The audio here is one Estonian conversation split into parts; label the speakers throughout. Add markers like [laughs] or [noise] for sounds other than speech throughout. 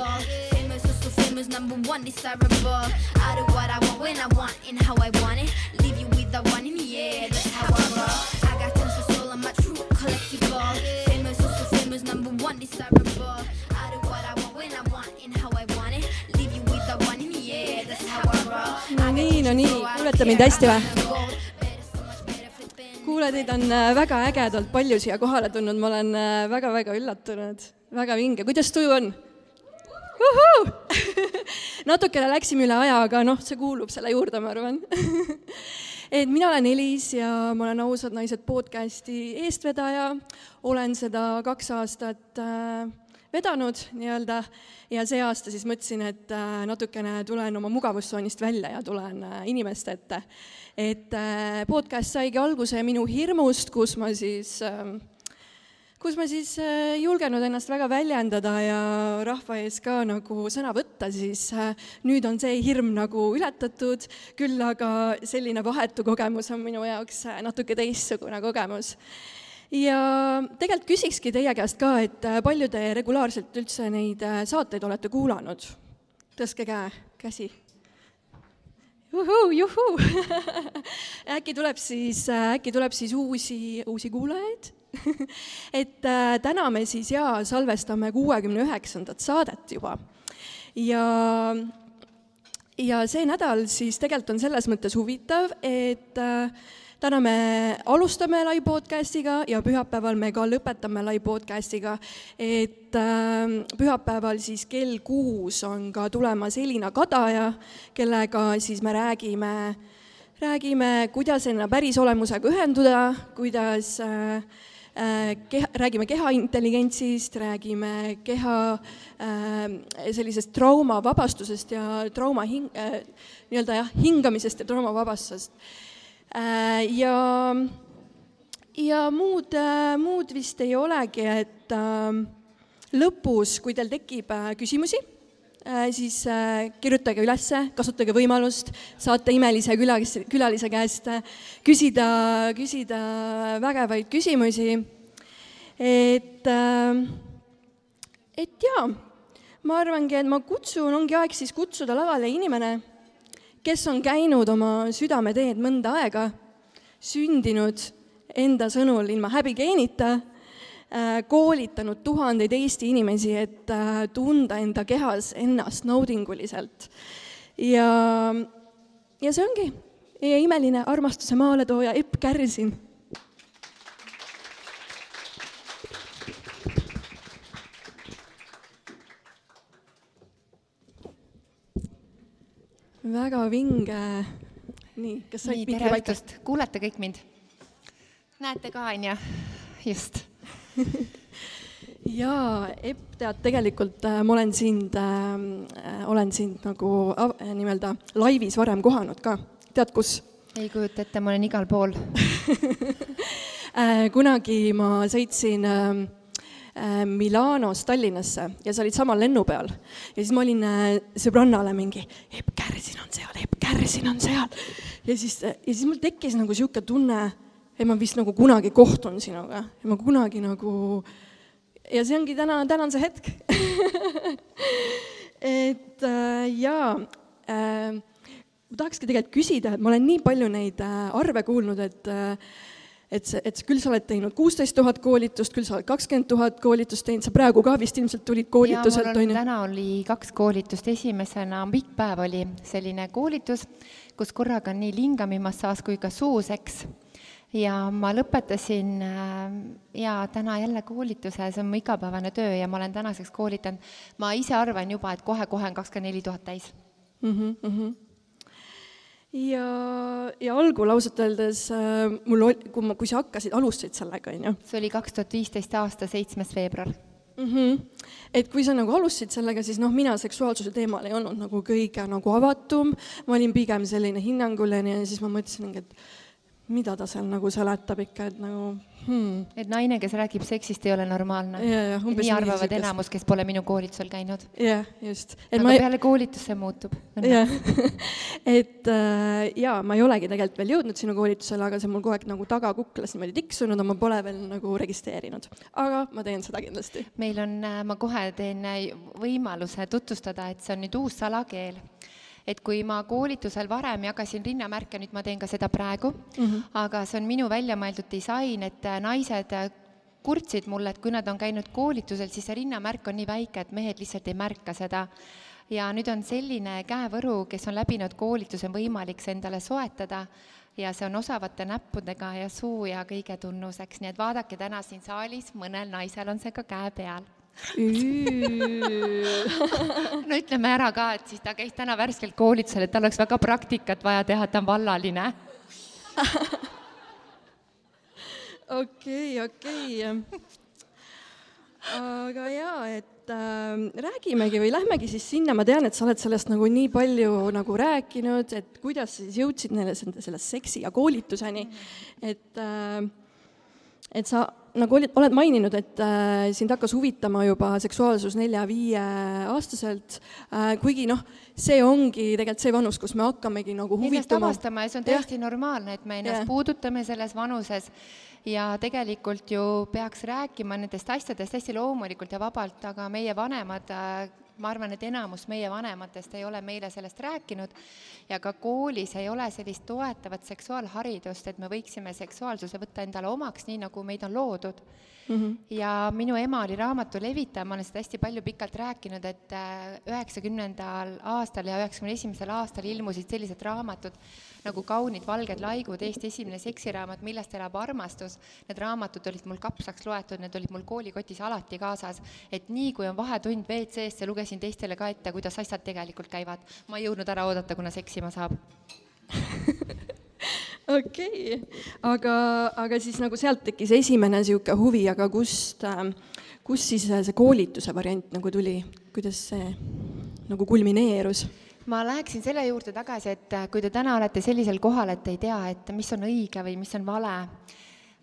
Speaker 1: fall. Famous, so, so famous, number one, desirable. I do what I want when I want and how I want it. Leave you with the one in the air, that's how I roll. I got tons of soul, I'm a true collectible. Famous, so, so famous, number one, desirable. I do what I want when I want and how I want it. Leave you with the one in the air, that's how I roll.
Speaker 2: no nii, no nii, kuulete mind hästi või? kuule, teid on äh, väga ägedalt palju siia kohale tulnud, ma olen äh, väga-väga üllatunud, väga vinge, kuidas tuju on? [laughs] natukene läksime üle aja, aga noh, see kuulub selle juurde, ma arvan. [laughs] et mina olen Elis ja ma olen Ausad naised podcasti eestvedaja, olen seda kaks aastat äh, vedanud nii-öelda ja see aasta siis mõtlesin, et äh, natukene tulen oma mugavustsoonist välja ja tulen äh, inimeste ette. et podcast saigi alguse minu hirmust, kus ma siis äh, kus ma siis äh, ei julgenud ennast väga väljendada ja rahva ees ka nagu sõna võtta, siis äh, nüüd on see hirm nagu ületatud, küll aga selline vahetu kogemus on minu jaoks äh, natuke teistsugune kogemus ja tegelikult küsikski teie käest ka, et äh, palju te regulaarselt üldse neid äh, saateid olete kuulanud? tõstke käe, käsi. juhuu, juhuu. äkki tuleb siis, äkki tuleb siis uusi, uusi kuulajaid? [laughs] et äh, täna me siis jaa, salvestame kuuekümne üheksandat saadet juba ja ja see nädal siis tegelikult on selles mõttes huvitav, et äh, täna me alustame live podcast'iga ja pühapäeval me ka lõpetame live podcast'iga. et äh, pühapäeval siis kell kuus on ka tulemas Elina Kadaja, kellega siis me räägime, räägime, kuidas enda pärisolemusega ühenduda, kuidas äh, keha, räägime kehaintelligentsist, räägime keha äh, sellisest traumavabastusest ja trauma hing- äh,, nii-öelda jah, hingamisest ja traumavabastusest äh,. ja, ja muud äh,, muud vist ei olegi, et äh, lõpus, kui teil tekib äh, küsimusi äh,, siis äh, kirjutage ülesse, kasutage võimalust, saate imelise külalise, külalise käest äh, küsida, küsida vägevaid küsimusi. Et äh,, et jaa, ma arvangi, et ma kutsun, ongi aeg siis kutsuda lavale inimene, kes on käinud oma südameteed mõnda aega, sündinud enda sõnul ilma häbigeenita, koolitanud tuhandeid Eesti inimesi, et tunda enda kehas ennast naudinguliselt. ja, ja see ongi imeline armastuse maaletooja Epp Kärsin väga vinge. nii, kas said
Speaker 3: tere õhtust, kuulete kõik mind? näete ka, on ju? just [laughs]
Speaker 2: jaa, Epp, tead, tegelikult äh, ma olen sind äh,, olen sind nagu äh, nii-öelda laivis varem kohanud ka, tead kus?
Speaker 3: ei kujuta ette, ma olen igal pool [laughs]
Speaker 2: äh, kunagi ma sõitsin äh, Milanost Tallinnasse ja sa olid samal lennu peal. ja siis ma olin sõbrannale mingi, Epp Kärsin on seal, Epp Kärsin on seal. ja siis, ja siis mul tekkis nagu niisugune tunne, et ma vist nagu kunagi kohtun sinuga ja ma kunagi nagu ja see ongi täna, täna on see hetk [laughs] et äh, jaa äh,, ma tahakski tegelikult küsida, et ma olen nii palju neid äh, arve kuulnud, et äh, et et küll sa oled teinud kuusteist tuhat koolitust, küll sa oled kakskümmend tuhat koolitust teinud, sa praegu ka vist ilmselt tulid koolituselt,
Speaker 3: on ju? täna oli kaks koolitust, esimesena pikk päev oli selline koolitus, kus korraga on nii lingamimassaaž kui ka suuseks. ja ma lõpetasin ja täna jälle koolituse, see on mu igapäevane töö ja ma olen tänaseks koolitanud, ma ise arvan juba, et kohe-kohe on kakskümmend neli tuhat täis
Speaker 2: mm. -hmm, mm -hmm ja, ja algul ausalt öeldes äh, mul oli, kui ma, kui sa hakkasid, alustasid sellega, on ju?
Speaker 3: see oli kaks tuhat viisteist aasta seitsmes veebruar
Speaker 2: mm. -hmm. et kui sa nagu alustasid sellega, siis noh, mina seksuaalsuse teemal ei olnud nagu kõige nagu avatum, ma olin pigem selline hinnanguline ja siis ma mõtlesin, et mida ta seal nagu seletab ikka, et nagu hmm.
Speaker 3: et naine, kes räägib seksist, ei ole normaalne. nii arvavad enamus, kes pole minu koolitusel käinud.
Speaker 2: jah, just.
Speaker 3: aga ma... peale koolitust see muutub.
Speaker 2: jah, [laughs] et äh, jaa, ma ei olegi tegelikult veel jõudnud sinu koolitusele, aga see on mul kogu aeg nagu tagakuklas niimoodi tiksunud, aga ma pole veel nagu registreerinud. aga ma teen seda kindlasti.
Speaker 3: meil on, äh, ma kohe teen äh, võimaluse tutvustada, et see on nüüd uus salakeel et kui ma koolitusel varem jagasin rinnamärke, nüüd ma teen ka seda praegu mm, -hmm. aga see on minu välja mõeldud disain, et äh, naised äh, kurtsid mulle, et kui nad on käinud koolitusel, siis see rinnamärk on nii väike, et mehed lihtsalt ei märka seda. ja nüüd on selline käevõru, kes on läbinud koolituse, on võimalik see endale soetada ja see on osavate näppudega ja suu ja kõige tunnuseks, nii et vaadake täna siin saalis, mõnel naisel on see ka käe peal [laughs] no ütleme ära ka, et siis ta käis täna värskelt koolitusel, et tal oleks väga praktikat vaja teha, et ta on vallaline. [laughs]
Speaker 2: okei, okei. aga jaa, et äh, räägimegi või lähmegi siis sinna, ma tean, et sa oled sellest nagu nii palju nagu rääkinud, et kuidas sa siis jõudsid neile selle seksi ja koolituseni, et äh, et sa nagu olid, oled maininud, et äh, sind hakkas huvitama juba seksuaalsus nelja-viieaastaselt äh,, kuigi noh, see ongi tegelikult see vanus, kus me hakkamegi nagu huvituma.
Speaker 3: avastama ja see on täiesti ja. normaalne, et me ennast ja. puudutame selles vanuses ja tegelikult ju peaks rääkima nendest asjadest hästi loomulikult ja vabalt, aga meie vanemad äh, ma arvan, et enamus meie vanematest ei ole meile sellest rääkinud ja ka koolis ei ole sellist toetavat seksuaalharidust, et me võiksime seksuaalsuse võtta endale omaks, nii nagu meid on loodud mm. -hmm. ja minu ema oli raamatu levitaja, ma olen seda hästi palju pikalt rääkinud, et äh, üheksakümnendal aastal ja üheksakümne esimesel aastal ilmusid sellised raamatud nagu Kaunid valged laigud, Eesti esimene seksiraamat, millest elab armastus. Need raamatud olid mul kapsaks loetud, need olid mul koolikotis alati kaasas, et nii kui on vahetund WC-sse, lugesin teistele ka ette, kuidas asjad tegelikult käivad. ma ei jõudnud ära oodata, kuna seksima saab [laughs]
Speaker 2: okei okay., aga, aga siis nagu sealt tekkis esimene niisugune huvi, aga kust, ähm, kus siis see koolituse variant nagu tuli, kuidas see nagu kulmineerus?
Speaker 3: ma läheksin selle juurde tagasi, et äh, kui te täna olete sellisel kohal, et ei tea, et mis on õige või mis on vale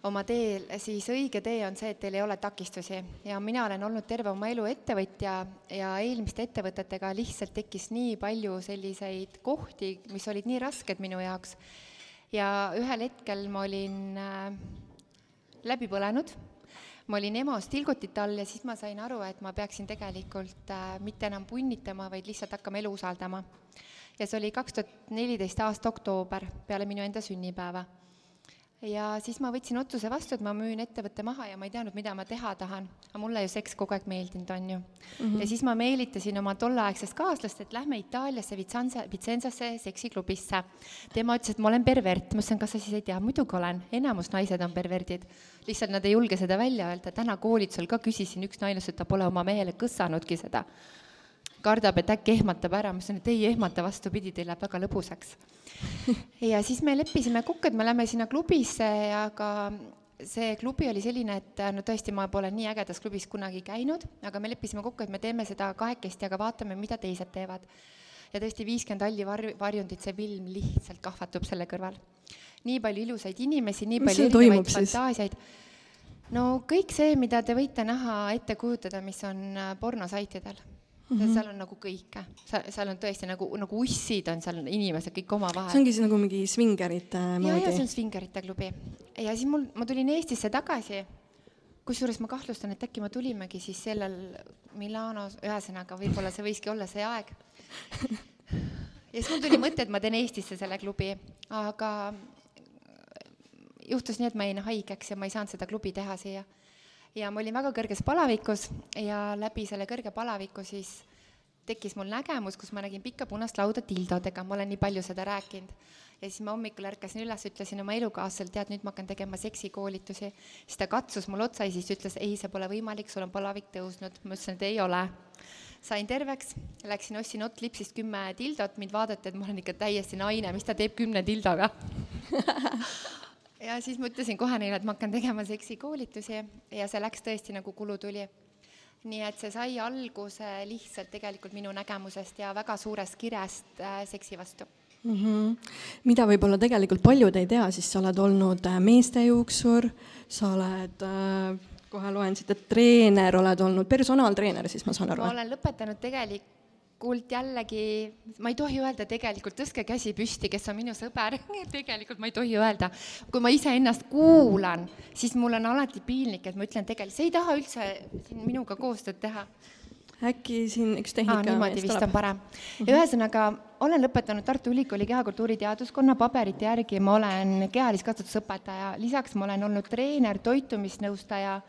Speaker 3: oma teel, siis õige tee on see, et teil ei ole takistusi. Ja mina olen olnud terve oma elu ettevõtja ja eelmiste ettevõtetega lihtsalt tekkis nii palju selliseid kohti, mis olid nii rasked minu jaoks. Ja ühel hetkel ma olin äh, läbi põlenud, ma olin EMO-s tilgutite all ja siis ma sain aru, et ma peaksin tegelikult äh, mitte enam punnitama, vaid lihtsalt hakkama elu usaldama. ja see oli kaks tuhat neliteist aasta oktoober, peale minu enda sünnipäeva ja siis ma võtsin otsuse vastu, et ma müün ettevõtte maha ja ma ei teadnud, mida ma teha tahan. aga mulle ju seks kogu aeg meeldinud, on ju mm. -hmm. ja siis ma meelitasin oma tolleaegsest kaaslast, et lähme Itaaliasse Vicenza, Vicenzasse seksiklubisse. tema ütles, et ma olen pervert, ma ütlesin, kas sa siis ei tea, muidugi olen, enamus naised on perverdid. lihtsalt nad ei julge seda välja öelda, täna koolitusel ka küsisin, üks naine ütles, et ta pole oma mehele kõssanudki seda kardab, et äkki ehmatab ära, ma ütlesin, et ei ehmata, vastupidi, teil läheb väga lõbusaks. [laughs] ja siis me leppisime kokku, et me lähme sinna klubisse, aga see klubi oli selline, et no tõesti, ma pole nii ägedas klubis kunagi käinud, aga me leppisime kokku, et me teeme seda kahekesti, aga vaatame, mida teised teevad. ja tõesti, viiskümmend halli var-, varjundit, see film lihtsalt kahvatub selle kõrval. nii palju ilusaid inimesi, nii palju erinevaid fantaasiaid no kõik see, mida te võite näha, ette kujutada, mis on äh, pornosaitidel mm. -hmm. seal on nagu kõike, seal, seal on tõesti nagu, nagu ussid on seal inimesed kõik omavahel.
Speaker 2: see ongi siis nagu mingi svingerite
Speaker 3: moodi? ja, ja see on svingerite klubi. ja siis mul, ma tulin Eestisse tagasi, kusjuures ma kahtlustan, et äkki me tulimegi siis sellel Milanos, ühesõnaga, võib-olla see võiski olla see aeg [laughs] ja siis mul tuli mõte, et ma teen Eestisse selle klubi, aga juhtus nii, et ma jäin haigeks ja ma ei saanud seda klubi teha siia ja ma olin väga kõrges palavikus ja läbi selle kõrge palaviku siis tekkis mul nägemus, kus ma nägin pikka punast lauda tildodega, ma olen nii palju seda rääkinud. ja siis ma hommikul ärkasin üles, ütlesin oma elukaaslasele, tead, nüüd ma hakkan tegema seksikoolitusi. siis ta katsus mul otsa ja siis ütles, ei, see pole võimalik, sul on palavik tõusnud. ma ütlesin, et ei ole. sain terveks, läksin, ostsin Ott Lipsist kümme tildot, mind vaadati, et ma olen ikka täiesti naine, mis ta teeb kümne tildoga [laughs] ja siis ma ütlesin kohe neile, et ma hakkan tegema seksikoolitusi ja see läks tõesti nagu kulu tuli. nii et see sai alguse lihtsalt tegelikult minu nägemusest ja väga suurest kirest äh, seksi vastu
Speaker 2: mm. -hmm. mida võib-olla tegelikult paljud ei tea, siis sa oled olnud äh, meestejuuksur, sa oled äh, kohe loen siit, et treener oled olnud, personaaltreener siis ma saan aru?
Speaker 3: ma olen lõpetanud tegelikult jällegi, ma ei tohi öelda tegelikult, tõstke käsi püsti, kes on minu sõber [laughs] tegelikult ma ei tohi öelda. kui ma iseennast kuulan, siis mul on alati piinlik, et ma ütlen tegelikult, sa ei taha üldse siin minuga koostööd teha
Speaker 2: äkki siin üks tehnika
Speaker 3: niimoodi vist on parem. Mhm. ühesõnaga, olen lõpetanud Tartu Ülikooli kehakultuuri teaduskonna, paberite järgi ma olen kehaliskasvatusõpetaja, lisaks ma olen olnud treener, toitumisnõustaja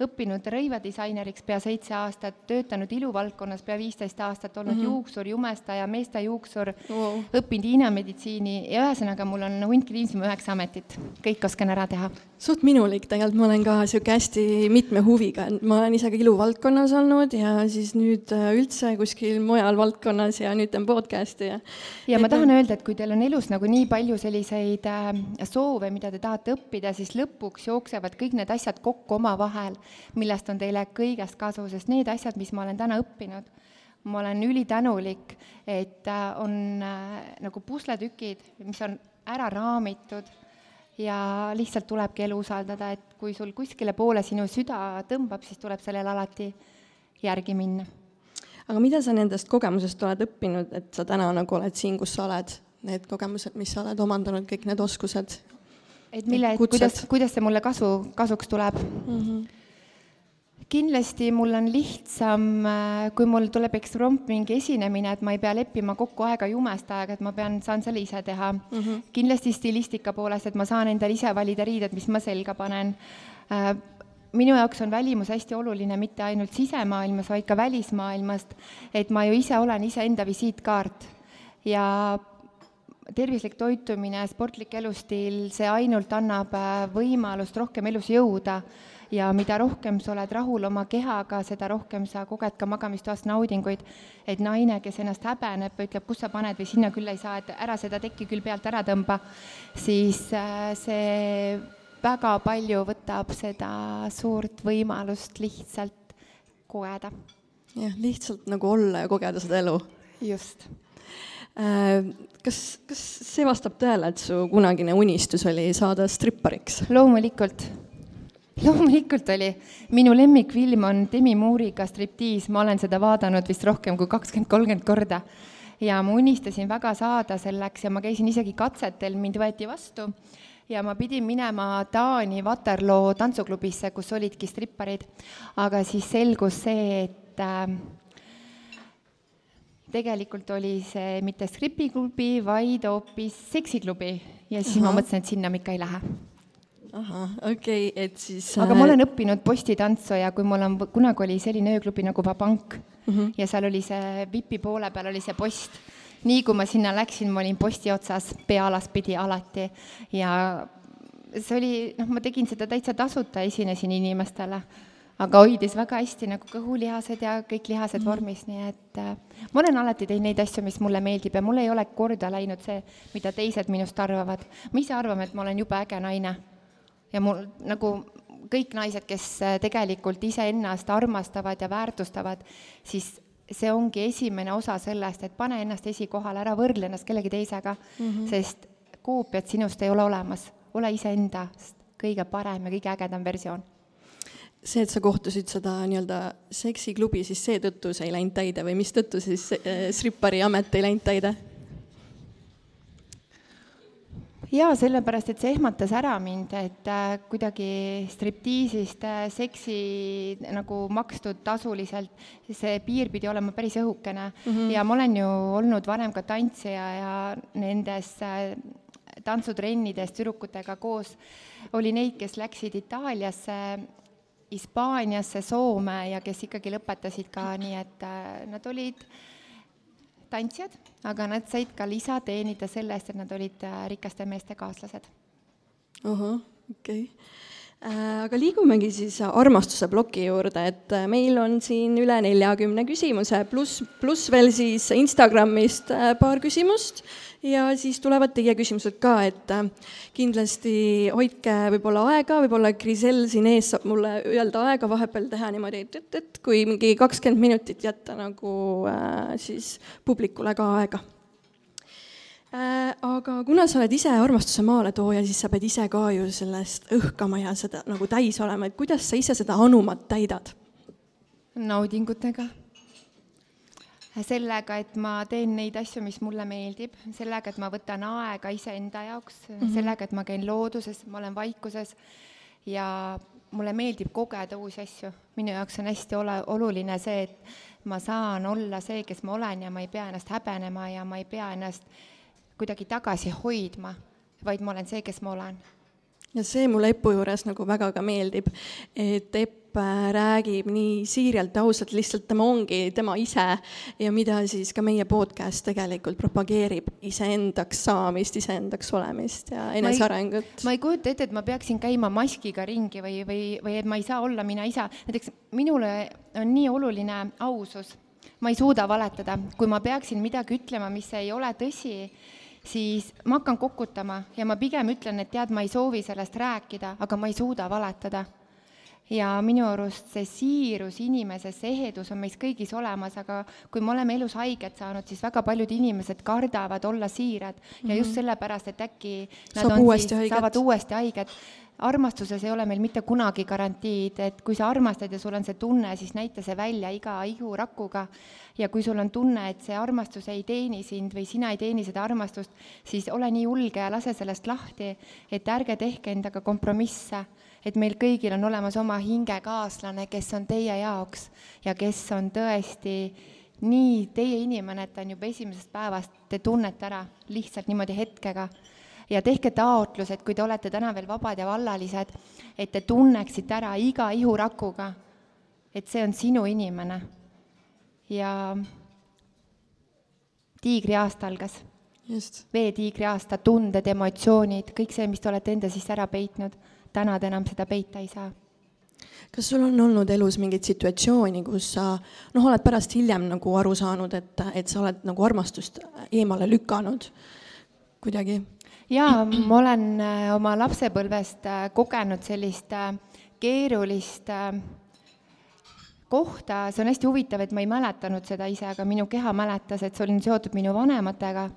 Speaker 3: õppinud rõivadisaineriks pea seitse aastat, töötanud iluvaldkonnas pea viisteist aastat, olnud mm -hmm. juuksur, jumestaja, meeste juuksur wow., õppinud hiinameditsiini ja ühesõnaga, mul on hunt kliinsima üheksa ametit, kõik oskan ära teha.
Speaker 2: suht minulik tegelikult, ma olen ka niisugune hästi mitme huviga, ma olen ise ka iluvaldkonnas olnud ja siis nüüd äh, üldse kuskil mujal valdkonnas ja nüüd teen podcast'i ja
Speaker 3: ja et ma tahan öelda, et kui teil on elus nagu nii palju selliseid äh, soove, mida te tahate õppida, siis lõpuks jooksevad kõik need asjad kokku omavahel millest on teile kõigest kasu, sest need asjad, mis ma olen täna õppinud, ma olen ülitänulik, et äh, on äh, nagu pusletükid, mis on ära raamitud ja lihtsalt tulebki elu usaldada, et kui sul kuskile poole sinu süda tõmbab, siis tuleb sellele alati järgi minna.
Speaker 2: aga mida sa nendest kogemusest oled õppinud, et sa täna nagu oled siin, kus sa oled, need kogemused, mis sa oled omandanud, kõik need oskused?
Speaker 3: et mille, kuidas, kuidas see mulle kasu, kasuks tuleb mm? -hmm kindlasti mul on lihtsam, äh, kui mul tuleb eksprompt mingi esinemine, et ma ei pea leppima kokku aega jumestajaga, et ma pean, saan selle ise teha mm. -hmm. kindlasti stilistika poolest, et ma saan endale ise valida riided, mis ma selga panen. Äh, minu jaoks on välimus hästi oluline mitte ainult sisemaailmas, vaid ka välismaailmast, et ma ju ise olen iseenda visiitkaart ja tervislik toitumine, sportlik elustiil, see ainult annab äh, võimalust rohkem elus jõuda ja mida rohkem sa oled rahul oma kehaga, seda rohkem sa koged ka magamistoas naudinguid. et naine, kes ennast häbeneb või ütleb, kus sa paned või sinna küll ei saa, et ära seda tekki küll pealt ära tõmba, siis äh, see väga palju võtab seda suurt võimalust lihtsalt kogeda.
Speaker 2: jah, lihtsalt nagu olla ja kogeda seda elu.
Speaker 3: just
Speaker 2: äh, kas, kas see vastab tõele, et su kunagine unistus oli saada strippariks?
Speaker 3: loomulikult loomulikult oli, minu lemmikfilm on Demi Moore'iga Striptease, ma olen seda vaadanud vist rohkem kui kakskümmend, kolmkümmend korda. ja ma unistasin väga saada selleks ja ma käisin isegi katsetel, mind võeti vastu ja ma pidin minema Taani Waterloo tantsuklubisse, kus olidki stripparid. aga siis selgus see, et äh, tegelikult oli see mitte stripiklubi, vaid hoopis seksiklubi ja siis Aha. ma mõtlesin, et sinna ma ikka ei lähe
Speaker 2: ahah, okei okay,, et siis
Speaker 3: aga ma äh, olen õppinud postitantsu ja kui mul on, kunagi oli selline ööklubi nagu Vabank mm -hmm. ja seal oli see vipi poole peal oli see post. nii kui ma sinna läksin, ma olin posti otsas pea alaspidi alati ja see oli, noh, ma tegin seda täitsa tasuta, esinesin inimestele, aga hoidis väga hästi nagu kõhulihased ja kõik lihased mm vormis, nii et äh, ma olen alati teinud neid asju, mis mulle meeldib ja mul ei ole korda läinud see, mida teised minust arvavad. me ise arvame, et ma olen jube äge naine ja mul nagu kõik naised, kes äh, tegelikult iseennast armastavad ja väärtustavad, siis see ongi esimene osa sellest, et pane ennast esikohale, ära võrdle ennast kellegi teisega mm, -hmm. sest koopiat sinust ei ole olemas, ole iseendast kõige parem ja kõige ägedam versioon
Speaker 2: see, et sa kohtusid seda nii-öelda seksiklubi, siis seetõttu see ei läinud täide või mistõttu siis äh, strippari amet ei läinud täide?
Speaker 3: Jaa, sellepärast, et see ehmatas ära mind, et äh, kuidagi striptiisist äh, seksi nagu makstud tasuliselt, see piir pidi olema päris õhukene mm. -hmm. ja ma olen ju olnud varem ka tantsija ja nendes äh, tantsutrennides tüdrukutega koos oli neid, kes läksid Itaaliasse, Hispaaniasse, Soome ja kes ikkagi lõpetasid ka nii, et äh, nad olid äh, tantsijad, aga nad said ka lisa teenida selle eest, et nad olid äh, rikaste meeste kaaslased.
Speaker 2: ahah, okei okay aga liigumegi siis armastuse ploki juurde, et äh, meil on siin üle neljakümne küsimuse, pluss, pluss veel siis Instagramist paar küsimust. Ja siis tulevad teie küsimused ka, et äh, kindlasti hoidke võib-olla aega, võib-olla Grisel siin ees saab mulle öelda aega vahepeal teha niimoodi, et, et, et kui mingi kakskümmend minutit jätta nagu äh, siis publikule ka aega. Äh, aga kuna sa oled ise armastuse maaletooja, siis sa pead ise ka ju sellest õhkama ja seda nagu täis olema, et kuidas sa ise seda anumat täidad?
Speaker 3: naudingutega. sellega, et ma teen neid asju, mis mulle meeldib, sellega, et ma võtan aega iseenda jaoks mm, -hmm. sellega, et ma käin looduses, ma olen vaikuses ja mulle meeldib kogeda uusi asju. minu jaoks on hästi ole-, oluline see, et ma saan olla see, kes ma olen ja ma ei pea ennast häbenema ja ma ei pea ennast kuidagi tagasi hoidma, vaid ma olen see, kes ma olen.
Speaker 2: ja see mulle Epu juures nagu väga ka meeldib, et Epp äh, räägib nii siiralt ja ausalt, lihtsalt tema ongi tema ise ja mida siis ka meie podcast tegelikult propageerib, iseendaks saamist, iseendaks olemist ja enesearengut.
Speaker 3: ma ei kujuta ette, et ma peaksin käima maskiga ringi või, või, või et ma ei saa olla mina ise, näiteks minule on nii oluline ausus ma ei suuda valetada, kui ma peaksin midagi ütlema, mis ei ole tõsi, siis ma hakkan kokutama ja ma pigem ütlen, et tead, ma ei soovi sellest rääkida, aga ma ei suuda valetada. Ja minu arust see siirus inimeses, see ehedus on meis kõigis olemas, aga kui me oleme elus haiget saanud, siis väga paljud inimesed kardavad olla siirad mm -hmm. ja just mhm. sellepärast, et äkki nad
Speaker 2: Saab on siis,
Speaker 3: saavad uuesti haiget armastuses ei ole meil mitte kunagi garantiid, et kui sa armastad ja sul on see tunne, siis näita see välja iga ihurakuga. ja kui sul on tunne, et see armastus ei teeni sind või sina ei teeni seda armastust, siis ole nii julge ja lase sellest lahti, et ärge tehke endaga kompromisse. Et meil kõigil on olemas oma hingekaaslane, kes on teie jaoks ja kes on tõesti nii teie inimene, et ta on juba esimesest päevast, te tunnete ära lihtsalt niimoodi hetkega ja tehke taotlus, et kui te olete täna veel vabad ja vallalised, et te tunneksite ära iga ihurakuga, et see on sinu inimene. ja tiigriaasta algas. veetiigri aasta, tunded, emotsioonid, kõik see, mis te olete enda sisse ära peitnud, täna te enam seda peita ei saa
Speaker 2: kas sul on olnud elus mingeid situatsiooni, kus sa noh, oled pärast hiljem nagu aru saanud, et, et sa oled nagu armastust eemale lükanud kuidagi?
Speaker 3: jaa, ma olen äh, oma lapsepõlvest äh, kogenud sellist äh, keerulist kohta, see on hästi huvitav, et ma ei mäletanud seda ise, aga minu keha mäletas, et see oli seotud minu vanematega.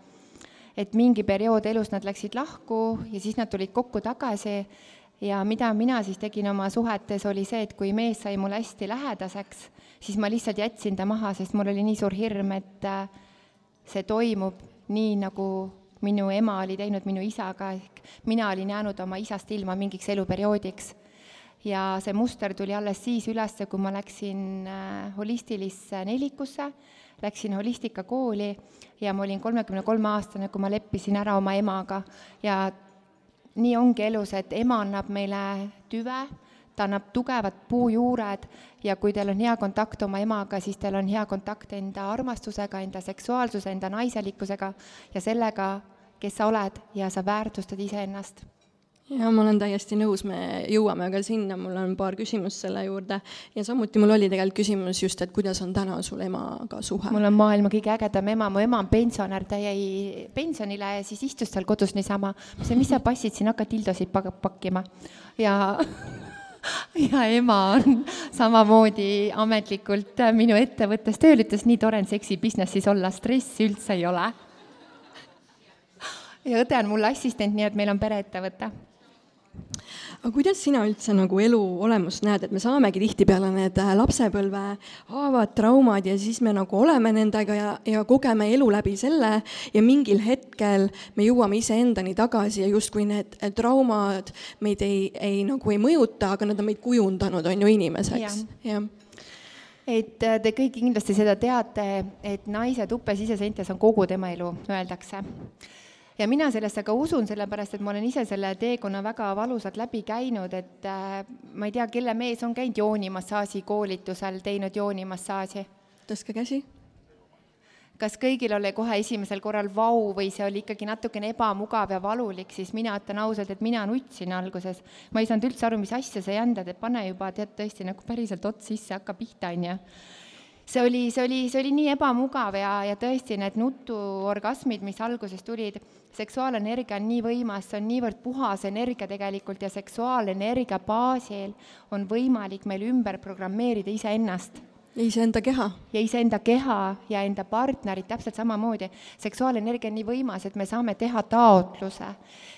Speaker 3: et mingi periood elus nad läksid lahku ja siis nad tulid kokku tagasi ja mida mina siis tegin oma suhetes, oli see, et kui mees sai mulle hästi lähedaseks, siis ma lihtsalt jätsin ta maha, sest mul oli nii suur hirm, et see toimub nii, nagu minu ema oli teinud minu isaga, ehk mina olin jäänud oma isast ilma mingiks eluperioodiks. ja see muster tuli alles siis üles, kui ma läksin äh, holistilisse nelikusse, läksin holistikakooli ja ma olin kolmekümne kolme aastane, kui ma leppisin ära oma emaga. Ja nii ongi elus, et ema annab meile tüve, ta annab tugevad puujuured ja kui teil on hea kontakt oma emaga, siis teil on hea kontakt enda armastusega, enda seksuaalsuse, enda naiselikkusega ja sellega, kes sa oled ja sa väärtustad iseennast
Speaker 2: ja ma olen täiesti nõus, me jõuame ka sinna, mul on paar küsimust selle juurde. Ja samuti mul oli tegelikult küsimus just, et kuidas on täna sul emaga suhe?
Speaker 3: mul on maailma kõige ägedam ema, mu ema on pensionär, ta jäi pensionile ja siis istus seal kodus niisama. ma ütlesin, mis sa passid siin, hakka dildosid pakkima. Ja [laughs] ja ema on samamoodi ametlikult minu ettevõttes tööl, ütles nii tore on seksi business'is olla, stressi üldse ei ole. Ja õde on mul assistent, nii et meil on pereettevõte
Speaker 2: aga kuidas sina üldse nagu elu olemust näed, et me saamegi tihtipeale need äh, lapsepõlve haavad, traumad ja siis me nagu oleme nendega ja, ja kogeme elu läbi selle ja mingil hetkel me jõuame iseendani tagasi ja justkui need äh, traumad meid ei, ei nagu ei mõjuta, aga nad on meid kujundanud, on ju, inimeseks. Ja. ja
Speaker 3: et äh, te kõik kindlasti seda teate, et naise tuppe siseseintes on kogu tema elu, öeldakse ja mina sellesse ka usun, sellepärast et ma olen ise selle teekonna väga valusalt läbi käinud, et äh, ma ei tea, kelle mees on käinud joonimassaaži koolitusel, teinud joonimassaaži.
Speaker 2: tõstke käsi.
Speaker 3: kas kõigil oli kohe esimesel korral vau või see oli ikkagi natukene ebamugav ja valulik, siis mina ütlen ausalt, et mina nutsin alguses. ma ei saanud üldse aru, mis asja sa jändad, et pane juba tead tõesti nagu päriselt ots sisse, hakka pihta, onju see oli, see oli, see oli nii ebamugav ja, ja tõesti need nutuorgasmid, mis alguses tulid, seksuaalenergia on nii võimas, see on niivõrd puhas energia tegelikult ja seksuaalenergia baasil on võimalik meil ümber programmeerida iseennast.
Speaker 2: ja iseenda keha.
Speaker 3: ja iseenda keha ja enda partnerit täpselt samamoodi. seksuaalenergia on nii võimas, et me saame teha taotluse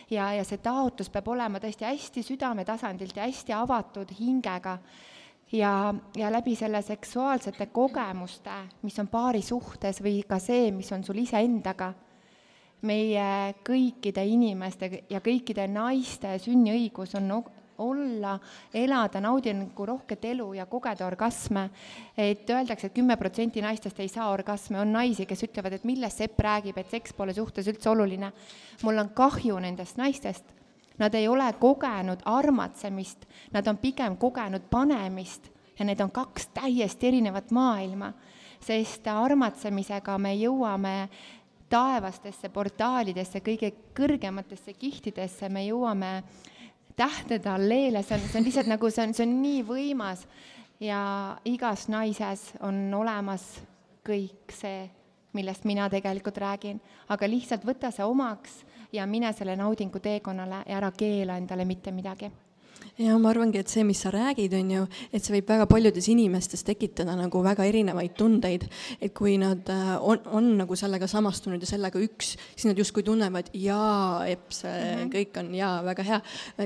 Speaker 3: ja, ja see taotlus peab olema tõesti hästi südametasandilt ja hästi avatud hingega ja, ja läbi selle seksuaalsete kogemuste, mis on paari suhtes või ka see, mis on sul iseendaga, meie kõikide inimeste ja kõikide naiste sünniõigus on olla, elada naudingurohket elu ja kogeda orgasme. et öeldakse et, et kümme protsenti naistest ei saa orgasme, on naisi, kes ütlevad, et millest sepp räägib, et seks pole suhtes üldse oluline. mul on kahju nendest naistest, nad ei ole kogenud armatsemist, nad on pigem kogenud panemist. Ja need on kaks täiesti erinevat maailma, sest armatsemisega me jõuame taevastesse portaalidesse, kõige kõrgematesse kihtidesse, me jõuame tähtede alleele, see on, see on lihtsalt nagu, see on, see on nii võimas ja igas naises on olemas kõik see, millest mina tegelikult räägin, aga lihtsalt võta see omaks ja mine selle naudingu teekonnale ja ära keela endale mitte midagi
Speaker 2: ja ma arvangi, et see, mis sa räägid, on ju, et see võib väga paljudes inimestes tekitada nagu väga erinevaid tundeid. et kui nad äh, on, on nagu sellega samastunud ja sellega üks, siis nad justkui tunnevad jaa, eps mm, -hmm. kõik on jaa, väga hea.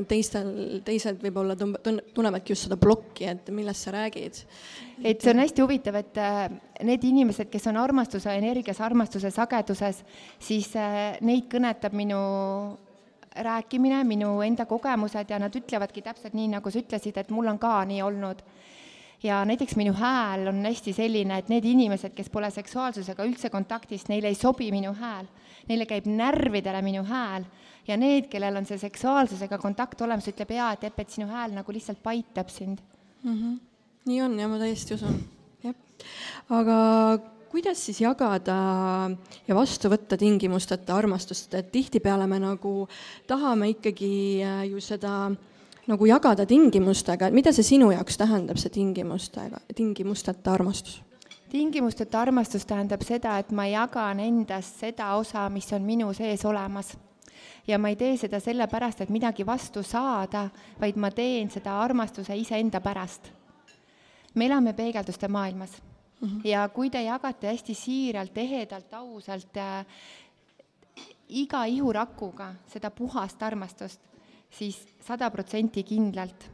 Speaker 2: teistel, teised võib-olla tunnevadki just seda plokki, et millest sa räägid.
Speaker 3: et see on hästi huvitav, et äh, need inimesed, kes on armastuse energias, armastuse sageduses, siis äh, neid kõnetab minu rääkimine, minu enda kogemused ja nad ütlevadki täpselt nii, nagu sa ütlesid, et mul on ka nii olnud. ja näiteks minu hääl on hästi selline, et need inimesed, kes pole seksuaalsusega üldse kontaktis, neile ei sobi minu hääl. Neile käib närvidele minu hääl ja need, kellel on see seksuaalsusega kontakt olemas, ütleb jaa, et Epp, et sinu hääl nagu lihtsalt paitab sind
Speaker 2: mm. -hmm. nii on ja ma täiesti usun, jah. aga kuidas siis jagada ja vastu võtta tingimusteta armastust, et tihtipeale me nagu tahame ikkagi äh, ju seda nagu jagada tingimustega, et mida see sinu jaoks tähendab, see tingimustega, tingimusteta armastus?
Speaker 3: tingimusteta armastus tähendab seda, et ma jagan endast seda osa, mis on minu sees olemas. ja ma ei tee seda sellepärast, et midagi vastu saada, vaid ma teen seda armastuse iseenda pärast. me elame peegelduste maailmas mm. -hmm. ja kui te jagate hästi siiralt, ehedalt, ausalt äh, iga ihurakuga seda puhast armastust, siis sada protsenti kindlalt.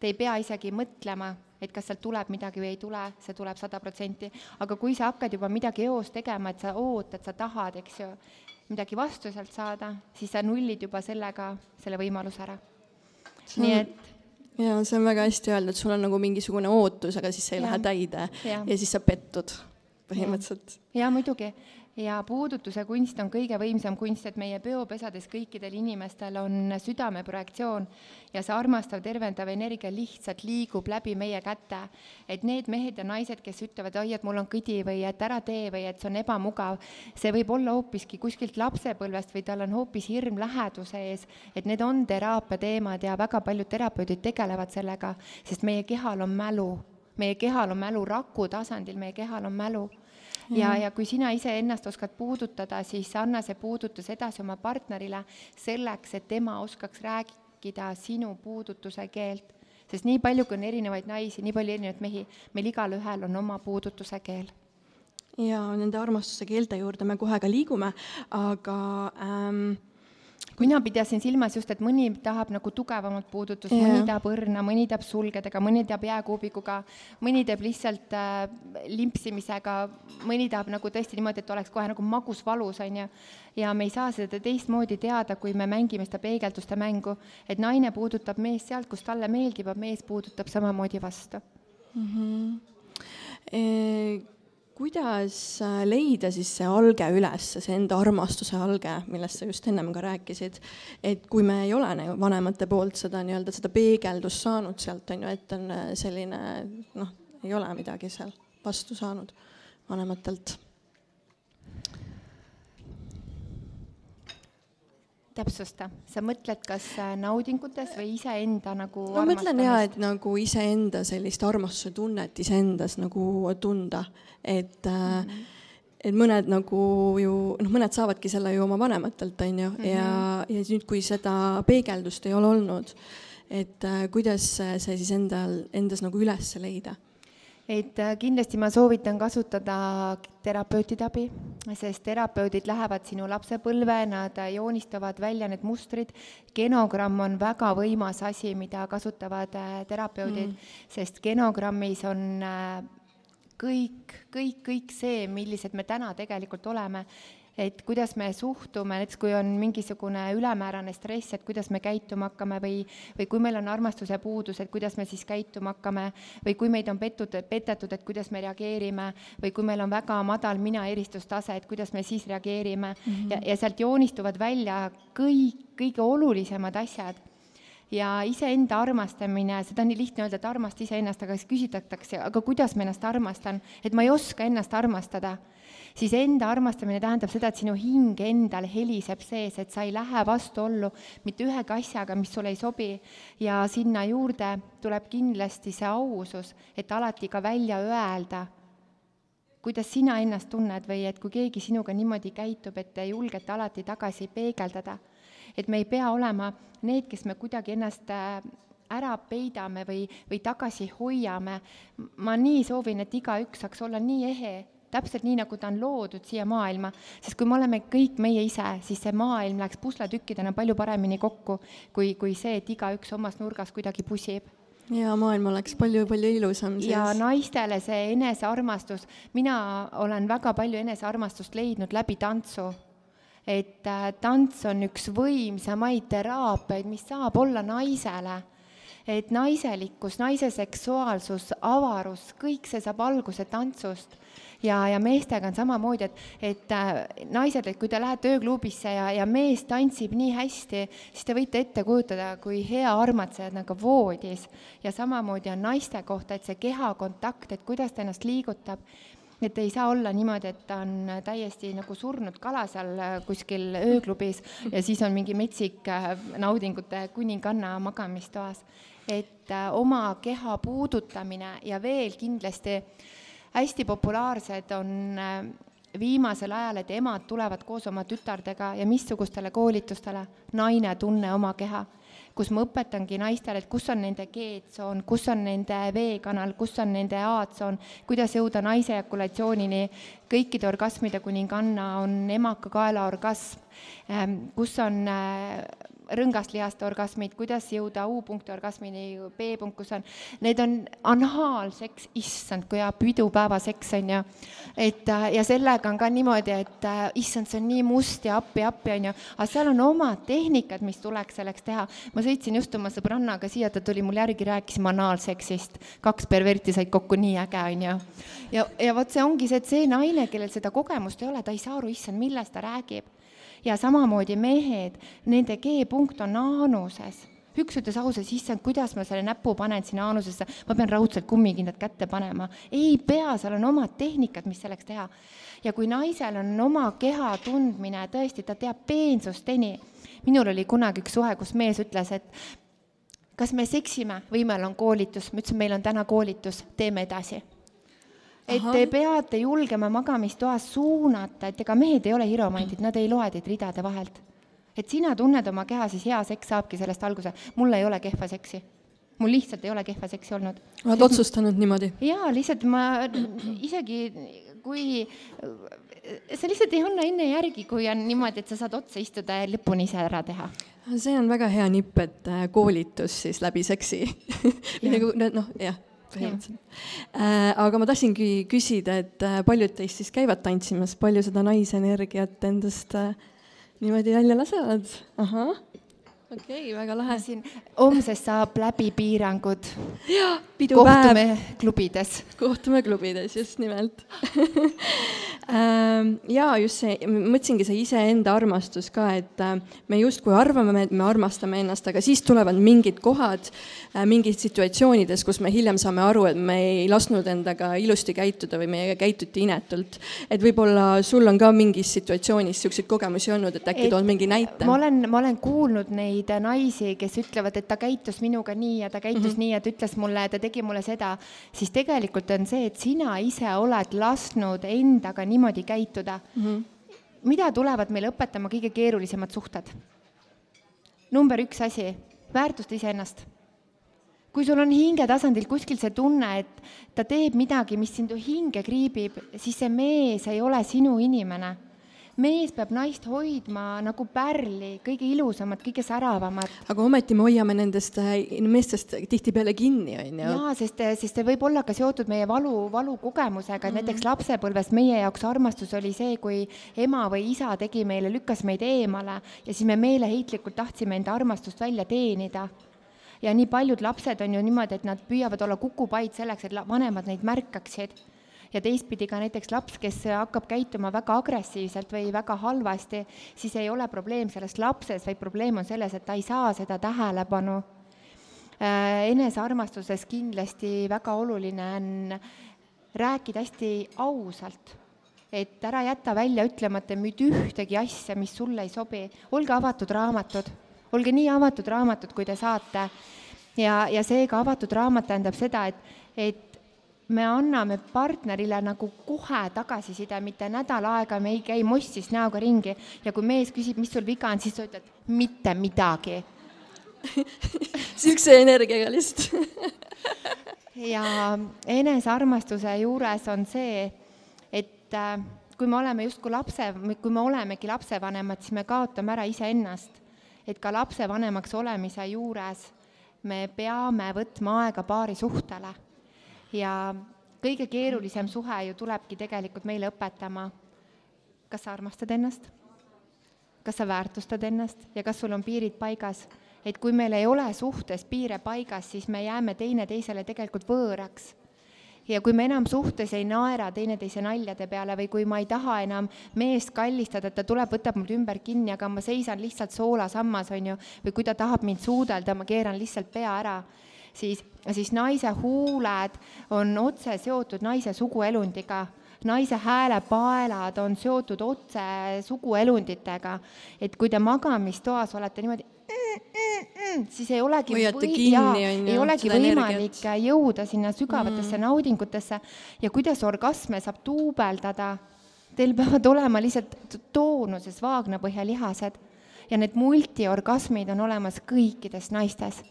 Speaker 3: Te ei pea isegi mõtlema, et kas sealt tuleb midagi või ei tule, see tuleb sada protsenti. aga kui sa hakkad juba midagi eos tegema, et sa ootad, sa tahad, eks ju, midagi vastu sealt saada, siis sa nullid juba sellega selle võimaluse ära. nii et
Speaker 2: ja see on väga hästi öeldud, sul on nagu mingisugune ootus, aga siis see ei ja. lähe täide ja. ja siis sa pettud põhimõtteliselt.
Speaker 3: ja muidugi ja puudutuse kunst on kõige võimsam kunst, et meie peopesades kõikidel inimestel on südameprojektsioon ja see armastav, tervendav energia lihtsalt liigub läbi meie käte. et need mehed ja naised, kes ütlevad, oi, et mul on kõdi või et ära tee või et see on ebamugav, see võib olla hoopiski kuskilt lapsepõlvest või tal on hoopis hirm läheduse ees, et need on teraapia teemad ja väga paljud terapeudid tegelevad sellega, sest meie kehal on mälu. Meie kehal on mälu raku tasandil, meie kehal on mälu ja, ja kui sina iseennast oskad puudutada, siis anna see puudutus edasi oma partnerile selleks, et tema oskaks rääkida sinu puudutuse keelt. sest nii palju, kui on erinevaid naisi, nii palju erinevaid mehi, meil igalühel on oma puudutuse keel
Speaker 2: ja nende armastuse keelte juurde me kohe ka liigume, aga ähm,
Speaker 3: mina pidasin silmas just, et mõni tahab nagu tugevamat puudutust yeah., mõni tahab õrna, mõni tahab sulgedega, mõni tahab jääkuubikuga, mõni teeb lihtsalt äh, limpsimisega, mõni tahab nagu tõesti niimoodi, et oleks kohe nagu magus valus, on ju. ja me ei saa seda teistmoodi teada, kui me mängime seda peegelduste mängu, et naine puudutab meest sealt, kus talle meeldib, aga mees puudutab samamoodi vastu mm.
Speaker 2: -hmm. E kuidas äh, leida siis see alge üles, see enda armastuse alge, millest sa just ennem ka rääkisid, et kui me ei ole nagu vanemate poolt seda nii-öelda seda peegeldust saanud sealt on ju, et on äh, selline noh, ei ole midagi seal vastu saanud vanematelt
Speaker 3: täpsusta, sa mõtled, kas äh, naudingutes või iseenda nagu
Speaker 2: ma mõtlen jaa, et nagu iseenda sellist armastuse tunnet iseendas nagu tunda, et mm -hmm. et mõned nagu ju noh, mõned saavadki selle ju oma vanematelt, on ju mm, -hmm. ja, ja nüüd, kui seda peegeldust ei ole olnud, et äh, kuidas see siis endal, endas nagu üles leida
Speaker 3: et äh, kindlasti ma soovitan kasutada terapeutide abi, sest terapeudid lähevad sinu lapsepõlve, nad äh, joonistavad välja need mustrid. genogramm on väga võimas asi, mida kasutavad äh, terapeudid mm., sest genogrammis on kõik, kõik, kõik see, millised me täna tegelikult oleme. Et kuidas me suhtume, näiteks kui on mingisugune ülemäärane stress, et kuidas me käituma hakkame või, või kui meil on armastuse puudus, et kuidas me siis käituma hakkame, või kui meid on pettud, petetud, et kuidas me reageerime, või kui meil on väga madal mina eristustase, et kuidas me siis reageerime. Mm -hmm. ja, ja sealt joonistuvad välja kõik, kõige olulisemad asjad ja iseenda armastamine, seda on nii lihtne öelda, et armasta iseennast, aga siis küsitakse, aga kuidas ma ennast armastan, et ma ei oska ennast armastada siis enda armastamine tähendab seda, et sinu hing endal heliseb sees, et sa ei lähe vastuollu mitte ühegi asjaga, mis sulle ei sobi. ja sinna juurde tuleb kindlasti see ausus, et alati ka välja öelda, kuidas sina ennast tunned või et kui keegi sinuga niimoodi käitub, et te julgete alati tagasi peegeldada. Et me ei pea olema need, kes me kuidagi ennast äh, ära peidame või, või tagasi hoiame. ma nii soovin, et igaüks saaks olla nii ehe täpselt nii, nagu ta on loodud siia maailma, sest kui me oleme kõik meie ise, siis see maailm läheks pusletükkidena palju paremini kokku, kui, kui see, et igaüks omas nurgas kuidagi pusib
Speaker 2: ja maailm oleks palju-palju ilusam
Speaker 3: siis. ja naistele see enesearmastus, mina olen väga palju enesearmastust leidnud läbi tantsu. Et äh, tants on üks võimsamaid teraapiaid, mis saab olla naisele. et naiselikkus, naise seksuaalsus, avarus, kõik see saab alguse tantsust ja, ja meestega on samamoodi, et, et äh, naised, et kui te lähete ööklubisse ja, ja mees tantsib nii hästi, siis te võite ette kujutada, kui hea armatsejad nagu voodis. ja samamoodi on naiste kohta, et see kehakontakt, et kuidas ta ennast liigutab et ei saa olla niimoodi, et ta on täiesti nagu surnud kala seal äh, kuskil ööklubis [laughs] ja siis on mingi metsik äh, naudingute kuninganna magamistoas. et äh, oma keha puudutamine ja veel kindlasti hästi populaarsed on viimasel ajal, et emad tulevad koos oma tütardega ja missugustele koolitustele, naine tunne oma keha, kus ma õpetangi naistele, et kus on nende G-tsoon, kus on nende V-kanal, kus on nende A-tsoon, kuidas jõuda naise ejakulatsioonini, kõikide orgasmide kuninganna on emakakaela orgasm, ähm, kus on rõngaslihaste orgasmid, kuidas jõuda U-punkti orgasmini, B-punkt, kus on, need on anaalseks, issand, kui hea pidupäevaseks on ju. et ja sellega on ka niimoodi, et issand, see on nii must ja appi, appi on ju, aga seal on omad tehnikad, mis tuleks selleks teha. ma sõitsin just oma sõbrannaga siia, ta tuli mul järgi, rääkisime anaalseksist, kaks perverti said kokku, nii äge on ju. ja, ja vot see ongi see, et see naine, kellel seda kogemust ei ole, ta ei saa aru, issand, millest ta räägib ja samamoodi mehed, nende G-punkt on aanuses üks ütles ausalt, issand, kuidas ma selle näpu panen sinna aanusesse, ma pean raudselt kummikindad kätte panema. ei pea, seal on omad tehnikad, mis selleks teha. ja kui naisel on oma keha tundmine, tõesti, ta teab peensusteni. minul oli kunagi üks suhe, kus mees ütles, et kas me seksime või meil on koolitus, ma ütlesin, meil on täna koolitus, teeme edasi et Aha. te peate julgema magamistoas suunata, et ega mehed ei ole hiromandid, nad ei loe teid ridade vahelt. et sina tunned oma keha, siis hea seks saabki sellest alguse. mul ei ole kehva seksi. mul lihtsalt ei ole kehva seksi olnud.
Speaker 2: oled otsustanud niimoodi?
Speaker 3: jaa, lihtsalt ma isegi kui sa lihtsalt ei anna enne järgi, kui on niimoodi, et sa saad otsa istuda ja lõpuni ise ära teha
Speaker 2: see on väga hea nipp, et äh, koolitus siis läbi seksi [laughs] nagu noh, jah põhimõtteliselt. Äh, aga ma tahtsingi küsida, et äh, paljud teist siis käivad tantsimas, palju seda naisenergiat endast äh, niimoodi välja lasevad? ahah, okei okay,, väga lahe.
Speaker 3: siin homsest saab läbi piirangud.
Speaker 2: jaa, pidupäev.
Speaker 3: kohtume klubides.
Speaker 2: kohtume klubides, just nimelt [laughs] Ähm, jaa, just see, mõtlesingi see iseenda armastus ka, et äh, me justkui arvame, et me armastame ennast, aga siis tulevad mingid kohad, äh, mingid situatsioonides, kus me hiljem saame aru, et me ei lasknud endaga ilusti käituda või meiega käituti inetult. et võib-olla sul on ka mingis situatsioonis niisuguseid kogemusi olnud, et äkki tood mingi näite?
Speaker 3: ma olen, ma olen kuulnud neid naisi, kes ütlevad, et ta käitus minuga nii ja ta käitus mm -hmm. nii ja ta ütles mulle, ta tegi mulle seda, siis tegelikult on see, et sina ise oled lasknud endaga niimoodi käituda mm. -hmm. mida tulevad meile õpetama kõige keerulisemad suhted? number üks asi, väärtusta iseennast. kui sul on hingetasandil kuskil see tunne, et ta teeb midagi, mis sind hinge kriibib, siis see mees ei ole sinu inimene mees peab naist hoidma nagu pärli, kõige ilusamat, kõige säravamat.
Speaker 2: aga ometi me hoiame nendest äh, meestest tihtipeale kinni, on ju.
Speaker 3: jaa, sest, sest see võib olla ka seotud meie valu, valukogemusega, et mm -hmm. näiteks lapsepõlves meie jaoks armastus oli see, kui ema või isa tegi meile, lükkas meid eemale ja siis me meeleheitlikult tahtsime enda armastust välja teenida ja nii paljud lapsed on ju niimoodi, et nad püüavad olla kukupaid selleks, et vanemad neid märkaksid ja teistpidi ka näiteks laps, kes hakkab käituma väga agressiivselt või väga halvasti, siis ei ole probleem selles lapses, vaid probleem on selles, et ta ei saa seda tähelepanu. Äh, enesearmastuses kindlasti väga oluline on rääkida hästi ausalt et ära jäta välja ütlemata mitte ühtegi asja, mis sulle ei sobi. olge avatud raamatud, olge nii avatud raamatud, kui te saate. ja, ja seega avatud raamat tähendab seda, et, et me anname partnerile nagu kohe tagasiside, mitte nädal aega me ei käi mossis näoga ringi ja kui mees küsib, mis sul viga on, siis sa ütled mitte midagi. [laughs]
Speaker 2: Niisuguse energiaga lihtsalt. [laughs]
Speaker 3: Ja enesearmastuse juures on see, et äh, kui me oleme justkui lapse, kui me olemegi lapsevanemad, siis me kaotame ära iseennast. et ka lapsevanemaks olemise juures me peame võtma aega paari suhtele ja kõige keerulisem suhe ju tulebki tegelikult meile õpetama, kas sa armastad ennast, kas sa väärtustad ennast ja kas sul on piirid paigas. et kui meil ei ole suhtes piire paigas, siis me jääme teineteisele tegelikult võõraks ja kui me enam suhtes ei naera teineteise naljade peale või kui ma ei taha enam meest kallistada, et ta tuleb, võtab mul ümber kinni, aga ma seisan lihtsalt soolasammas, on ju, või kui ta tahab mind suudelda, ma keeran lihtsalt pea ära siis, siis naise huuled on otse seotud naise suguelundiga naise häälepaelad on seotud otse suguelunditega. et kui te magamistoas olete niimoodi siis ei olegi
Speaker 2: või, jaa,
Speaker 3: ei olegi võimalik energiat. jõuda sinna sügavatesse mm. naudingutesse ja kuidas orgasme saab duubeldada. Teil peavad olema lihtsalt toonuses vaagnapõhjalihased ja need multiorgasmid on olemas kõikides naistes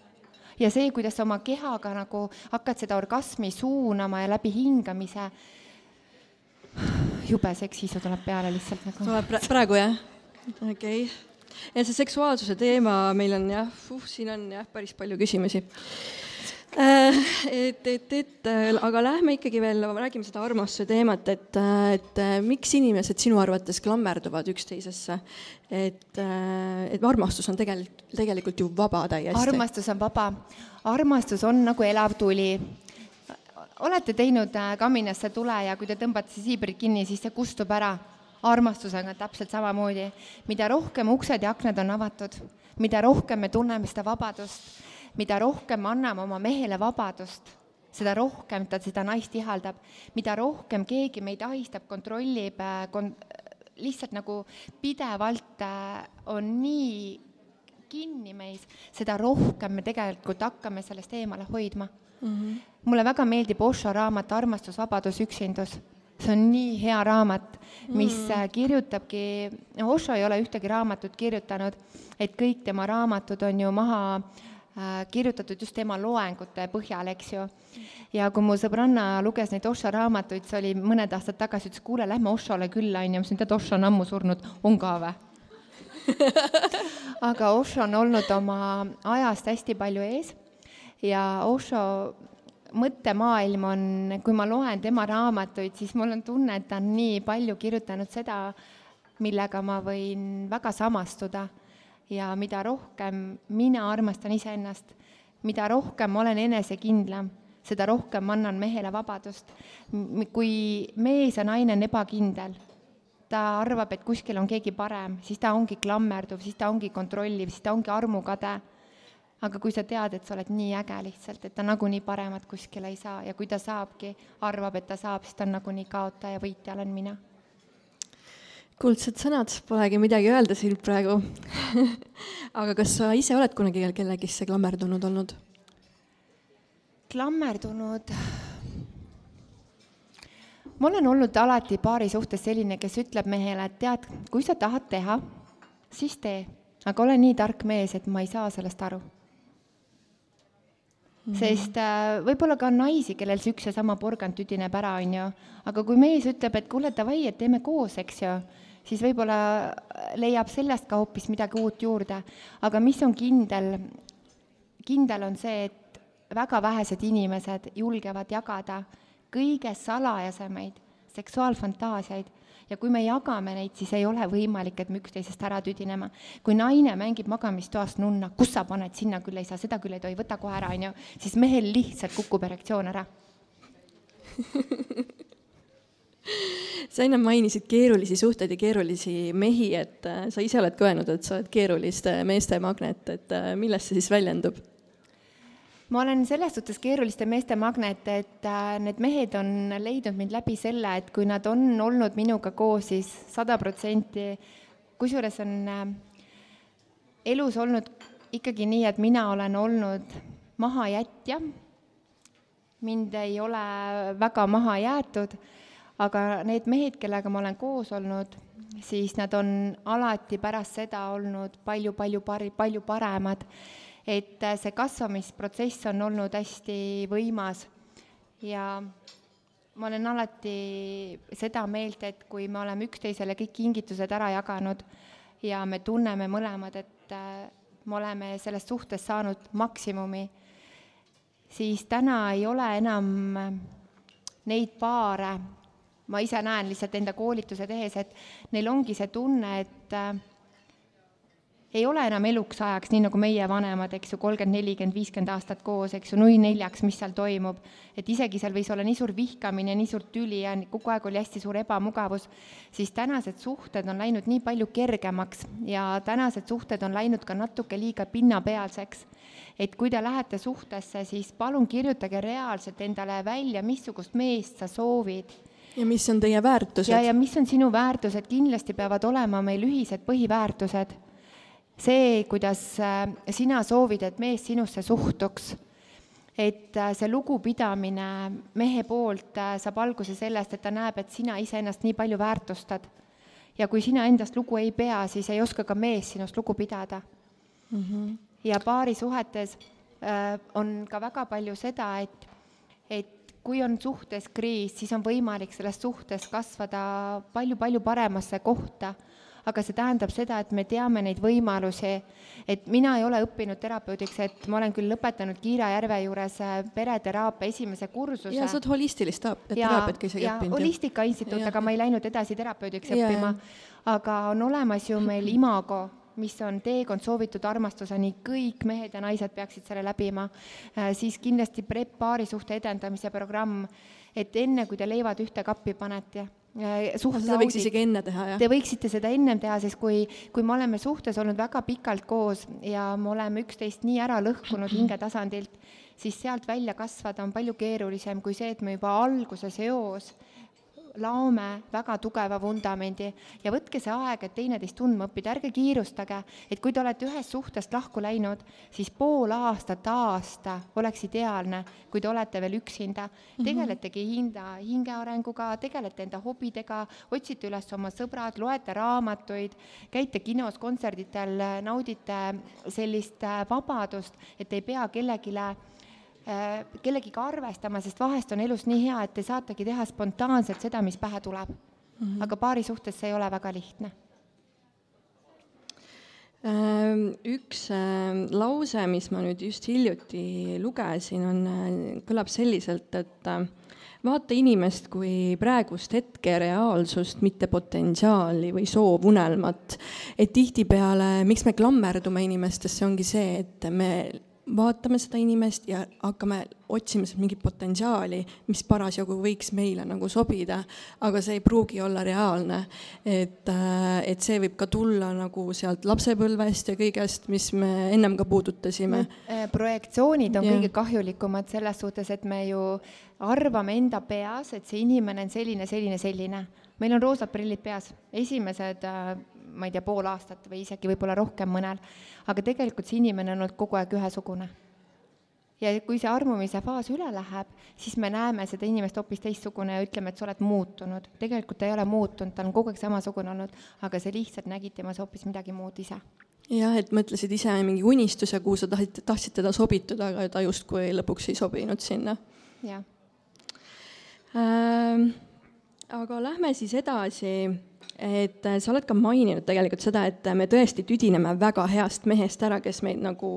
Speaker 3: ja see, kuidas sa oma kehaga nagu hakkad seda orgasmi suunama ja läbi hingamise, jube seksiisu tuleb peale lihtsalt nagu.
Speaker 2: tuleb praegu jah? okei okay. ja see seksuaalsuse teema meil on jah uh,, siin on jah, päris palju küsimusi et, et, et äh, aga lähme ikkagi veel, räägime seda armastuse teemat, et, äh, et miks inimesed sinu arvates klammerduvad üksteisesse? et, et armastus on tegelikult, tegelikult ju vaba täiesti.
Speaker 3: armastus on vaba. armastus on nagu elav tuli olete teinud kaminasse tule ja kui te tõmbate siibrit kinni, siis see kustub ära. armastusega täpselt samamoodi. mida rohkem uksed ja aknad on avatud, mida rohkem me tunneme seda vabadust mida rohkem me anname oma mehele vabadust, seda rohkem ta seda naist ihaldab, mida rohkem keegi meid ahistab, kontrollib äh, kon-, lihtsalt nagu pidevalt äh, on nii kinni meis, seda rohkem me tegelikult hakkame sellest eemale hoidma mm. -hmm. mulle väga meeldib Osho raamat Armastus, vabadus, üksindus. see on nii hea raamat, mis mm kirjutabki, Osho ei ole ühtegi raamatut kirjutanud, et kõik tema raamatud on ju maha Äh, kirjutatud just tema loengute põhjal, eks ju. ja kui mu sõbranna luges neid Oša raamatuid, see oli mõned aastad tagasi, ütles, kuule, lähme Ošale külla, onju, ma ütlesin, tead, Oša on ammu surnud, on ka vä? [laughs] aga Osho on olnud oma ajast hästi palju ees ja Osho mõttemaailm on, kui ma loen tema raamatuid, siis mul on tunne, et ta on nii palju kirjutanud seda, millega ma võin väga samastuda ja mida rohkem mina armastan iseennast, mida rohkem olen enesekindlam, seda rohkem annan mehele vabadust. kui mees ja naine on ebakindel, ta arvab, et kuskil on keegi parem, siis ta ongi klammerduv, siis ta ongi kontrolliv, siis ta ongi armukade. aga kui sa tead, et sa oled nii äge lihtsalt, et ta nagunii paremat kuskile ei saa ja kui ta saabki, arvab, et ta saab, siis ta on nagunii kaotaja, võitja olen mina
Speaker 2: kuldsed sõnad, polegi midagi öelda siin praegu [laughs] aga kas sa ise oled kunagi kellegisse klammerdunud olnud?
Speaker 3: klammerdunud? ma olen olnud alati paari suhtes selline, kes ütleb mehele, et tead, kui sa tahad teha, siis tee, aga ole nii tark mees, et ma ei saa sellest aru. Mm -hmm. sest äh, võib-olla ka on naisi, kellel see üks ja sama porgand tüdineb ära, on ju, aga kui mees ütleb, et kuule, davai, et teeme koos, eks ju, siis võib-olla leiab sellest ka hoopis midagi uut juurde. aga mis on kindel, kindel on see, et väga vähesed inimesed julgevad jagada kõige salajasemaid seksuaalfantaasiaid ja kui me jagame neid, siis ei ole võimalik, et me üksteisest ära tüdineme. kui naine mängib magamistoas nunna, kus sa paned, sinna küll ei saa, seda küll ei tohi, võta kohe ära, on ju, siis mehel lihtsalt kukub erektsioon ära [laughs] [laughs]
Speaker 2: sa enne mainisid keerulisi suhteid ja keerulisi mehi, et äh, sa ise oled ka öelnud, et sa oled keeruliste meeste magnet, et äh, millest see siis väljendub?
Speaker 3: ma olen selles suhtes keeruliste meeste magnet, et äh, need mehed on leidnud mind läbi selle, et kui nad on olnud minuga koos, siis sada protsenti, kusjuures on elus olnud ikkagi nii, et mina olen olnud mahajätja, mind ei ole väga maha jäetud, aga need mehed, kellega ma olen koos olnud, siis nad on alati pärast seda olnud palju-palju pari-, palju paremad. Et äh, see kasvamisprotsess on olnud hästi võimas. Ja ma olen alati seda meelt, et kui me oleme üksteisele kõik kingitused ära jaganud ja me tunneme mõlemad, et äh, me oleme sellest suhtest saanud maksimumi, siis täna ei ole enam neid paare, ma ise näen lihtsalt enda koolituse tehes, et neil ongi see tunne, et äh, ei ole enam eluks ajaks, nii nagu meie vanemad, eks ju, kolmkümmend, nelikümmend, viiskümmend aastat koos, eks ju, nui neljaks, mis seal toimub. et isegi seal võis olla nii suur vihkamine, nii suurt tüli ja kogu aeg oli hästi suur ebamugavus, siis tänased suhted on läinud nii palju kergemaks ja tänased suhted on läinud ka natuke liiga pinnapealseks. et kui te lähete suhtesse, siis palun kirjutage reaalselt endale välja, missugust meest sa soovid
Speaker 2: ja mis on teie väärtused?
Speaker 3: ja, ja mis on sinu väärtused, kindlasti peavad olema meil ühised põhiväärtused see, kuidas äh, sina soovid, et mees sinusse suhtuks, et äh, see lugupidamine mehe poolt äh, saab alguse sellest, et ta näeb, et sina iseennast nii palju väärtustad. ja kui sina endast lugu ei pea, siis ei oska ka mees sinust lugu pidada mm. -hmm. ja paarisuhetes on ka väga palju seda, et, et kui on suhtes kriis, siis on võimalik selles suhtes kasvada palju-palju paremasse kohta aga see tähendab seda, et me teame neid võimalusi, et mina ei ole õppinud terapeudiks, et ma olen küll lõpetanud Kiira Järve juures äh, pereteraapia esimese kursuse.
Speaker 2: ja sa oled holistilist teraapiat ka isegi õppinud.
Speaker 3: holistika instituut, aga ma ei läinud edasi terapeudiks ja, õppima. aga on olemas ju meil [laughs] Imago mis on teekond soovitud armastuseni, kõik mehed ja naised peaksid selle läbima, äh, siis kindlasti PREP paarisuhte edendamise programm, et enne, kui te leivad ühte kappi panete,
Speaker 2: suhte seda võiks isegi enne teha, jah?
Speaker 3: Te võiksite seda ennem teha, sest kui, kui me oleme suhtes olnud väga pikalt koos ja me oleme üksteist nii ära lõhkunud hingetasandilt, siis sealt välja kasvada on palju keerulisem kui see, et me juba alguses eos laome väga tugeva vundamendi ja võtke see aeg, et teineteist tundma õppida, ärge kiirustage, et kui te olete ühest suhtest lahku läinud, siis pool aastat, aasta oleks ideaalne, kui te olete veel üksinda. Mhm. tegeletegi hinda, hingearenguga, tegelete enda hobidega, otsite üles oma sõbrad, loete raamatuid, käite kinos, kontserditel, naudite sellist äh, vabadust, et ei pea kellelegi kellegiga arvestama, sest vahest on elus nii hea, et te saategi teha spontaanselt seda, mis pähe tuleb mm. -hmm. aga paari suhtes see ei ole väga lihtne
Speaker 2: ähm, üks äh, lause, mis ma nüüd just hiljuti lugesin, on, äh, kõlab selliselt, et vaata inimest kui praegust hetke reaalsust, mitte potentsiaali või soovunelmat. et tihtipeale, miks me klammerdume inimestesse, ongi see, et me vaatame seda inimest ja hakkame otsima sealt mingit potentsiaali, mis parasjagu võiks meile nagu sobida, aga see ei pruugi olla reaalne. et, äh, et see võib ka tulla nagu sealt lapsepõlvest ja kõigest, mis me ennem ka puudutasime.
Speaker 3: Äh, projektsioonid on ja. kõige kahjulikumad selles suhtes, et me ju arvame enda peas, et see inimene on selline, selline, selline. meil on roosad prillid peas, esimesed äh, ma ei tea, pool aastat või isegi võib-olla rohkem mõnel, aga tegelikult see inimene on olnud kogu aeg ühesugune. ja kui see armumise faas üle läheb, siis me näeme seda inimest hoopis teistsugune ja ütleme, et sa oled muutunud. tegelikult ta ei ole muutunud, ta on kogu aeg samasugune olnud, aga sa lihtsalt nägid temas hoopis midagi muud ise
Speaker 2: jah, et mõtlesid ise mingi unistuse, kuhu sa tahtsid, tahtsid teda sobituda, aga ta justkui lõpuks ei sobinud sinna.
Speaker 3: jah
Speaker 2: ähm,. Aga lähme siis edasi et äh, sa oled ka maininud tegelikult seda, et me tõesti tüdineme väga heast mehest ära, kes meid nagu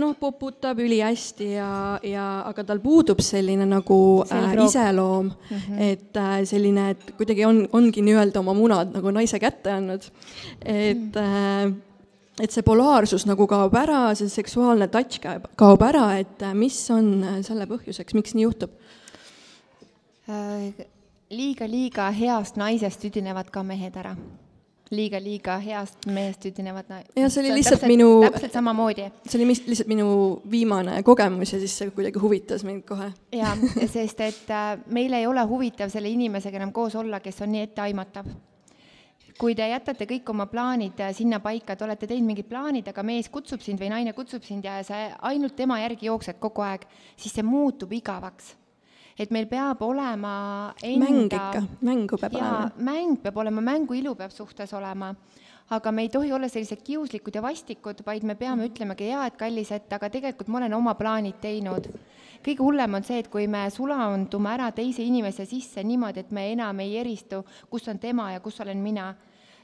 Speaker 2: noh, poputab ülihästi ja, ja aga tal puudub selline nagu äh, iseloom mm, -hmm. et äh, selline, et kuidagi on, ongi nii-öelda oma munad nagu naise kätte andnud. et mm. äh, et see polaarsus nagu kaob ära, see seksuaalne touch kaob, kaob ära, et äh, mis on äh, selle põhjuseks, miks nii juhtub?
Speaker 3: Liiga-liiga heast naisest tüdinevad ka mehed ära liiga-liiga heast mehest tüdinevad na-.
Speaker 2: ja see oli see lihtsalt täpselt, minu.
Speaker 3: täpselt samamoodi.
Speaker 2: see oli lihtsalt minu viimane kogemus ja siis see kuidagi huvitas mind kohe.
Speaker 3: jaa, sest et äh, meil ei ole huvitav selle inimesega enam koos olla, kes on nii etteaimatav. kui te jätate kõik oma plaanid äh, sinna paika, te olete teinud mingid plaanid, aga mees kutsub sind või naine kutsub sind ja sa ainult tema järgi jooksed kogu aeg, siis see muutub igavaks et meil peab olema
Speaker 2: enda mäng ikka, mängu peab
Speaker 3: jaa,
Speaker 2: olema.
Speaker 3: mäng peab olema, mängu ilu peab suhtes olema aga me ei tohi olla sellised kiuslikud ja vastikud, vaid me peame ütlemagi, jaa, et kallis, et aga tegelikult ma olen oma plaanid teinud. kõige hullem on see, et kui me sulandume ära teise inimese sisse niimoodi, et me enam ei eristu, kus on tema ja kus olen mina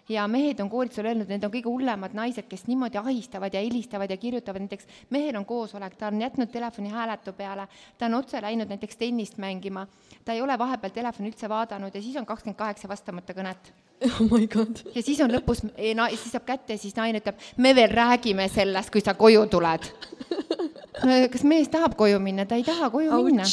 Speaker 3: ja mehed on koolitusel öelnud, need on kõige hullemad naised, kes niimoodi ahistavad ja helistavad ja kirjutavad, näiteks mehel on koosolek, ta on jätnud telefoni hääletu peale, ta on otse läinud näiteks tennist mängima, ta ei ole vahepeal telefoni üldse vaadanud ja siis on kakskümmend kaheksa vastamata kõnet.
Speaker 2: Oh my god.
Speaker 3: ja siis on lõpus, na-, siis saab kätte ja siis naine ütleb, me veel räägime sellest, kui sa koju tuled. [laughs] kas mees tahab koju minna, ta ei taha koju Ouch. minna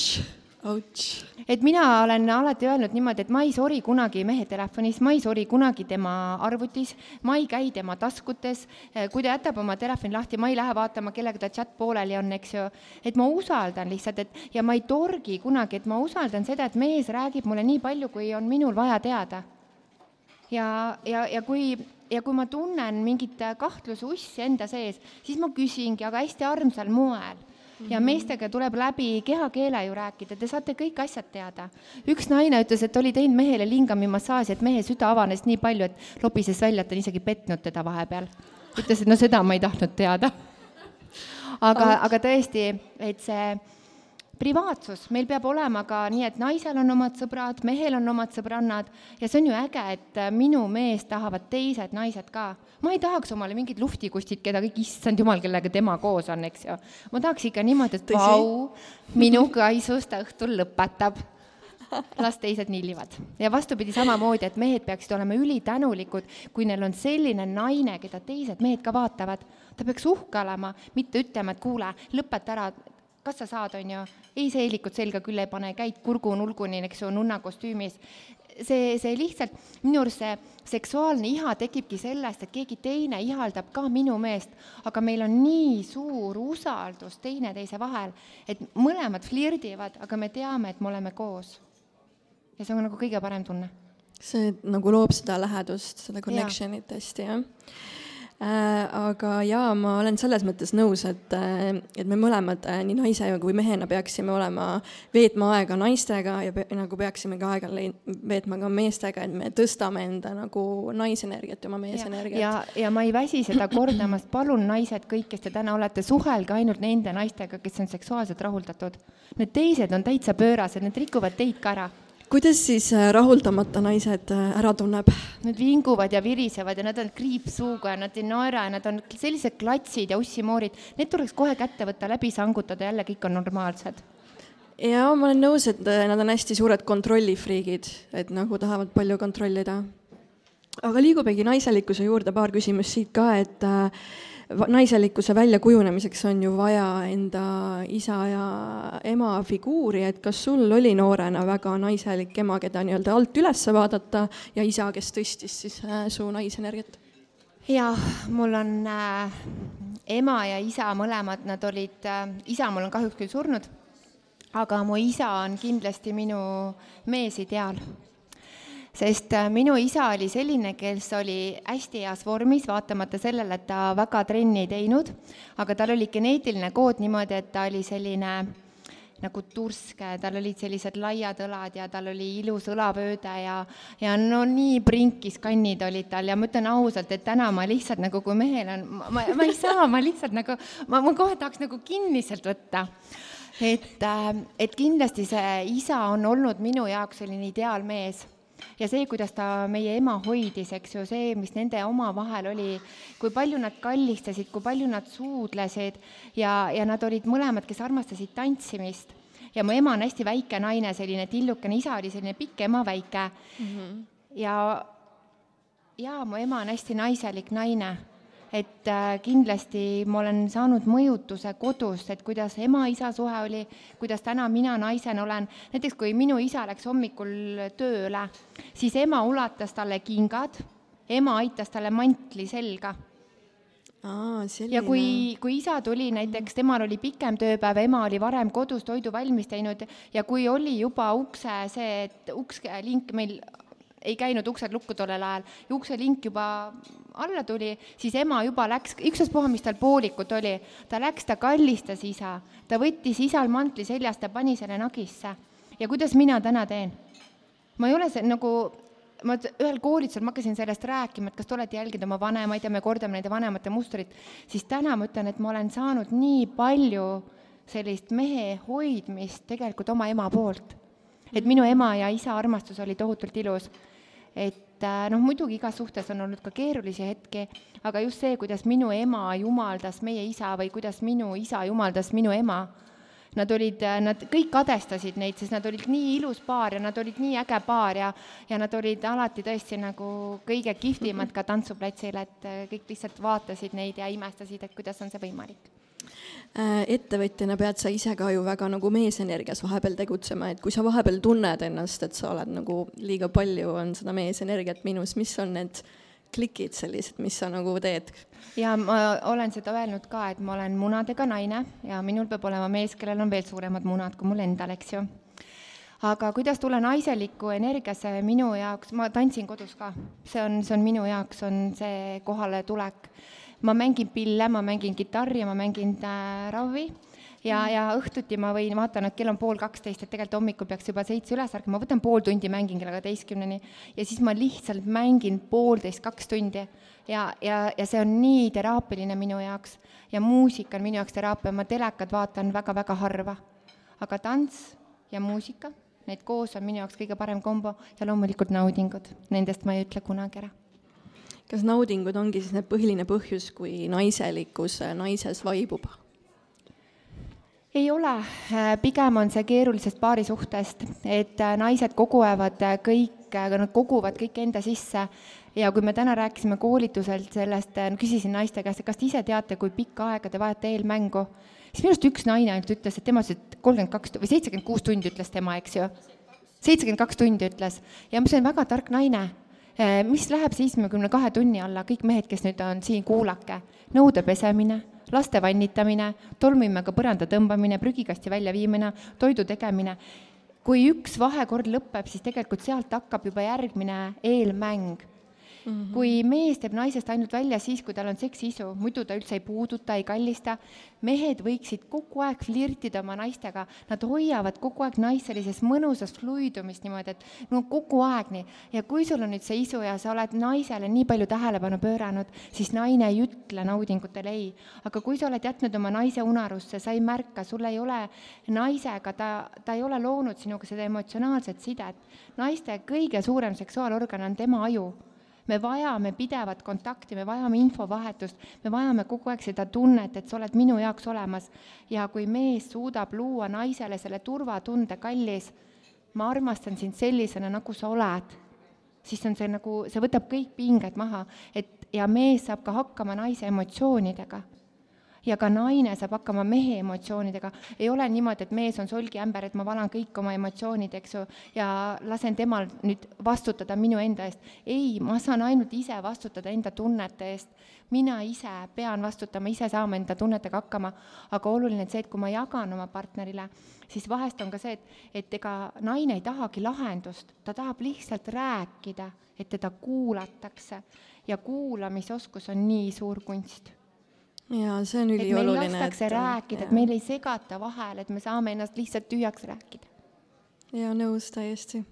Speaker 3: et mina olen alati öelnud niimoodi, et ma ei sori kunagi mehe telefonis, ma ei sori kunagi tema arvutis, ma ei käi tema taskutes, kui ta jätab oma telefoni lahti, ma ei lähe vaatama, kellega ta chat pooleli on, eks ju. et ma usaldan lihtsalt, et ja ma ei torgi kunagi, et ma usaldan seda, et mees räägib mulle nii palju, kui on minul vaja teada. ja, ja, ja kui ja kui ma tunnen mingit kahtluse ussi enda sees, siis ma küsingi, aga hästi armsal moel ja meestega tuleb läbi kehakeele ju rääkida, te saate kõik asjad teada. üks naine ütles, et oli teinud mehele lingamimassaaži, et mehe süda avanes nii palju, et lobises välja, et on isegi petnud teda vahepeal. ütles, et no seda ma ei tahtnud teada. aga, aga tõesti, et see privaatsus, meil peab olema ka nii, et naisel on omad sõbrad, mehel on omad sõbrannad ja see on ju äge, et minu meest tahavad teised naised ka. ma ei tahaks omale mingit luhtikustid, keda kõik, issand jumal, kellega tema koos on, eks ju. ma tahaks ikka niimoodi, et vau, minu kaisus ta õhtul lõpetab las teised nillivad. ja vastupidi samamoodi, et mehed peaksid olema ülitänulikud, kui neil on selline naine, keda teised mehed ka vaatavad. ta peaks uhke olema, mitte ütlema, et kuule, lõpeta ära, kas sa saad, on ju, ei seelikut selga küll ei pane, käid kurgu-nulguni, eks ju, nunna kostüümis. see, see lihtsalt, minu arust see seksuaalne iha tekibki sellest, et keegi teine ihaldab ka minu meest, aga meil on nii suur usaldus teineteise vahel, et mõlemad flirdivad, aga me teame, et me oleme koos. ja see on nagu kõige parem tunne.
Speaker 2: see nagu loob seda lähedust, seda connection'it hästi, jah aga jaa, ma olen selles mõttes nõus, et, äh, et me mõlemad äh, nii naise kui mehena peaksime olema, veetma aega naistega ja pe, nagu peaksime ka aega veetma ka meestega, et me tõstame enda nagu naisenergiat ja oma meesenergiat.
Speaker 3: ja, ja, ja ma ei väsi seda kordamast, palun naised, kõik, kes te täna olete, suhelge ainult nende naistega, kes on seksuaalselt rahuldatud. Need teised on täitsa pöörased, need rikuvad teid ka ära
Speaker 2: kuidas siis äh, rahuldamata naised äh, ära tunneb?
Speaker 3: Nad vinguvad ja virisevad ja nad on kriipsuuga ja nad ei naera ja nad on sellised klatsid ja ussimoorid, need tuleks kohe kätte võtta, läbi sangutada, jälle kõik on normaalsed.
Speaker 2: ja ma olen nõus, et äh, nad on hästi suured kontrollifriigid, et nagu tahavad palju kontrollida. aga liigumegi naiselikkuse juurde, paar küsimust siit ka, et naiselikkuse väljakujunemiseks on ju vaja enda isa ja ema figuuri, et kas sul oli noorena väga naiselik ema, keda nii-öelda alt üles vaadata ja isa, kes tõstis siis äh, su naisenergiat?
Speaker 3: jaa, mul on äh, ema ja isa mõlemad, nad olid äh,, isa mul on kahjuks küll surnud, aga mu isa on kindlasti minu meesideaal sest äh, minu isa oli selline, kes oli hästi heas vormis, vaatamata sellele, et ta väga trenni ei teinud, aga tal oli geneetiline kood niimoodi, et ta oli selline nagu turske, tal olid sellised laiad õlad ja tal oli ilus õlavööde ja, ja no nii prinkis kannid olid tal. Ja ma ütlen ausalt, et täna ma lihtsalt nagu, kui mehel on, ma, ma ei saa, ma lihtsalt nagu, ma, ma kohe tahaks nagu kinniselt võtta. Et, äh, et kindlasti see isa on olnud minu jaoks selline ideaalmees ja see, kuidas ta meie ema hoidis, eks ju, see, mis nende omavahel oli, kui palju nad kallistasid, kui palju nad suudlesid ja, ja nad olid mõlemad, kes armastasid tantsimist. ja mu ema on hästi väike naine, selline tillukene, isa oli selline pikk, ema väike mm. -hmm. ja, ja mu ema on hästi naiselik naine et äh, kindlasti ma olen saanud mõjutuse kodust, et kuidas ema-isa suhe oli, kuidas täna mina naisena olen, näiteks kui minu isa läks hommikul tööle, siis ema ulatas talle kingad, ema aitas talle mantli selga.
Speaker 2: Aa,
Speaker 3: ja kui, kui isa tuli näiteks, temal oli pikem tööpäev, ema oli varem kodus toidu valmis teinud ja kui oli juba ukse see, et ukslink meil ei käinud uksed lukku tollel ajal ja ukselink juba alla tuli, siis ema juba läks, ükstaspuha, mis tal poolikut oli, ta läks, ta kallistas isa, ta võttis isal mantli seljast ja pani selle nagisse. ja kuidas mina täna teen? ma ei ole see nagu, ma ühel koolitusel ma hakkasin sellest rääkima, et kas te olete jälginud oma vanemaid ja me kordame nende vanemate mustrit, siis täna ma ütlen, et ma olen saanud nii palju sellist mehe hoidmist tegelikult oma ema poolt. Et minu ema ja isa armastus oli tohutult ilus. Et äh, noh, muidugi igas suhtes on olnud ka keerulisi hetki, aga just see, kuidas minu ema jumaldas meie isa või kuidas minu isa jumaldas minu ema, nad olid, äh, nad kõik kadestasid neid, sest nad olid nii ilus paar ja nad olid nii äge paar ja, ja nad olid alati tõesti nagu kõige kihvtimad ka tantsuplatsil, et äh, kõik lihtsalt vaatasid neid ja imestasid, et kuidas on see võimalik.
Speaker 2: Äh, ettevõtjana pead sa ise ka ju väga nagu meesenergias vahepeal tegutsema, et kui sa vahepeal tunned ennast, et sa oled nagu liiga palju, on seda meesenergiat minus, mis on need klikid sellised, mis sa nagu teed?
Speaker 3: ja ma olen seda öelnud ka, et ma olen munadega naine ja minul peab olema mees, kellel on veel suuremad munad kui mul endal, eks ju. Aga kuidas tulla naiselikku energiasse minu jaoks, ma tantsin kodus ka, see on, see on minu jaoks, on see kohaletulek ma mängin pille, ma mängin kitarri, ma mängin äh, ravi ja, ja õhtuti ma võin, vaatan, et kell on pool kaksteist, et tegelikult hommikul peaks juba seitse üles ärkama, ma võtan pool tundi, mängin kella kaheteistkümneni ja siis ma lihtsalt mängin poolteist, kaks tundi. ja, ja, ja see on nii teraapiline minu jaoks ja muusika on minu jaoks teraapia, ma telekat vaatan väga-väga harva. aga tants ja muusika, need koos on minu jaoks kõige parem kombo ja loomulikult naudingud, nendest ma ei ütle kunagi ära
Speaker 2: kas naudingud ongi siis need põhiline põhjus, kui naiselikkus naises vaibub?
Speaker 3: Ei ole, pigem on see keerulisest paarisuhtest, et naised koguvad kõik, nad koguvad kõik enda sisse. Ja kui me täna rääkisime koolituselt sellest, küsisin naiste käest, et kas te ise teate, kui pikka aega te vajate eelmängu, siis minu arust üks naine ainult ütles, et tema ütles, et kolmkümmend kaks või seitsekümmend kuus tundi ütles tema, eks ju. seitsekümmend kaks tundi ütles. Ja see on väga tark naine. Mis läheb seitsmekümne kahe tunni alla, kõik mehed, kes nüüd on siin, kuulake, nõude pesemine, laste vannitamine, tolmuimega põranda tõmbamine, prügikasti väljaviimine, toidu tegemine. kui üks vahekord lõpeb, siis tegelikult sealt hakkab juba järgmine eelmäng Mm -hmm. kui mees teeb naisest ainult välja siis, kui tal on seksiisu, muidu ta üldse ei puuduta, ei kallista, mehed võiksid kogu aeg flirtida oma naistega, nad hoiavad kogu aeg naist sellises mõnusas fluidumist niimoodi, et no kogu aeg nii. ja kui sul on nüüd see isu ja sa oled naisele nii palju tähelepanu pööranud, siis naine ei ütle naudingutele ei. aga kui sa oled jätnud oma naise unarusse, sa ei märka, sul ei ole naisega, ta, ta ei ole loonud sinuga seda emotsionaalset sidet. naiste kõige suurem seksuaalorgan on tema aju me vajame pidevat kontakti, me vajame infovahetust, me vajame kogu aeg seda tunnet, et sa oled minu jaoks olemas. ja kui mees suudab luua naisele selle turvatunde, kallis, ma armastan sind sellisena, nagu sa oled, siis on see nagu, see võtab kõik pinged maha, et ja mees saab ka hakkama naise emotsioonidega ja ka naine saab hakkama mehe emotsioonidega. ei ole niimoodi, et mees on solgiämber, et ma valan kõik oma emotsioonid, eks ju, ja lasen temal nüüd vastutada minu enda eest. ei, ma saan ainult ise vastutada enda tunnete eest. mina ise pean vastutama, ise saama enda tunnetega hakkama, aga oluline on see, et kui ma jagan oma partnerile, siis vahest on ka see, et, et ega naine ei tahagi lahendust, ta tahab lihtsalt rääkida, et teda kuulatakse ja kuulamisoskus on nii suur kunst
Speaker 2: ja see on ülioluline.
Speaker 3: et meil lastakse et, rääkida, et meil ei segata vahele, et me saame ennast lihtsalt tühjaks rääkida.
Speaker 2: ja nõus täiesti.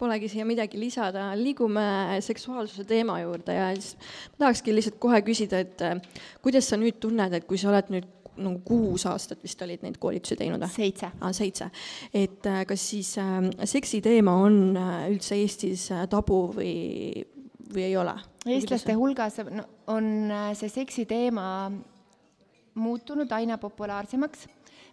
Speaker 2: Polegi siia midagi lisada, liigume seksuaalsuse teema juurde ja siis ma tahakski lihtsalt kohe küsida, et äh, kuidas sa nüüd tunned, et kui sa oled nüüd nagu kuus aastat vist olid neid koolitusi teinud või?
Speaker 3: seitse
Speaker 2: ah,. seitse. et äh, kas siis äh, seksi teema on äh, üldse Eestis äh, tabu või, või ei ole?
Speaker 3: eestlaste hulgas on äh, see seksi teema muutunud aina populaarsemaks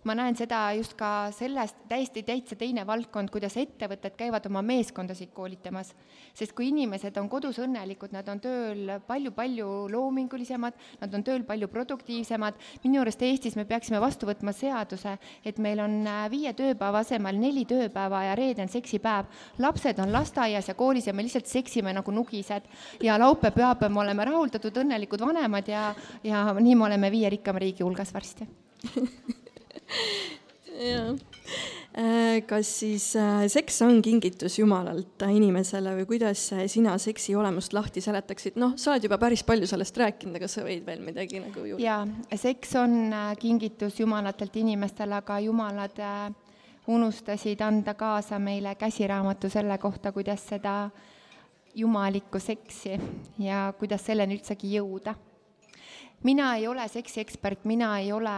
Speaker 3: ma näen seda just ka sellest, täiesti täitsa teine valdkond, kuidas ettevõtted käivad oma meeskondasid koolitamas. sest kui inimesed on kodus õnnelikud, nad on tööl palju-palju loomingulisemad, nad on tööl palju produktiivsemad, minu arust Eestis me peaksime vastu võtma seaduse, et meil on äh, viie tööpäeva asemel neli tööpäeva ja reede on seksipäev. lapsed on lasteaias ja koolis ja me lihtsalt seksime nagu nugised ja laupäev-pühapäev me oleme rahuldatud, õnnelikud vanemad ja, ja nii me oleme viie rikkama riigi hulgas varsti [laughs]
Speaker 2: jah. Äh, kas siis äh, seks on kingitus Jumalalt inimesele või kuidas sina seksi olemust lahti seletaksid? noh, sa oled juba päris palju sellest rääkinud, aga sa võid veel midagi nagu juurde?
Speaker 3: jaa, seks on äh, kingitus Jumalatelt inimestele, aga Jumalad unustasid anda kaasa meile käsiraamatu selle kohta, kuidas seda jumalikku seksi ja kuidas selleni üldsegi jõuda mina ei ole seksiekspert, mina ei ole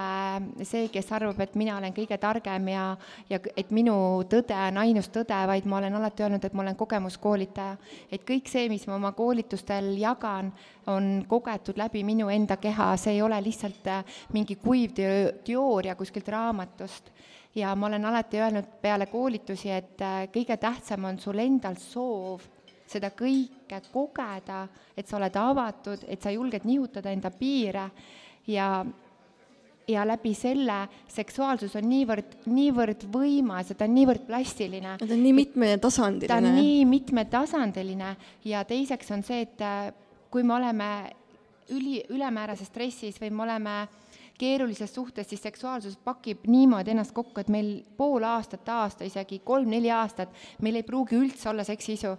Speaker 3: see, kes arvab, et mina olen kõige targem ja, ja et minu tõde on ainus tõde, vaid ma olen alati öelnud, et ma olen kogemuskoolitaja. et kõik see, mis ma oma koolitustel jagan, on kogetud läbi minu enda keha, see ei ole lihtsalt äh, mingi kuiv teooria kuskilt raamatust. ja ma olen alati öelnud peale koolitusi, et äh, kõige tähtsam on sul endal soov seda kõike kogeda, et sa oled avatud, et sa julged nihutada enda piire ja ja läbi selle seksuaalsus on niivõrd, niivõrd võimas ja ta on niivõrd plastiline.
Speaker 2: ta on nii mitmetasandiline.
Speaker 3: ta on nii mitmetasandiline ja teiseks on see, et äh, kui me oleme üli, ülemäärases stressis või me oleme keerulises suhtes, siis seksuaalsus pakib niimoodi ennast kokku, et meil pool aastat, aasta, isegi kolm-neli aastat, meil ei pruugi üldse olla seksiisu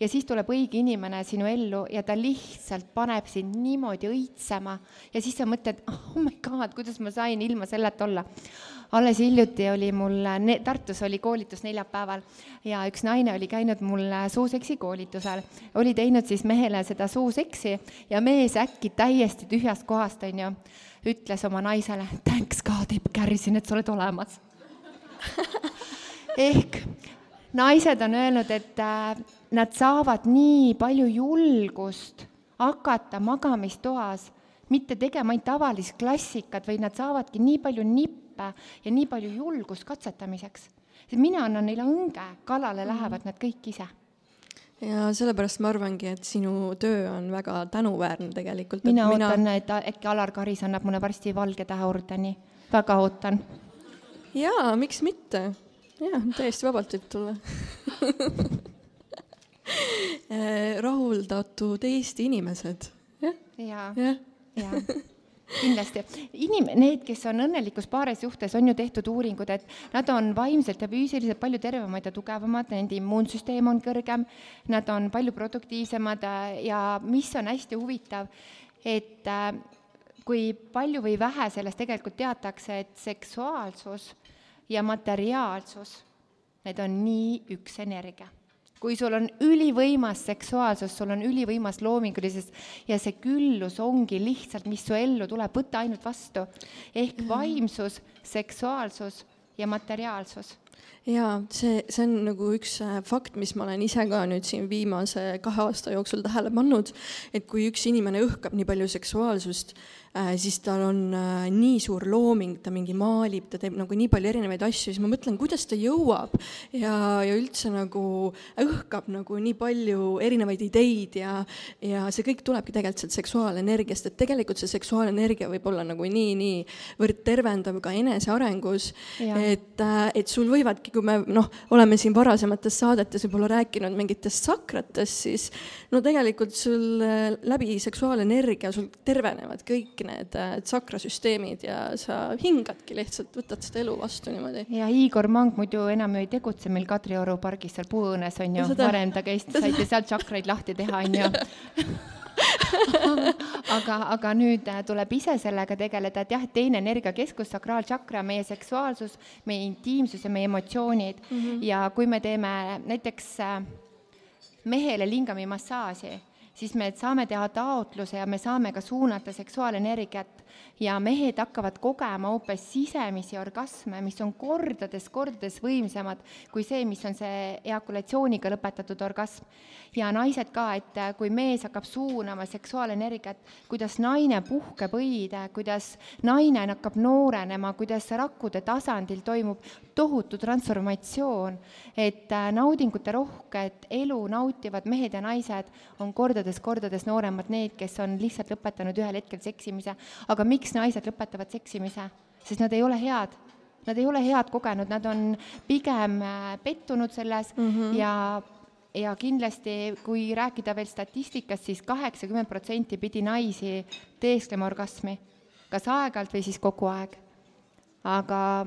Speaker 3: ja siis tuleb õige inimene sinu ellu ja ta lihtsalt paneb sind niimoodi õitsema. Ja siis sa mõtled, oh my god, kuidas ma sain ilma selleta olla. alles hiljuti oli mul, Tartus oli koolitus neljapäeval ja üks naine oli käinud mul suuseksi koolitusel, oli teinud siis mehele seda suuseksi ja mees äkki täiesti tühjast kohast, onju, ütles oma naisele, thanks God, kärsin, et sa oled olemas. [laughs] Ehk naised on öelnud, et äh, nad saavad nii palju julgust hakata magamistoas mitte tegema ainult tavalist klassikat, vaid nad saavadki nii palju nippe ja nii palju julgust katsetamiseks. mina annan neile õnge, kallale mhm. lähevad nad kõik ise
Speaker 2: ja sellepärast ma arvangi, et sinu töö on väga tänuväärne tegelikult.
Speaker 3: mina ootan mina..., et äkki Alar Karis annab mulle varsti Valge Tähe ordeni, väga ootan.
Speaker 2: jaa, miks mitte jah, täiesti vabalt võib tulla äh, [laughs] [laughs] rahuldatud Eesti inimesed,
Speaker 3: jah? ja, ja, ja kindlasti. inim-, need, kes on õnnelikus paares suhtes, on ju tehtud uuringud, et nad on vaimselt ja füüsiliselt palju tervemad ja tugevamad, nende immuunsüsteem on kõrgem, nad on palju produktiivsemad äh, ja mis on hästi huvitav, et äh, kui palju või vähe sellest tegelikult teatakse, et seksuaalsus ja materiaalsus, need on nii üks energia. Kui sul on ülivõimas seksuaalsus, sul on ülivõimas loomingulisus ja see küllus ongi lihtsalt, mis su ellu tuleb, võta ainult vastu. ehk mhm. vaimsus, seksuaalsus ja materiaalsus
Speaker 2: jaa, see, see on nagu üks äh, fakt, mis ma olen ise ka nüüd siin viimase kahe aasta jooksul tähele pannud, et kui üks inimene õhkab nii palju seksuaalsust, siis tal on äh, nii suur looming, ta mingi maalib, ta teeb nagu nii palju erinevaid asju, siis ma mõtlen, kuidas ta jõuab ja, ja üldse nagu õhkab nagu nii palju erinevaid ideid ja, ja see kõik tulebki tegelikult sealt seksuaalenergiast, et tegelikult see seksuaalenergia võib olla nagu nii, niivõrd tervendav ka enesearengus, et, äh, et sul võivadki, kui me noh, oleme siin varasemates saadetes võib-olla rääkinud mingitest sakratest, siis no tegelikult sul läbi seksuaalenergia sul tervenevad kõik need äh, tsakrasüsteemid ja sa hingadki lihtsalt, võtad seda elu vastu niimoodi.
Speaker 3: ja Igor Mang muidu enam ju ei tegutse meil Kadrioru pargis seal Puuõõnes on ju, varem ta käis, saite sealt tsakraid lahti teha, on ju [laughs] aga, aga nüüd äh, tuleb ise sellega tegeleda, et jah, teine energiakeskus, sakraaltšakra, meie seksuaalsus, meie intiimsus ja meie emotsioonid mm -hmm. ja kui me teeme näiteks äh, mehele lingami massaaži, siis me saame teha taotluse ja me saame ka suunata seksuaalenergiat ja mehed hakkavad kogema hoopis sisemisi orgasme, mis on kordades, kordades võimsamad kui see, mis on see eakulatsiooniga lõpetatud orgasm. ja naised ka, et kui mees hakkab suunama seksuaalenergiat, kuidas naine puhkeb õide, kuidas naine hakkab noorenema, kuidas rakkude tasandil toimub tohutu transformatsioon, et naudingute rohked elu nautivad mehed ja naised on kordades-kordades nooremad need, kes on lihtsalt lõpetanud ühel hetkel seksimise, aga miks naised lõpetavad seksimise? sest nad ei ole head. Nad ei ole head kogenud, nad on pigem äh, pettunud selles mm -hmm. ja ja kindlasti, kui rääkida veel statistikast siis, siis kaheksakümmend protsenti pidi naisi teesklema orgasmi, kas aeg-ajalt või siis kogu aeg. aga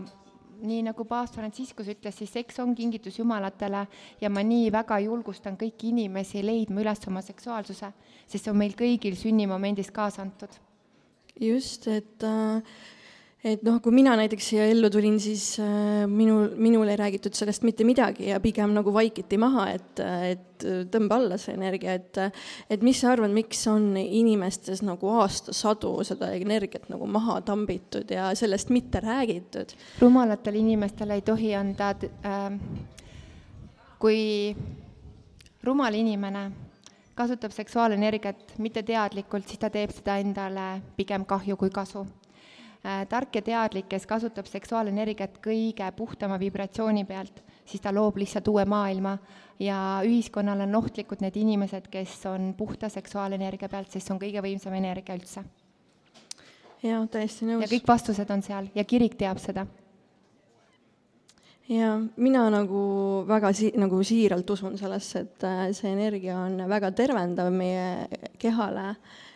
Speaker 3: nii nagu paavst Franciscus ütles, siis seks on kingitus jumalatele ja ma nii väga julgustan kõiki inimesi leidma üles oma seksuaalsuse, sest see on meil kõigil sünnimomendis kaasa antud
Speaker 2: just, et äh, et noh, kui mina näiteks siia ellu tulin, siis äh, minul, minul ei räägitud sellest mitte midagi ja pigem nagu vaikiti maha, et, et tõmba alla see energia, et et mis sa arvad, miks on inimestes nagu aastasadu seda energiat nagu maha tambitud ja sellest mitte räägitud?
Speaker 3: rumalatele inimestele ei tohi anda äh,, kui rumal inimene kasutab seksuaalenergiat mitteteadlikult, siis ta teeb seda endale pigem kahju kui kasu. Äh, tark ja teadlik, kes kasutab seksuaalenergiat kõige puhtama vibratsiooni pealt, siis ta loob lihtsalt uue maailma ja ühiskonnale on ohtlikud need inimesed, kes on puhta seksuaalenergia pealt, sest see on kõige võimsam energia üldse.
Speaker 2: jaa, täiesti nõus.
Speaker 3: ja kõik vastused on seal ja kirik teab seda
Speaker 2: ja mina nagu väga si-, nagu siiralt usun sellesse, et äh, see energia on väga tervendav meie kehale.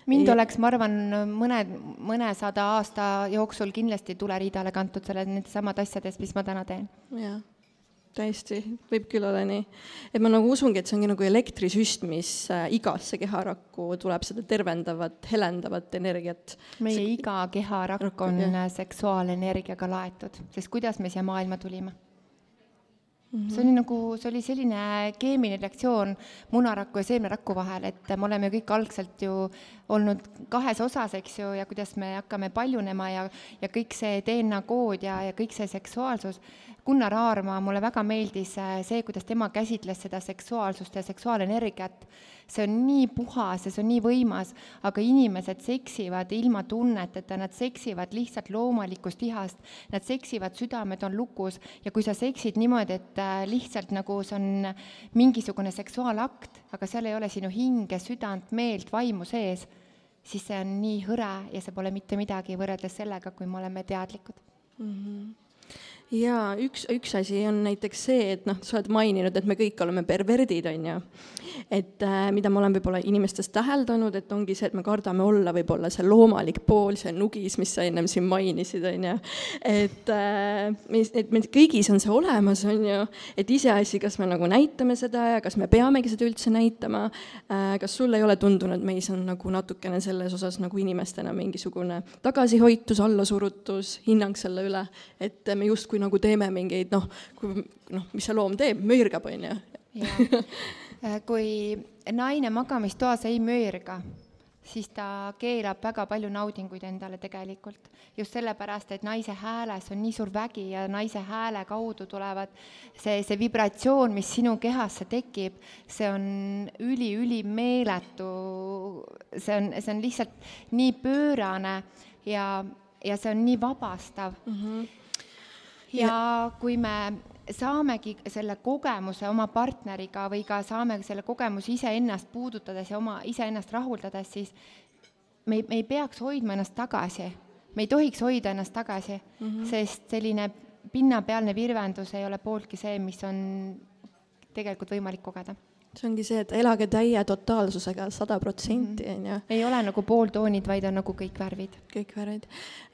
Speaker 3: mind ja... oleks, ma arvan, mõned, mõnesada aasta jooksul kindlasti tuleriidale kantud selle, nende samade asjadest, mis ma täna teen.
Speaker 2: jah, täiesti, võib küll olla nii. et ma nagu usungi, et see ongi nagu elektrisüst, mis äh, igasse keharakku tuleb seda tervendavat, helendavat energiat.
Speaker 3: meie see... iga keharakk on jah. seksuaalenergiaga laetud, sest kuidas me siia maailma tulime Mm -hmm. see oli nagu, see oli selline keemiline reaktsioon munaraku ja seemneraku vahel, et me oleme kõik algselt ju olnud kahes osas, eks ju, ja kuidas me hakkame paljunema ja, ja kõik see DNA kood ja, ja kõik see seksuaalsus Gunnar Aarma, mulle väga meeldis äh, see, kuidas tema käsitles seda seksuaalsust ja seksuaalenergiat. see on nii puhas ja see on nii võimas, aga inimesed seksivad ilma tunneteta, nad seksivad lihtsalt loomalikust ihast, nad seksivad, südamed on lukus ja kui sa seksid niimoodi, et äh, lihtsalt nagu see on mingisugune seksuaalakt, aga seal ei ole sinu hinge, südant, meelt, vaimu sees, siis see on nii hõre ja see pole mitte midagi võrreldes sellega, kui me oleme teadlikud mm.
Speaker 2: -hmm jaa, üks, üks asi on näiteks see, et noh, sa oled maininud, et me kõik oleme perverdid, on ju. et äh, mida ma olen võib-olla inimestes täheldanud, et ongi see, et me kardame olla võib-olla see loomalik pool, see nugis, mis sa ennem siin mainisid, on ju. et äh,, et meil kõigis on see olemas, on ju, et iseasi, kas me nagu näitame seda ja kas me peamegi seda üldse näitama äh,, kas sulle ei ole tundunud, meis on nagu natukene selles osas nagu inimestena mingisugune tagasihoitus, allasurutus, hinnang selle üle, et me justkui nagu teeme mingeid noh, noh, mis see loom teeb, möirgab, on ju. [laughs]
Speaker 3: Äh, kui naine magamistoas ei möirga, siis ta keelab väga palju naudinguid endale tegelikult. just sellepärast, et naise hääles on nii suur vägi ja naise hääle kaudu tulevad see, see vibratsioon, mis sinu kehasse tekib, see on üli-ülimeeletu see on, see on lihtsalt nii pöörane ja, ja see on nii vabastav mm. -hmm. Ja, kui me saamegi selle kogemuse oma partneriga või ka saame selle kogemuse iseennast puudutades ja oma iseennast rahuldades, siis me ei, me ei peaks hoidma ennast tagasi. me ei tohiks hoida ennast tagasi mm, -hmm. sest selline pinnapealne virvendus ei ole pooltki see, mis on tegelikult võimalik kogeda
Speaker 2: see ongi see, et elage täie totaalsusega, sada protsenti,
Speaker 3: mhm. on ju. ei ole nagu pooltoonid, vaid on nagu kõik värvid.
Speaker 2: kõik värvid.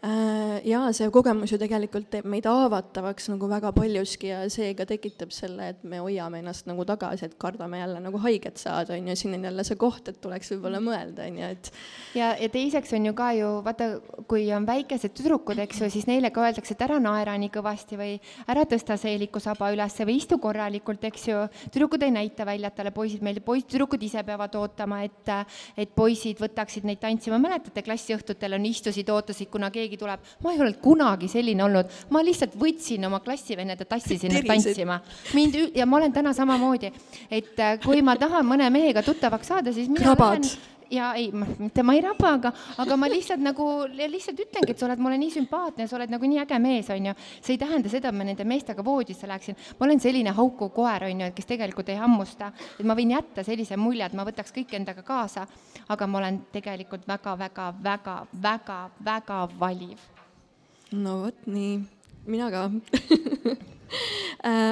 Speaker 2: Äh, jaa, see kogemus ju tegelikult teeb meid haavatavaks nagu väga paljuski ja seega tekitab selle, et me hoiame ennast nagu tagasi, et kardame jälle nagu haiget saada, on ju, siin on jälle see koht, et tuleks võib-olla mõelda, on ju, et
Speaker 3: ja, ja teiseks on ju ka ju vaata, kui on väikesed tüdrukud, eks ju, siis neile ka öeldakse, et ära naera nii kõvasti või ära tõsta seeliku saba üles või istu korralikult, eks ju. tüdrukud ei näita väljatele peale poisid meil, poiss, tüdrukud ise peavad ootama, et, et poisid võtaksid neid tantsima, mäletate, klassiõhtutel on, istusid, ootasid, kuna keegi tuleb. ma ei olnud kunagi selline olnud, ma lihtsalt võtsin oma klassivennad ja tassisin nad tantsima. mind ja ma olen täna samamoodi, et kui ma tahan mõne mehega tuttavaks saada, siis mina
Speaker 2: Krabad.
Speaker 3: lähen ja ei, mitte ma ei raba, aga, aga ma lihtsalt nagu lihtsalt ütlengi, et sa oled mulle nii sümpaatne, sa oled nagu nii äge mees, onju. see ei tähenda seda, et ma nende meestega voodisse läheksin. ma olen selline haukuv koer, onju, kes tegelikult ei hammusta. et ma võin jätta sellise mulje, et ma võtaks kõik endaga kaasa, aga ma olen tegelikult väga-väga-väga-väga-väga valiv.
Speaker 2: no vot nii, mina ka [laughs]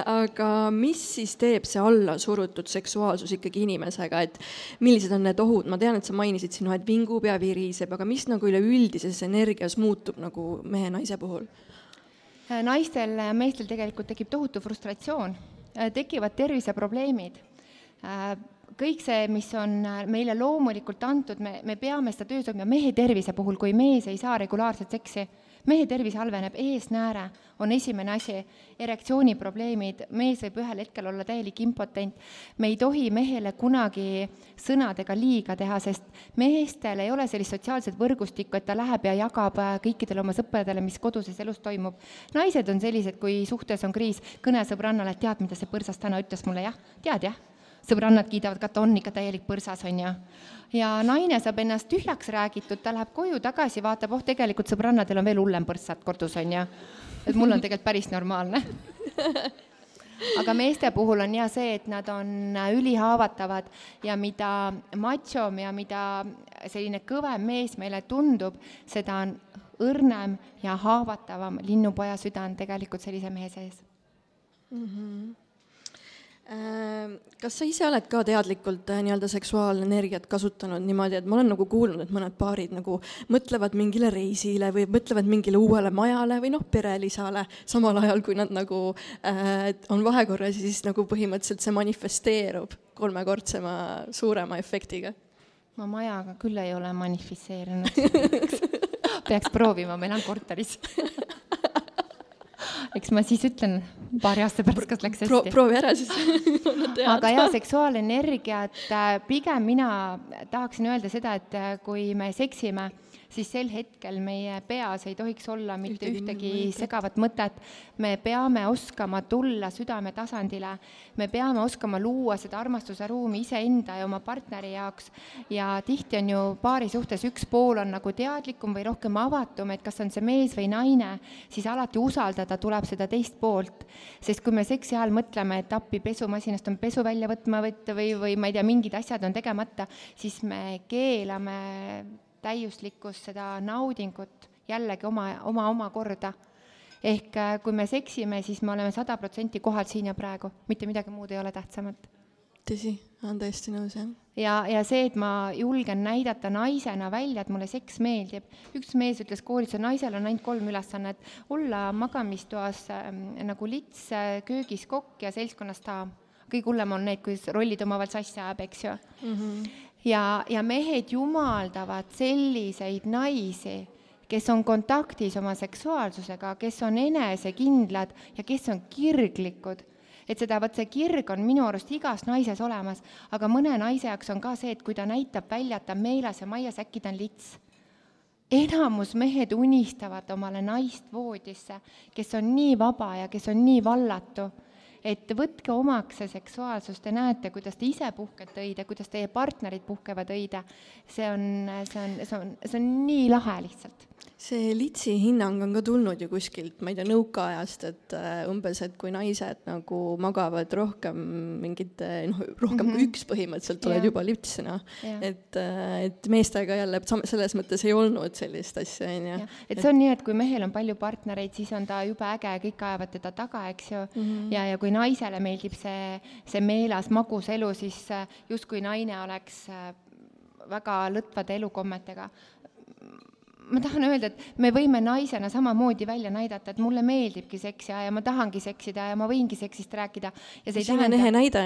Speaker 2: aga mis siis teeb see allasurutud seksuaalsus ikkagi inimesega, et millised on need ohud, ma tean, et sa mainisid siin et vingub ja viriseb, aga mis nagu üleüldises energias muutub nagu mehe-naise puhul?
Speaker 3: Äh, naistel ja meestel tegelikult tekib tohutu frustratsioon, äh, tekivad terviseprobleemid. Kõik see, mis on meile loomulikult antud, me, me peame seda töös hoidma. Mehe tervise puhul, kui mees ei saa regulaarset seksi mehe tervis halveneb, eesnääre on esimene asi, erektsiooniprobleemid, mees võib ühel hetkel olla täielik impotent. me ei tohi mehele kunagi sõnadega liiga teha, sest meestel ei ole sellist sotsiaalset võrgustikku, et ta läheb ja jagab äh, kõikidele oma sõpradele, mis koduses elus toimub. naised on sellised, kui suhtes on kriis, kõne sõbrannale, et tead, mida see põrsas täna ütles mulle, jah, tead jah sõbrannad kiidavad ka, et on ikka täielik põrsas, on ju. ja naine saab ennast tühjaks räägitud, ta läheb koju tagasi, vaatab, oh, tegelikult sõbrannadel on veel hullem põrssad kodus, on ju. et mul on tegelikult päris normaalne aga meeste puhul on ja see, et nad on ülihaavatavad ja mida matšom ja mida selline kõvem mees meile tundub, seda on õrnem ja haavatavam linnupoja süda on tegelikult sellise mehe sees mm.
Speaker 2: -hmm kas sa ise oled ka teadlikult äh, nii-öelda seksuaalenergiat kasutanud niimoodi, et ma olen nagu kuulnud, et mõned paarid nagu mõtlevad mingile reisile või mõtlevad mingile uuele majale või noh, perelisale, samal ajal kui nad nagu äh, on vahekorras ja siis nagu põhimõtteliselt see manifesteerub kolmekordsema suurema efektiga?
Speaker 3: ma majaga küll ei ole manifesteerinud. [laughs] Peaks proovima, meil on korteris [laughs] eks ma siis ütlen paari aasta pärast, kas läks hästi Pro.
Speaker 2: proovi ära siis [laughs]
Speaker 3: aga jaa, seksuaalenergiat, äh, pigem mina tahaksin öelda seda, et äh, kui me seksime siis sel hetkel meie peas ei tohiks olla mitte ühtegi, segavat mõtet. me peame oskama tulla südame tasandile, me peame oskama luua seda armastuse ruumi iseenda ja oma partneri jaoks ja tihti on ju paari suhtes üks pool on nagu teadlikum või rohkem avatum, et kas on see mees või naine, siis alati usaldada tuleb seda teist poolt. sest kui me seksi ajal mõtleme, et appi pesumasinast on pesu välja võtma võtta või, või ma ei tea, mingid asjad on tegemata, siis me keelame täiuslikkust, seda naudingut jällegi oma, oma, oma korda. ehk äh, kui me seksime, siis me oleme sada protsenti kohal siin ja praegu, mitte midagi muud ei ole tähtsamat.
Speaker 2: tõsi, olen täiesti nõus, jah.
Speaker 3: ja, ja see, et ma julgen näidata naisena välja, et mulle seks meeldib. üks mees ütles koolitusel, naisel on ainult kolm ülesannet, olla magamistoas äh, nagu lits, äh, köögis kokk ja seltskonnas daam kõige hullem on need, kui rollid omavahel sassi ajab, eks ju mm. -hmm ja, ja mehed jumaldavad selliseid naisi, kes on kontaktis oma seksuaalsusega, kes on enesekindlad ja kes on kirglikud. et seda, vot see kirg on minu arust igas naises olemas, aga mõne naise jaoks on ka see, et kui ta näitab välja, et ta on meeles ja maias, äkki ta on lits enamus mehed unistavad omale naist voodisse, kes on nii vaba ja kes on nii vallatu et võtke omaks see seksuaalsus, te näete, kuidas te ise puhkete õide, kuidas teie partnerid puhkevad õide. see on, see on, see on, see on nii lahe lihtsalt
Speaker 2: see litsi hinnang on ka tulnud ju kuskilt, ma ei tea, nõukaajast, et uh, umbes, et kui naised nagu magavad rohkem mingite, noh, rohkem mm -hmm. kui mhm. üks põhimõtteliselt, oled yeah. juba lits, noh yeah.. et uh,, et meestega jälle selles mõttes ei olnud sellist asja, on ju.
Speaker 3: et see on nii, et kui mehel on palju partnereid, siis on ta jube äge, kõik ajavad teda taga, eks ju mm, -hmm. ja, ja kui naisele meeldib see, see meelas, magus elu, siis äh, justkui naine oleks väga lõtvade elukommetega ma tahan öelda, et me võime naisena samamoodi välja näidata, et mulle meeldibki seks ja, ma tahangi seksida ja ma võingi seksist rääkida. ja see ei
Speaker 2: tähenda, ehe näide.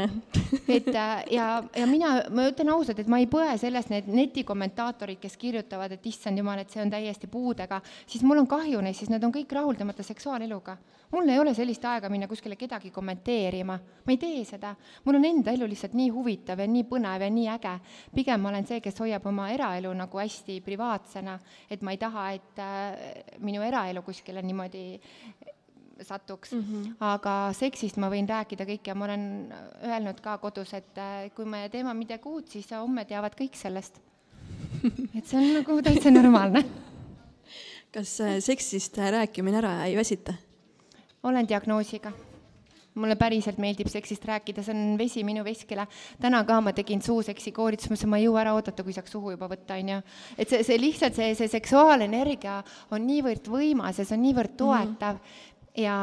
Speaker 3: et äh, ja, ja mina, ma ütlen ausalt, et ma ei põe sellest, need netikommentaatorid, kes kirjutavad, et issand jumal, et see on täiesti puudega, siis mul on kahju neist, sest nad on kõik rahuldamata seksuaaleluga mul ei ole sellist aega minna kuskile kedagi kommenteerima, ma ei tee seda. mul on enda elu lihtsalt nii huvitav ja nii põnev ja nii äge. pigem ma olen see, kes hoiab oma eraelu nagu hästi privaatsena, et ma ei taha, et äh, minu eraelu kuskile niimoodi satuks mm, -hmm. aga seksist ma võin rääkida kõike ja ma olen öelnud ka kodus, et äh, kui me teeme midagi uut, siis homme teavad kõik sellest. [laughs] et see on nagu täitsa normaalne.
Speaker 2: kas äh, seksist rääkimine ära ei väsita?
Speaker 3: Olen diagnoosiga. mulle päriselt meeldib seksist rääkida, see on vesi minu veskile. täna ka ma tegin suuseksi koolitust, ma ütlesin, ma ei jõua ära oodata, kui saaks suhu juba võtta, onju. et see, see lihtsalt see, see seksuaalenergia on niivõrd võimas ja see on niivõrd toetav mm -hmm. ja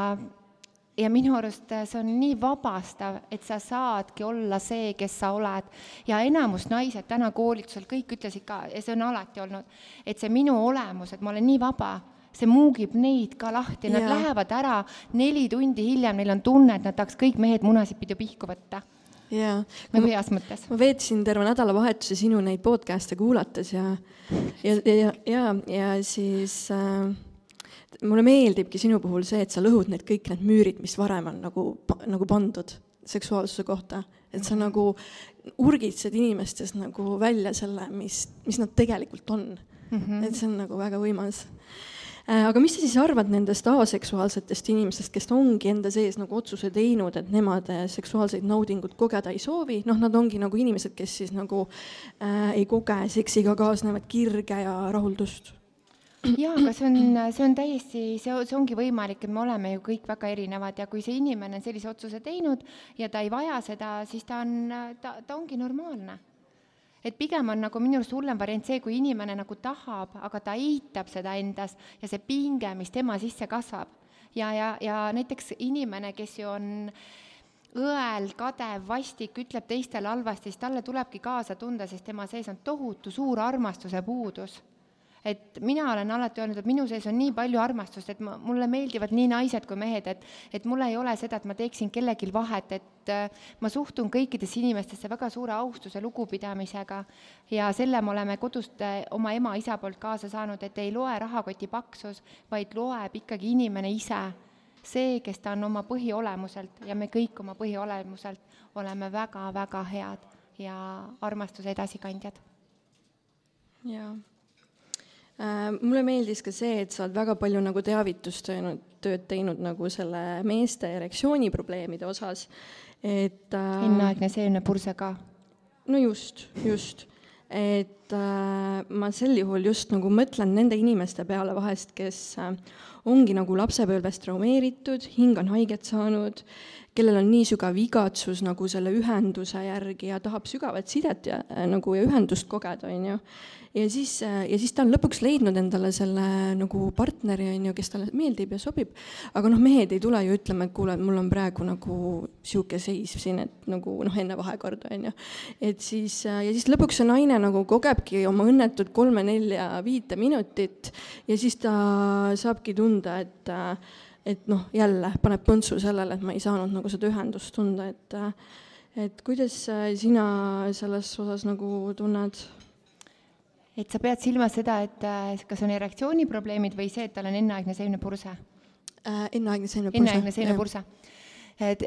Speaker 3: ja minu arust see on nii vabastav, et sa saadki olla see, kes sa oled. ja enamus naised täna koolitusel kõik ütlesid ka, ja see on alati olnud, et see minu olemus, et ma olen nii vaba see muugib neid ka lahti, nad ja. lähevad ära neli tundi hiljem, neil on tunne, et nad tahaks kõik mehed munasid pidi pihku võtta
Speaker 2: jaa.
Speaker 3: nagu heas mõttes.
Speaker 2: ma veetsin terve nädalavahetuse sinu neid podcast'e kuulates ja, ja, ja, ja, ja siis äh, mulle meeldibki sinu puhul see, et sa lõhud need kõik need müürid, mis varem on nagu, nagu pandud seksuaalsuse kohta, et sa nagu urgitsed inimestes nagu välja selle, mis, mis nad tegelikult on mm. -hmm. et see on nagu väga võimas aga mis sa siis arvad nendest aseksuaalsetest inimestest, kes ongi enda sees nagu otsuse teinud, et nemad äh, seksuaalseid naudingut kogeda ei soovi, noh, nad ongi nagu inimesed, kes siis nagu äh, ei koge seksiga kaasnevat kirge ja rahuldust.
Speaker 3: Jaa, aga see on, see on täiesti, see, see ongi võimalik, et me oleme ju kõik väga erinevad ja kui see inimene on sellise otsuse teinud ja ta ei vaja seda, siis ta on, ta, ta ongi normaalne et pigem on nagu minu arust hullem variant see, kui inimene nagu tahab, aga ta eitab seda endas ja see pinge, mis tema sisse kasvab. ja, ja, ja näiteks inimene, kes ju on õel, kadev, vastik, ütleb teistele halvasti, siis talle tulebki kaasa tunda, sest tema sees on tohutu suur armastuse puudus et mina olen alati öelnud, et minu sees on nii palju armastust, et ma, mulle meeldivad nii naised kui mehed, et, et mul ei ole seda, et ma teeksin kellelgi vahet, et äh, ma suhtun kõikidesse inimestesse väga suure austuse, lugupidamisega. Ja selle me oleme kodust äh, oma ema-isa poolt kaasa saanud, et ei loe rahakoti paksus, vaid loeb ikkagi inimene ise. See, kes ta on oma põhiolemuselt ja me kõik oma põhiolemuselt oleme väga-väga head ja armastuse edasikandjad.
Speaker 2: jaa mulle meeldis ka see, et sa oled väga palju nagu teavitustöönud, tööd teinud nagu selle meeste erektsiooniprobleemide osas, et
Speaker 3: äh, enneaegne seemnepurse ka.
Speaker 2: no just, just. et äh, ma sel juhul just nagu mõtlen nende inimeste peale vahest, kes äh, ongi nagu lapsepõlvest traumeeritud, hing on haiget saanud, kellel on nii sügav igatsus nagu selle ühenduse järgi ja tahab sügavat sidet ja äh, nagu ja ühendust kogeda, on ju ja siis, ja siis ta on lõpuks leidnud endale selle nagu partneri, on ju, kes talle meeldib ja sobib. aga noh, mehed ei tule ju ütlema, et kuule, mul on praegu nagu sihuke seis siin, et nagu noh, enne vahekorda on ju. et siis ja siis lõpuks see naine nagu kogebki oma õnnetut kolme-nelja-viite minutit ja siis ta saabki tunda, et et noh, jälle paneb põntsu sellele, et ma ei saanud nagu seda ühendust tunda, et et kuidas sina selles osas nagu tunned?
Speaker 3: Et sa pead silmas seda, et äh, kas on erektsiooniprobleemid või see, et tal on enneaegne seemnepurse
Speaker 2: äh,? enneaegne seemnepurse.
Speaker 3: enneaegne seemnepurse. et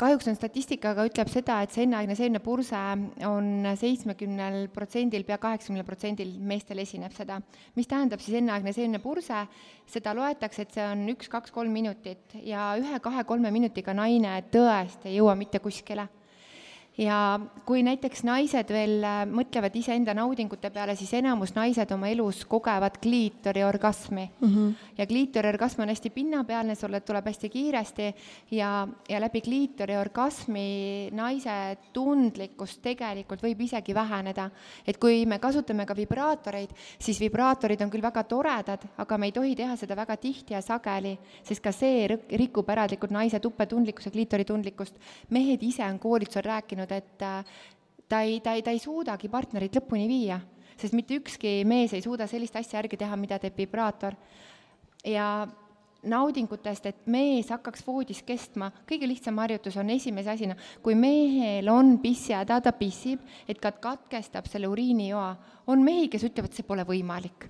Speaker 3: kahjuks on statistikaga ütleb seda, et see enneaegne seemnepurse on seitsmekümnel protsendil, pea kaheksakümnel protsendil meestel esineb seda. mis tähendab siis enneaegne seemnepurse, seda loetakse, et see on üks, kaks, kolm minutit ja ühe-kahe-kolme minutiga naine tõesti ei jõua mitte kuskile ja kui näiteks naised veel äh, mõtlevad iseenda naudingute peale, siis enamus naised oma elus kogevad kliitoriorgasmi mm. -hmm. ja kliitoriorgasm on hästi pinnapealne, sulle tuleb hästi kiiresti ja, ja läbi kliitoriorgasmi naise tundlikkus tegelikult võib isegi väheneda. et kui me kasutame ka vibraatoreid, siis vibraatorid on küll väga toredad, aga me ei tohi teha seda väga tihti ja sageli, sest ka see rikub ära tegelikult naise tupetundlikkuse, kliitoritundlikkust. mehed ise on koolitusel rääkinud, öelnud, et äh, ta ei, ta ei, ta ei suudagi partnerit lõpuni viia, sest mitte ükski mees ei suuda sellist asja järgi teha, mida teeb vibraator. ja naudingutest, et mees hakkaks voodis kestma, kõige lihtsam harjutus on esimese asina, kui mehel on pisshäda, ta pissib, et ka katkestab selle uriinijoa. on mehi, kes ütlevad, see pole võimalik.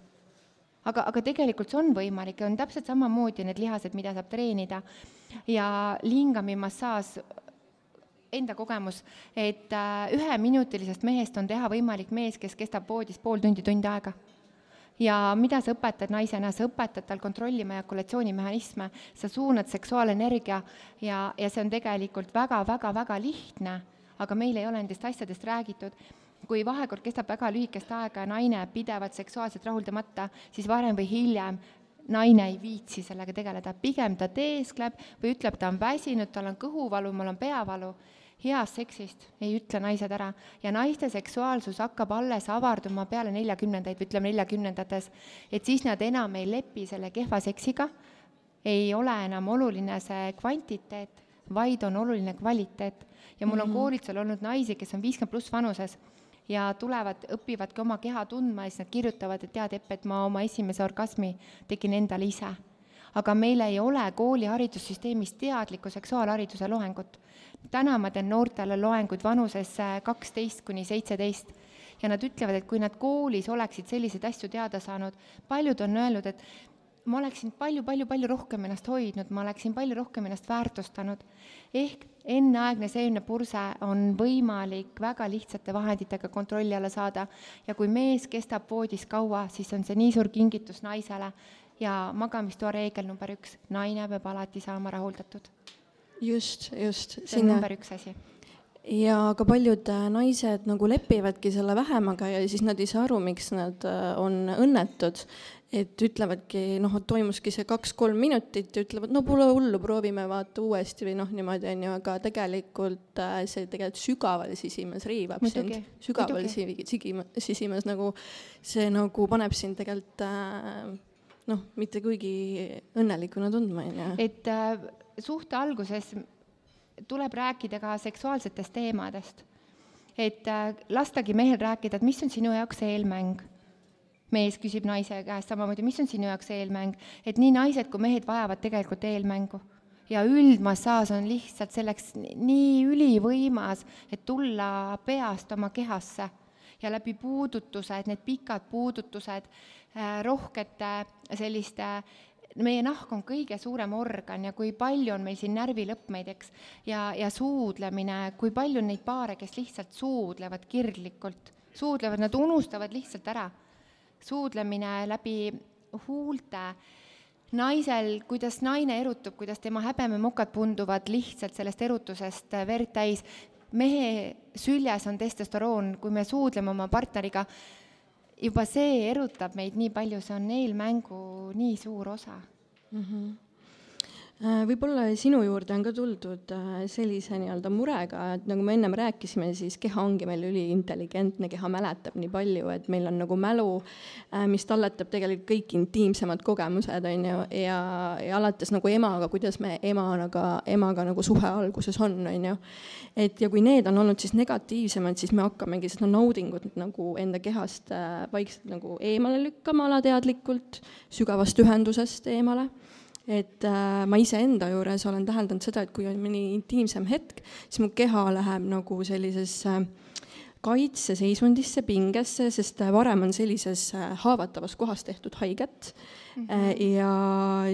Speaker 3: aga, aga tegelikult see on võimalik ja on täpselt samamoodi need lihased, mida saab treenida. ja lingami massaaž enda kogemus, et äh, üheminutilisest mehest on teha võimalik mees, kes kestab voodis pool tundi, tund aega. ja mida sa õpetad naisena, sa õpetad tal kontrollima ejakulatsioonimehhanisme, sa suunad seksuaalenergia ja, ja see on tegelikult väga-väga-väga lihtne, aga meil ei ole nendest asjadest räägitud. Kui vahekord kestab väga lühikest aega ja naine pidevalt seksuaalselt rahuldamata, siis varem või hiljem naine ei viitsi sellega tegeleda, pigem ta teeskleb või ütleb, ta on väsinud, tal on kõhuvalu, mul on peavalu heast seksist ei ütle naised ära ja naiste seksuaalsus hakkab alles avarduma peale neljakümnendaid või ütleme neljakümnendates, et siis nad enam ei lepi selle kehva seksiga, ei ole enam oluline see kvantiteet, vaid on oluline kvaliteet. ja mul on mm -hmm. koolitusel olnud naisi, kes on viiskümmend pluss vanuses ja tulevad, õpivadki oma keha tundma ja siis nad kirjutavad, et tead, Epp, et ma oma esimese orgasmi tegin endale ise. aga meil ei ole kooli haridussüsteemis teadlikku seksuaalhariduse loengut täna ma teen noortele loenguid vanuses äh, kaksteist kuni seitseteist. Ja nad ütlevad, et kui nad koolis oleksid selliseid asju teada saanud, paljud on öelnud, et ma oleksin palju-palju-palju rohkem ennast hoidnud, ma oleksin palju rohkem ennast väärtustanud. ehk enneaegne seemnepurse on võimalik väga lihtsate vahenditega kontrolli alla saada. Ja kui mees kestab voodis kaua, siis on see nii suur kingitus naisele. Ja magamistoa reegel number üks, naine peab alati saama rahuldatud
Speaker 2: just, just.
Speaker 3: see on number üks asi
Speaker 2: ja ka paljud äh, naised nagu lepivadki selle vähemaga ja siis nad ei saa aru, miks nad äh, on õnnetud. et ütlevadki, noh, toimuski see kaks-kolm minutit ja ütlevad, no pole hullu, proovime vaata uuesti või noh, niimoodi on ju, aga tegelikult äh, see tegelikult sügaval sisimas riivab Muidugi. sind. sügaval sisimas, sisimas nagu see nagu paneb sind tegelikult noh, mitte kuigi õnnelikuna tundma, on ju.
Speaker 3: et äh suhte alguses tuleb rääkida ka seksuaalsetest teemadest. et äh, lastagi mehel rääkida, et mis on sinu jaoks eelmäng. mees küsib naise käest samamoodi, mis on sinu jaoks eelmäng, et nii naised kui mehed vajavad tegelikult eelmängu ja üldmassaaž on lihtsalt selleks nii ülivõimas, et tulla peast oma kehasse ja läbi puudutused, need pikad puudutused, äh, rohkete selliste meie nahk on kõige suurem organ ja kui palju on meil siin närvilõpmeid, eks, ja, ja suudlemine, kui palju on neid paare, kes lihtsalt suudlevad kirglikult, suudlevad, nad unustavad lihtsalt ära. suudlemine läbi huulte, naisel, kuidas naine erutub, kuidas tema häbememokad punduvad lihtsalt sellest erutusest verd täis, mehe süljes on testosteroon, kui me suudleme oma partneriga, juba see erutab meid nii palju, see on eelmängu nii suur osa mm. -hmm
Speaker 2: võib-olla sinu juurde on ka tuldud äh, sellise nii-öelda murega, et nagu me ennem rääkisime, siis keha ongi meil üliintelligentne, keha mäletab nii palju, et meil on nagu mälu, äh, mis talletab tegelikult kõik intiimsemad kogemused, on ju, ja, ja alates nagu emaga, kuidas me emanaga, emaga nagu suhe alguses on, on ju. et ja kui need on olnud siis negatiivsemad, siis me hakkamegi seda naudingut nagu enda kehast vaikselt nagu eemale lükkama alateadlikult, sügavast ühendusest eemale et äh, ma iseenda juures olen täheldanud seda, et kui on mõni intiimsem hetk, siis mu keha läheb nagu sellisesse kaitseseisundisse, pingesse, sest varem on sellises haavatavas kohas tehtud haiget mm. -hmm. ja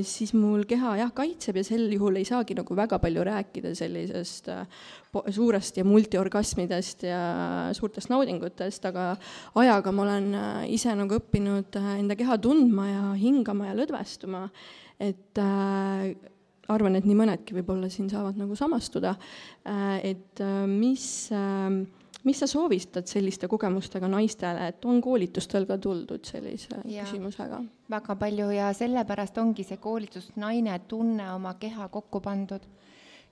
Speaker 2: siis mul keha jah, kaitseb ja sel juhul ei saagi nagu väga palju rääkida sellisest suurest ja multiorgasmidest ja suurtest naudingutest, aga ajaga ma olen ise nagu õppinud enda keha tundma ja hingama ja lõdvestuma, et äh, arvan, et nii mõnedki võib-olla siin saavad nagu samastuda, äh, et äh, mis, äh, mis sa soovitad selliste kogemustega naistele, et on koolitustel ka tuldud sellise ja, küsimusega?
Speaker 3: väga palju ja sellepärast ongi see koolitus Naine tunne oma keha kokku pandud.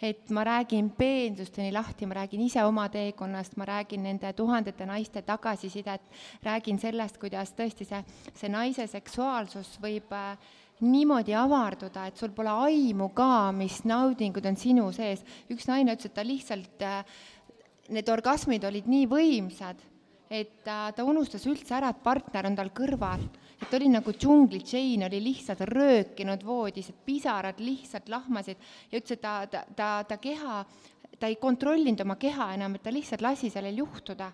Speaker 3: Et ma räägin peensusteni lahti, ma räägin ise oma teekonnast, ma räägin nende tuhandete naiste tagasisidet, räägin sellest, kuidas tõesti see, see naise seksuaalsus võib äh, niimoodi avarduda, et sul pole aimu ka, mis naudingud on sinu sees. üks naine ütles, et ta lihtsalt, äh, need orgasmid olid nii võimsad, et ta, ta unustas üldse ära, et partner on tal kõrval. et oli nagu džungli Jane oli lihtsalt röökinud voodis, et pisarad lihtsalt lahmasid ja ütles, et ta, ta, ta, ta keha, ta ei kontrollinud oma keha enam, et ta lihtsalt lasi sellel juhtuda.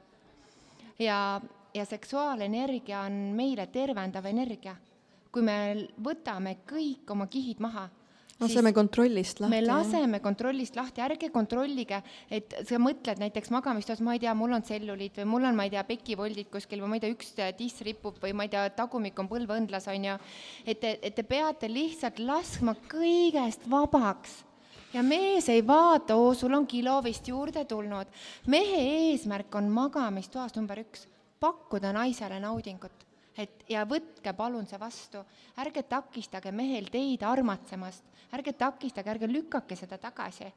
Speaker 3: ja, ja seksuaalenergia on meile tervendav energia kui me võtame kõik oma kihid maha,
Speaker 2: laseme kontrollist lahti.
Speaker 3: me laseme kontrollist lahti, ärge kontrollige, et sa mõtled näiteks magamistoas, ma ei tea, mul on tselluliit või mul on, ma ei tea, pekivoldid kuskil või ma ei tea, üks tiss ripub või ma ei tea, tagumik on põlveõndlas, on ju. et te, et te peate lihtsalt laskma kõigest vabaks ja mees ei vaata, oo, sul on kilo vist juurde tulnud. mehe eesmärk on magamistoas number üks, pakkuda naisele naudingut et ja võtke palun see vastu, ärge takistage mehel teid armatsemast, ärge takistage, ärge lükake seda tagasi.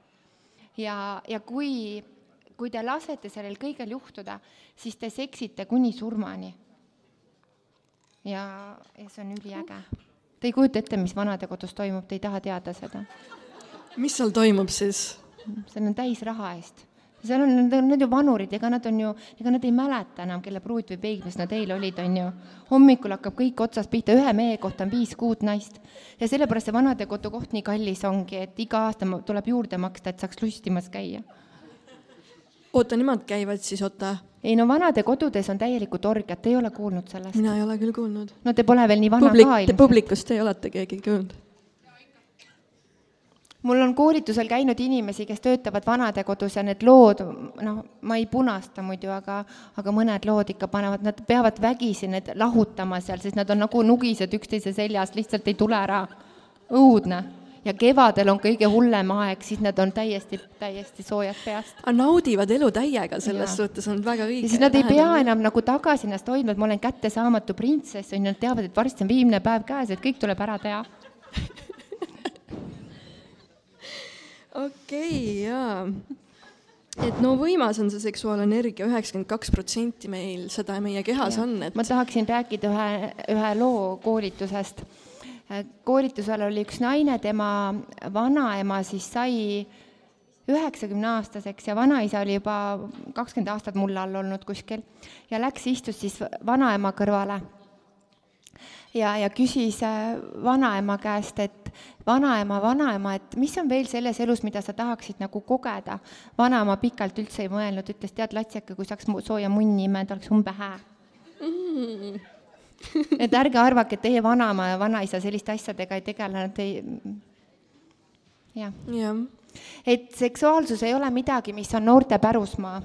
Speaker 3: ja, ja kui, kui te lasete sellel kõigel juhtuda, siis te seksite kuni surmani. ja, ja see on üliäge. Te ei kujuta ette, mis vanadekodus toimub, te ei taha teada seda.
Speaker 2: mis seal toimub siis?
Speaker 3: seal on täis raha eest seal on, need ju vanurid, ega nad on ju, ega nad ei mäleta enam, kelle pruut või peigmees nad eile olid, on ju. hommikul hakkab kõik otsast pihta, ühe mehe kohta on viis-kuut naist. ja sellepärast see vanadekodu koht nii kallis ongi, et iga aasta tuleb juurde maksta, et saaks lustimas käia.
Speaker 2: oota, nemad käivad siis, oota?
Speaker 3: ei no vanadekodudes on täielikult orgiad, te ei ole kuulnud sellest?
Speaker 2: mina ei ole küll kuulnud.
Speaker 3: no te pole veel nii vana
Speaker 2: Publik,
Speaker 3: ka ilmselt.
Speaker 2: publikust ei olete keegi kuulnud?
Speaker 3: Mul on koolitusel käinud inimesi, kes töötavad vanadekodus ja need lood, noh, ma ei punasta muidu, aga, aga mõned lood ikka panevad, nad peavad vägisi need lahutama seal, sest nad on nagu nugised üksteise seljas, lihtsalt ei tule ära. õudne. ja kevadel on kõige hullem aeg, siis nad on täiesti, täiesti soojad peast.
Speaker 2: naudivad elu täiega, selles ja. suhtes on väga õige.
Speaker 3: ja siis nad ei pea enam nagu tagasi ennast hoidma, et ma olen kättesaamatu printsess, on ju, nad teavad, et varsti on viimne päev käes, et kõik tuleb ära teha [laughs]
Speaker 2: okei okay,, jaa. et no võimas on see seksuaalenergia, üheksakümmend kaks protsenti meil seda meie kehas ja. on, et
Speaker 3: ma tahaksin rääkida ühe, ühe loo koolitusest. koolitusel oli üks naine, tema vanaema siis sai üheksakümne aastaseks ja vanaisa oli juba kakskümmend aastat mulle all olnud kuskil ja läks, istus siis vanaema kõrvale ja, ja küsis äh, vanaema käest, et vanaema, vanaema, et mis on veel selles elus, mida sa tahaksid nagu kogeda. vanaema pikalt üldse ei mõelnud, ütles, tead, Latseka, kui saaks sooja munni imeda, oleks umbe hää mm. et ärge arvake, et teie vanaema ja vanaisa selliste asjadega ei tegele, nad ei, jah
Speaker 2: ja.
Speaker 3: et seksuaalsus ei ole midagi, mis on noorte pärusmaa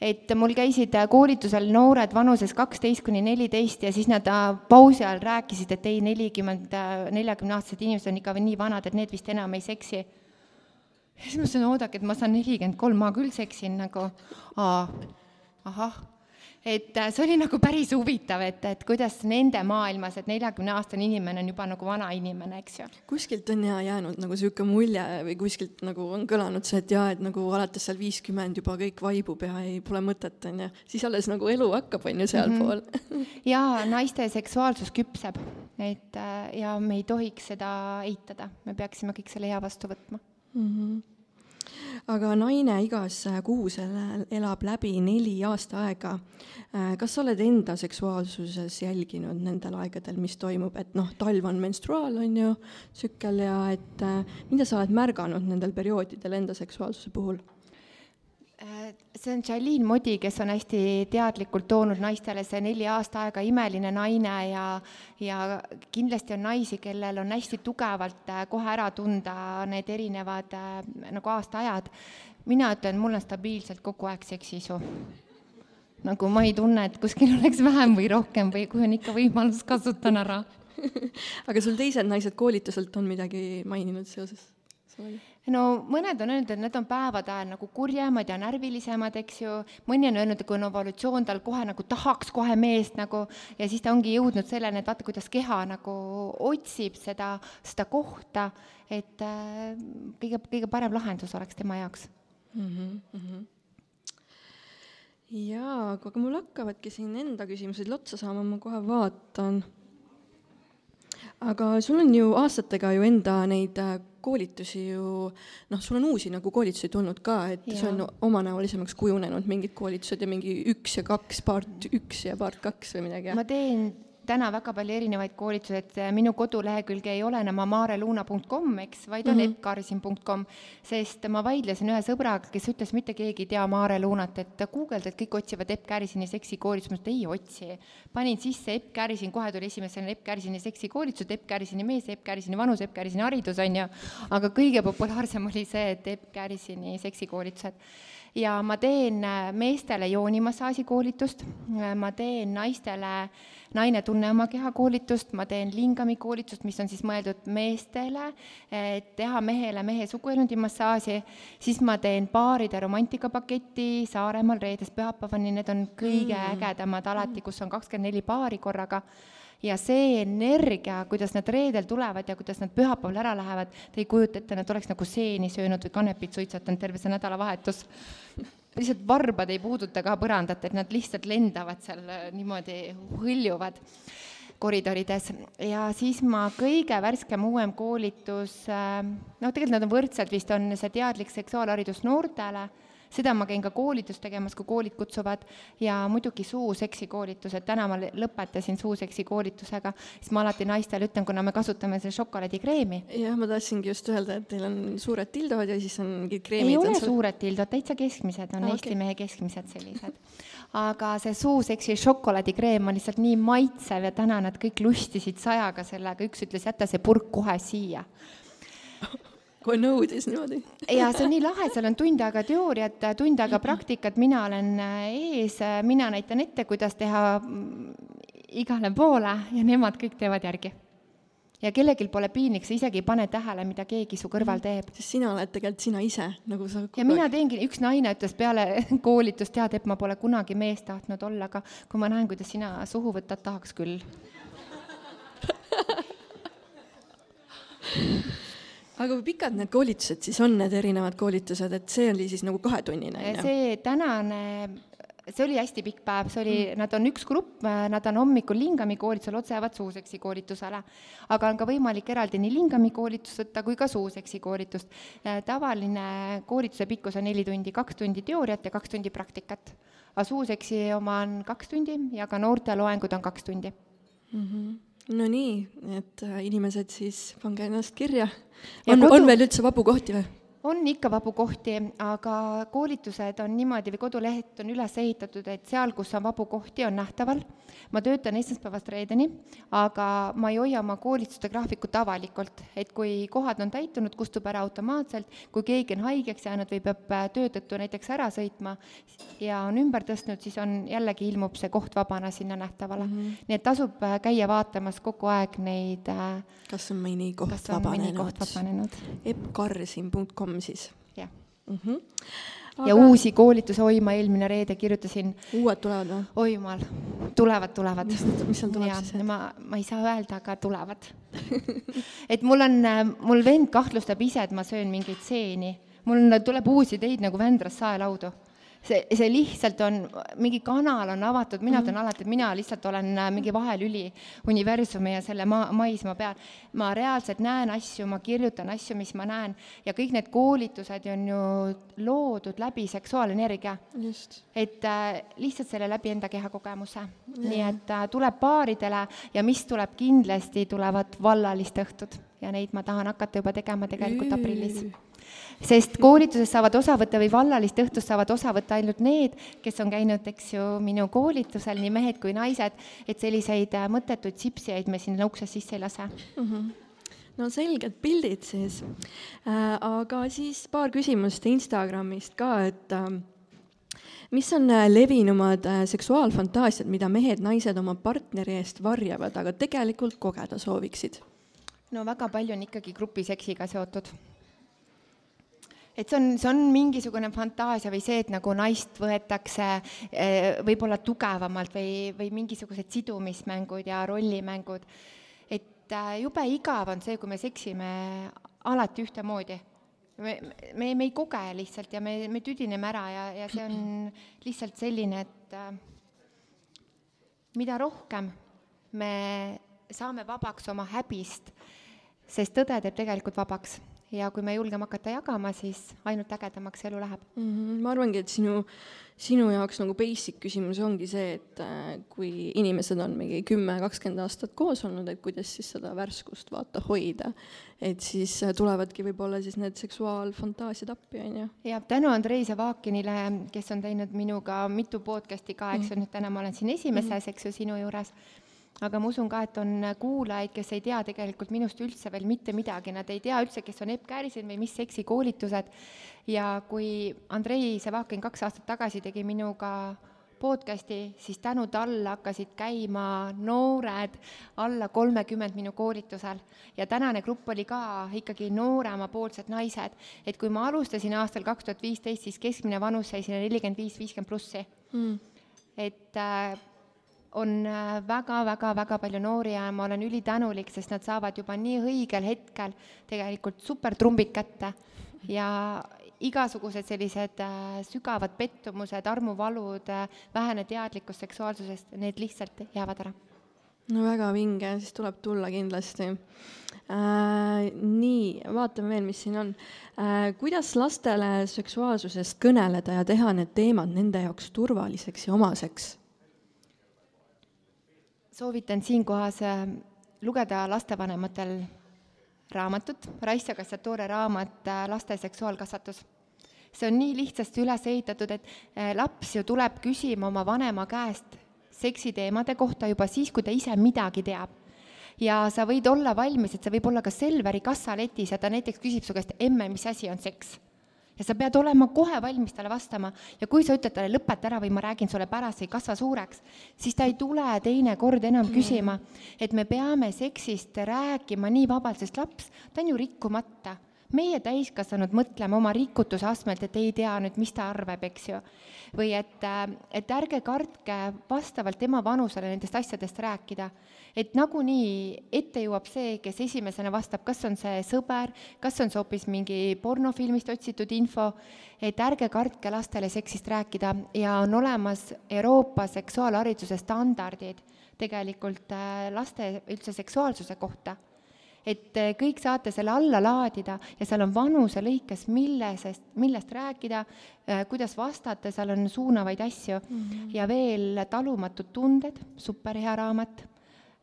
Speaker 3: et mul käisid äh, koolitusel noored vanuses kaksteist kuni neliteist ja siis nad äh, pausi ajal rääkisid, et ei, nelikümmend, äh, neljakümneaastased inimesed on ikka nii vanad, et need vist enam ei seksi. ja siis ma ütlesin, oodake, et ma saan nelikümmend kolm, ma küll seksin nagu, ahah et äh, see oli nagu päris huvitav, et, et kuidas nende maailmas, et neljakümneaastane inimene on juba nagu vana inimene, eks ju.
Speaker 2: kuskilt on ja jäänud nagu niisugune mulje või kuskilt nagu on kõlanud see, et jaa, et nagu alates seal viiskümmend juba kõik vaibub ja ei, pole mõtet, on ju. siis alles nagu elu hakkab, on ju, sealpool mm. [laughs]
Speaker 3: -hmm. jaa, naiste seksuaalsus küpseb, et äh, ja me ei tohiks seda eitada, me peaksime kõik selle hea vastu võtma mm.
Speaker 2: -hmm aga naine igas kuus elab läbi neli aasta aega. Äh, kas sa oled enda seksuaalsuses jälginud nendel aegadel, mis toimub, et noh, talv on menstruaal, on ju, tsükkel ja et äh, mida sa oled märganud nendel perioodidel enda seksuaalsuse puhul?
Speaker 3: See on Jalin Modi, kes on hästi teadlikult toonud naistele see neli aasta aega imeline naine ja, ja kindlasti on naisi, kellel on hästi tugevalt äh, kohe ära tunda need erinevad äh, nagu aastaajad. mina ütlen, mul on stabiilselt kogu aeg seksiisu. nagu ma ei tunne, et kuskil oleks vähem või rohkem või kui on ikka võimalus, kasutan ära [laughs]
Speaker 2: aga sul teised naised koolituselt on midagi maininud seoses sellega?
Speaker 3: No mõned on öelnud, et need on päevade ajal nagu kurjemad ja närvilisemad, eks ju, mõni on öelnud, et kui on evolutsioon, tal kohe nagu tahaks kohe meest nagu ja siis ta ongi jõudnud selleni, et vaata, kuidas keha nagu otsib seda, seda kohta, et äh, kõige, kõige parem lahendus oleks tema jaoks. Mm -hmm
Speaker 2: jaa, aga mul hakkavadki siin enda küsimused otsa saama, ma kohe vaatan. Aga sul on ju aastatega ju enda neid äh, koolitusi ju noh, sul on uusi nagu koolitusi tulnud ka, et ja. see on omanäolisemaks kujunenud, mingid koolitused ja mingi üks ja kaks, part üks ja part kaks või midagi.
Speaker 3: ma teen täna väga palju erinevaid koolitusi, et äh, minu kodulehekülg ei ole enam amareluna.com, eks, vaid on mm -hmm. eppkarsin.com, sest ma vaidlesin ühe sõbraga, kes ütles, mitte keegi ei tea Maare Lunat, et guugeldad, kõik otsivad Epp Kärisini seksikoolitust, ma ütlesin, ei otsi. panin sisse Epp Kärisin, kohe tuli esimesena Epp Kärisini seksikoolitused, Epp Kärisini mees, Epp Kärisini vanus, Epp Kärisini haridus, on ju, aga kõige populaarsem oli see, et Epp Kärisini seksikoolitused ja ma teen äh, meestele joonimassaaži koolitust, äh, ma teen naistele naine tunne oma keha koolitust, ma teen lingami koolitust, mis on siis mõeldud meestele, et teha mehele mehe suguelundi massaaži, siis ma teen paaride romantikapaketi Saaremaal reedest pühapäevani, need on kõige mm. ägedamad alati, kus on kakskümmend neli paari korraga ja see energia, kuidas nad reedel tulevad ja kuidas nad pühapäeval ära lähevad, te ei kujuta ette, nad oleks nagu seeni söönud või kanepit suitsetanud terve see nädalavahetus. lihtsalt varbad ei puuduta ka põrandat, et nad lihtsalt lendavad seal äh, niimoodi, hõljuvad koridorides ja siis ma kõige värskem uuem koolitus, äh, noh, tegelikult nad on võrdselt vist, on see teadlik seksuaalharidus noortele seda ma käin ka koolitust tegemas, kui koolid kutsuvad ja muidugi suuseksi koolitused, täna ma lõpetasin suuseksi koolitusega, siis ma alati naistele ütlen, kuna me kasutame seda šokolaadikreemi.
Speaker 2: jah, ma tahtsingi just öelda, et teil on suured tildod ja siis on mingid kreemid.
Speaker 3: ei ole seal... suured tildod, täitsa keskmised on Eesti okay. mehe keskmised sellised. [laughs] aga see suuseksi šokolaadikreem on lihtsalt nii maitsev ja täna nad kõik lustisid sajaga sellega, üks ütles, jäta see purk kohe siia
Speaker 2: kohe nõudis niimoodi.
Speaker 3: ja see on nii lahe, seal on tund aega teooriat, tund aega praktikat, mina olen äh, ees, äh, mina näitan ette, kuidas teha mm, igale poole ja nemad kõik teevad järgi. ja kellelgi pole piinlik, sa isegi ei pane tähele, mida keegi su kõrval mm. teeb.
Speaker 2: sest sina oled tegelikult sina ise, nagu sa
Speaker 3: ja mina teengi, üks naine ütles peale [laughs] koolitust, tead, et ma pole kunagi mees tahtnud olla, aga kui ma näen, kuidas sina suhu võtad, tahaks küll [laughs]
Speaker 2: aga kui pikad need koolitused siis on, need erinevad koolitused, et see oli siis nagu kahetunnine, on
Speaker 3: ju? see tänane see oli hästi pikk päev, see oli mm., nad on üks grupp, nad on hommikul lingami koolitusel, otse jäävad suuseksi koolitusele. aga on ka võimalik eraldi nii lingami koolitust võtta kui ka suuseksi koolitust. tavaline koolituse pikkus on neli tundi, kaks tundi teooriat ja kaks tundi praktikat. aga suuseksi oma on kaks tundi ja ka noorteloengud on kaks tundi
Speaker 2: mm. -hmm no nii, et äh, inimesed siis pange ennast kirja. on kodu..., on veel üldse vabu kohti või?
Speaker 3: On ikka vabu kohti, aga koolitused on niimoodi või koduleht on üles ehitatud, et seal, kus on vabu kohti, on nähtaval. ma töötan esmaspäevast reedeni, aga ma ei hoia oma koolituste graafikut avalikult, et kui kohad on täitunud, kustub ära automaatselt, kui keegi on haigeks jäänud või peab äh, töö tõttu näiteks ära sõitma ja on ümber tõstnud, siis on, jällegi ilmub see koht vabana sinna nähtavale mm. -hmm. nii et tasub äh, käia vaatamas kogu aeg neid äh,
Speaker 2: kas on mõni koht vabanenud? eppkarsin.com kolm siis?
Speaker 3: jah mm. -hmm. Aga... ja uusi koolitusi, oi, ma eelmine reede kirjutasin.
Speaker 2: uued tulevad või?
Speaker 3: oi jumal, tulevad, tulevad.
Speaker 2: mis, mis seal tuleb ja, siis?
Speaker 3: ma, ma ei saa öelda, aga tulevad [laughs] et mul on, mul vend kahtlustab ise, et ma söön mingeid seeni. mul tuleb uusi ideid nagu Vändrast saelaudu see, see lihtsalt on, mingi kanal on avatud, mina ütlen mm -hmm. alati, et mina lihtsalt olen äh, mingi vahelüli universumi ja selle maa, maismaa peal. ma reaalselt näen asju, ma kirjutan asju, mis ma näen ja kõik need koolitused on ju loodud läbi seksuaalenergia. et äh, lihtsalt selle läbi enda kehakogemuse. nii et äh, tuleb paaridele ja mis tuleb kindlasti, tulevad vallaliste õhtud ja neid ma tahan hakata juba tegema tegelikult aprillis sest koolitusest saavad osa võtta või vallalist õhtust saavad osa võtta ainult need, kes on käinud, eks ju, minu koolitusel, nii mehed kui naised, et selliseid äh, mõttetuid sipsijaid me sinna uksest sisse ei lase mm. -hmm
Speaker 2: no selged pildid siis äh,. aga siis paar küsimust Instagramist ka, et äh, mis on äh, levinumad äh, seksuaalfantaasiad, mida mehed-naised oma partneri eest varjavad, aga tegelikult kogeda sooviksid?
Speaker 3: no väga palju on ikkagi grupiseksiga seotud et see on, see on mingisugune fantaasia või see, et nagu naist võetakse eh, võib-olla tugevamalt või, või mingisugused sidumismängud ja rollimängud. et äh, jube igav on see, kui me seksime alati ühtemoodi. me, me, me ei koge lihtsalt ja me, me tüdineme ära ja, ja see on lihtsalt selline, et äh, mida rohkem me saame vabaks oma häbist, sest tõde teeb tegelikult vabaks ja kui me julgeme hakata jagama, siis ainult ägedamaks elu läheb
Speaker 2: mm. -hmm. ma arvangi, et sinu, sinu jaoks nagu basic küsimus ongi see, et äh, kui inimesed on mingi kümme, kakskümmend aastat koos olnud, et kuidas siis seda värskust vaata hoida. et siis äh, tulevadki võib-olla siis need seksuaalfantaasiad appi, on ju.
Speaker 3: ja tänu Andrei Zavakinile, kes on teinud minuga mitu podcast'i ka, eks ju mm -hmm., nüüd täna ma olen siin esimeses mm, -hmm. eks ju, sinu juures aga ma usun ka, et on kuulajaid, kes ei tea tegelikult minust üldse veel mitte midagi, nad ei tea üldse, kes on Epp Käärisin või mis seksikoolitused. ja kui Andrei Sevakin kaks aastat tagasi tegi minuga podcasti, siis tänu talle hakkasid käima noored alla kolmekümmend minu koolitusel. ja tänane grupp oli ka ikkagi nooremapoolsed naised. et kui ma alustasin aastal kaks tuhat viisteist, siis keskmine vanus sai sinna nelikümmend viis, viiskümmend plussi mm.. et äh, on väga-väga-väga äh, palju noori ja ma olen ülitänulik, sest nad saavad juba nii õigel hetkel tegelikult supertrumbid kätte ja igasugused sellised äh, sügavad pettumused, armuvalud, äh, vähene teadlikkus seksuaalsusest, need lihtsalt jäävad ära.
Speaker 2: no väga vinge, siis tuleb tulla kindlasti äh,. nii, vaatame veel, mis siin on äh,. kuidas lastele seksuaalsusest kõneleda ja teha need teemad nende jaoks turvaliseks ja omaseks?
Speaker 3: Soovitan siinkohas äh, lugeda lastevanematel raamatut, Raissa Kassatoore raamat äh, Laste seksuaalkasvatus. see on nii lihtsasti üles ehitatud, et äh, laps ju tuleb küsima oma vanema käest seksiteemade kohta juba siis, kui ta ise midagi teab ja sa võid olla valmis, et see võib olla ka Selveri kassaletis ja ta näiteks küsib su käest, emme, mis asi on seks ja sa pead olema kohe valmis talle vastama ja kui sa ütled talle, lõpeta ära või ma räägin sulle pärast, ei kasva suureks, siis ta ei tule teinekord enam küsima. et me peame seksist rääkima nii vabalt, sest laps, ta on ju rikkumata meie täiskasvanud mõtleme oma rikutuse astmelt, et ei tea nüüd, mis ta arvab, eks ju. või et, et ärge kartke vastavalt tema vanusele nendest asjadest rääkida. Et nagunii ette jõuab see, kes esimesena vastab, kas on see sõber, kas on see hoopis mingi pornofilmist otsitud info, et ärge kartke lastele seksist rääkida. Ja on olemas Euroopa seksuaalhariduse standardid tegelikult äh, laste üldse seksuaalsuse kohta et äh, kõik saate selle alla laadida ja seal on vanuse lõikes, millesest, millest rääkida, äh, kuidas vastata, seal on suunavaid asju mm -hmm. ja veel Talumatud tunded, superhea raamat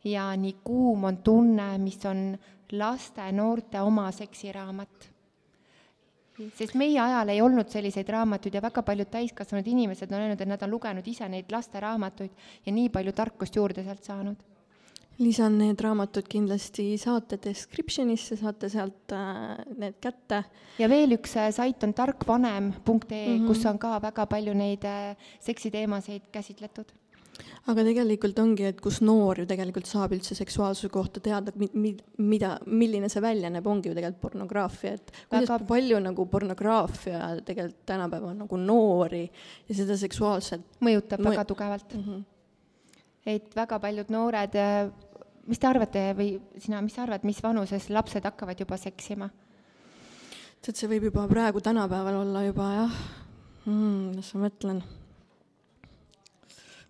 Speaker 3: ja nii kuum on tunne, mis on laste-noorte oma seksiraamat. sest meie ajal ei olnud selliseid raamatuid ja väga paljud täiskasvanud inimesed on öelnud, et nad on lugenud ise neid lasteraamatuid ja nii palju tarkust juurde sealt saanud
Speaker 2: lisan need raamatud kindlasti saate description'isse, saate sealt äh, need kätte.
Speaker 3: ja veel üks äh, sait on tarkvanem.ee mm, -hmm. kus on ka väga palju neid äh, seksiteemasid käsitletud
Speaker 2: aga tegelikult ongi, et kus noor ju tegelikult saab üldse seksuaalsuse kohta teada, mida, milline see välja näeb, ongi ju tegelikult pornograafia, et kuidas väga... palju nagu pornograafia tegelikult tänapäeval nagu noori ja seda seksuaalset
Speaker 3: mõjutab mõju... väga tugevalt mm. -hmm. et väga paljud noored, mis te arvate või sina, mis sa arvad, mis vanuses lapsed hakkavad juba seksima?
Speaker 2: tead, see võib juba praegu tänapäeval olla juba jah. Mm,, las ma mõtlen?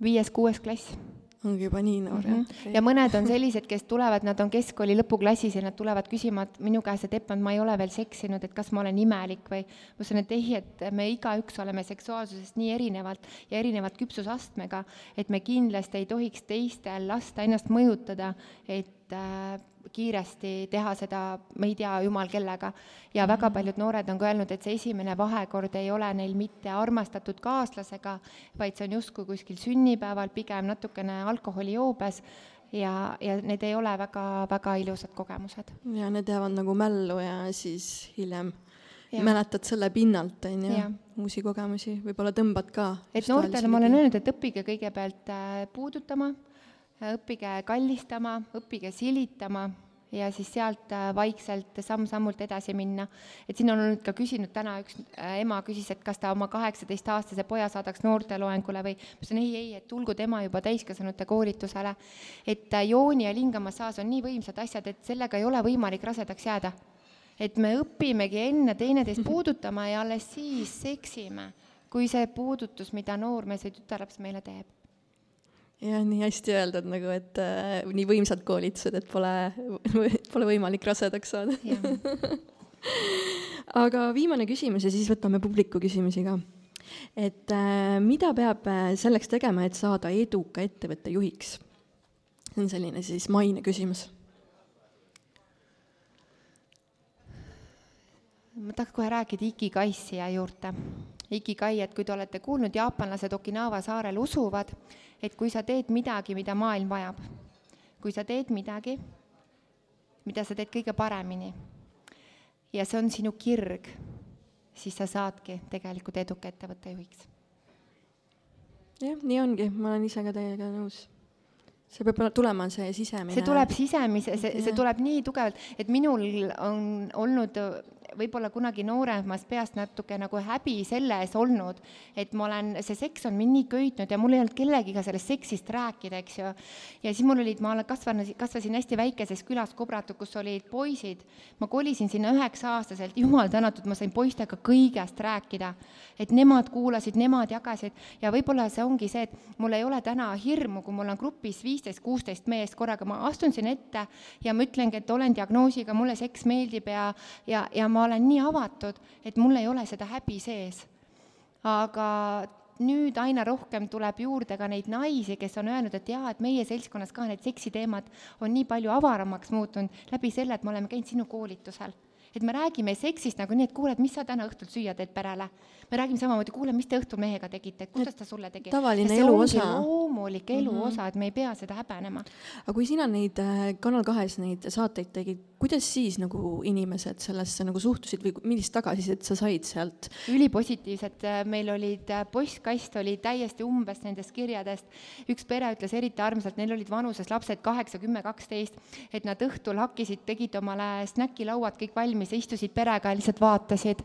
Speaker 3: Viies-kuues klass
Speaker 2: ongi juba nii noor mm, -hmm.
Speaker 3: jah okay.? ja mõned on sellised, kes tulevad, nad on keskkooli lõpuklassis ja nad tulevad küsima, et minu käest, et Epp, ma ei ole veel seksinud, et kas ma olen imelik või ma ütlesin, et ei, et me igaüks oleme seksuaalsusest nii erinevalt ja erinevalt küpsusastmega, et me kindlasti ei tohiks teistel lasta ennast mõjutada, et äh, kiiresti teha seda, ma ei tea, jumal kellega. ja väga paljud noored on ka öelnud, et see esimene vahekord ei ole neil mitte armastatud kaaslasega, vaid see on justkui kuskil sünnipäeval, pigem natukene alkoholijoobes ja, ja need ei ole väga, väga ilusad kogemused.
Speaker 2: ja need jäävad nagu mällu ja siis hiljem ja. mäletad selle pinnalt, on ju, uusi kogemusi, võib-olla tõmbad ka.
Speaker 3: et noortele ma olen öelnud, et õppige kõigepealt äh, puudutama, õppige kallistama, õppige silitama ja siis sealt äh, vaikselt samm-sammult edasi minna. et siin on olnud ka küsinud täna üks äh, ema küsis, et kas ta oma kaheksateistaastase poja saadaks noorteloengule või ma ütlesin ei, ei, et tulgu tema juba täiskasvanute koolitusele. et jooni ja lingamassaaž on nii võimsad asjad, et sellega ei ole võimalik rasedaks jääda et me õpimegi enne teineteist [laughs] puudutama ja alles siis seksime, kui see puudutus, mida noormees või tütarlaps meile teeb.
Speaker 2: Jah, nii hästi öeldud nagu, et äh, nii võimsad koolitused, et pole, [laughs] pole võimalik rasedaks saada [laughs] aga viimane küsimus ja siis võtame publiku küsimusi ka. et äh, mida peab äh, selleks tegema, et saada eduka ettevõtte juhiks? see on selline siis maine küsimus
Speaker 3: ma tahaks kohe rääkida Ikigais siia juurde. Ikigai, et kui te olete kuulnud, jaapanlased Okinawa saarel usuvad, et kui sa teed midagi, mida maailm vajab, kui sa teed midagi, mida sa teed kõige paremini ja see on sinu kirg, siis sa saadki tegelikult eduka ettevõtte juhiks.
Speaker 2: jah, nii ongi, ma olen ise ka teiega nõus see peab tulema, see sisemine.
Speaker 3: see tuleb sisemise, see, see tuleb nii tugevalt, et minul on olnud võib-olla kunagi nooremas peas natuke nagu häbi selle ees olnud, et ma olen, see seks on mind nii köitnud ja mul ei olnud kellegiga sellest seksist rääkida, eks ju. ja siis mul olid, ma olen kasvanud, kasvasin hästi väikeses külas Kubratud, kus olid poisid. ma kolisin sinna üheksa-aastaselt, jumal tänatud, ma sain poistega kõigest rääkida. et nemad kuulasid, nemad jagasid ja võib-olla see ongi see, et mul ei ole täna hirmu, kui mul on grupis viisteist, kuusteist meest korraga, ma astun sinna ette ja ma ütlengi, et olen diagnoosiga, mulle seks meeldib ja, ja, ja ma olen nii avatud, et mul ei ole seda häbi sees. aga nüüd aina rohkem tuleb juurde ka neid naisi, kes on öelnud, et jaa, et meie seltskonnas ka need seksiteemad on nii palju avaramaks muutunud läbi selle, et me oleme käinud sinu koolitusel et me räägime seksist nagu nii, et kuule, et mis sa täna õhtul süüa teed perele. Me räägime samamoodi, kuule, mis te õhtul mehega tegite, kuidas ta sulle tegi.
Speaker 2: tavaline elu osa.
Speaker 3: loomulik elu mm -hmm. osa, et me ei pea seda häbenema.
Speaker 2: aga kui sina neid äh, Kanal kahes neid saateid tegid, kuidas siis nagu inimesed sellesse nagu suhtusid või millist tagasisidet sa said sealt?
Speaker 3: ülipositiivset, äh, meil olid, äh, postkast oli täiesti umbes nendest kirjadest. üks pere ütles eriti armsalt, neil olid vanuses lapsed kaheksa, kümme, kaksteist, et nad õhtul hakkisid, tegid omale snäkilauad kõik valmis valmis, istusid perega ja lihtsalt vaatasid.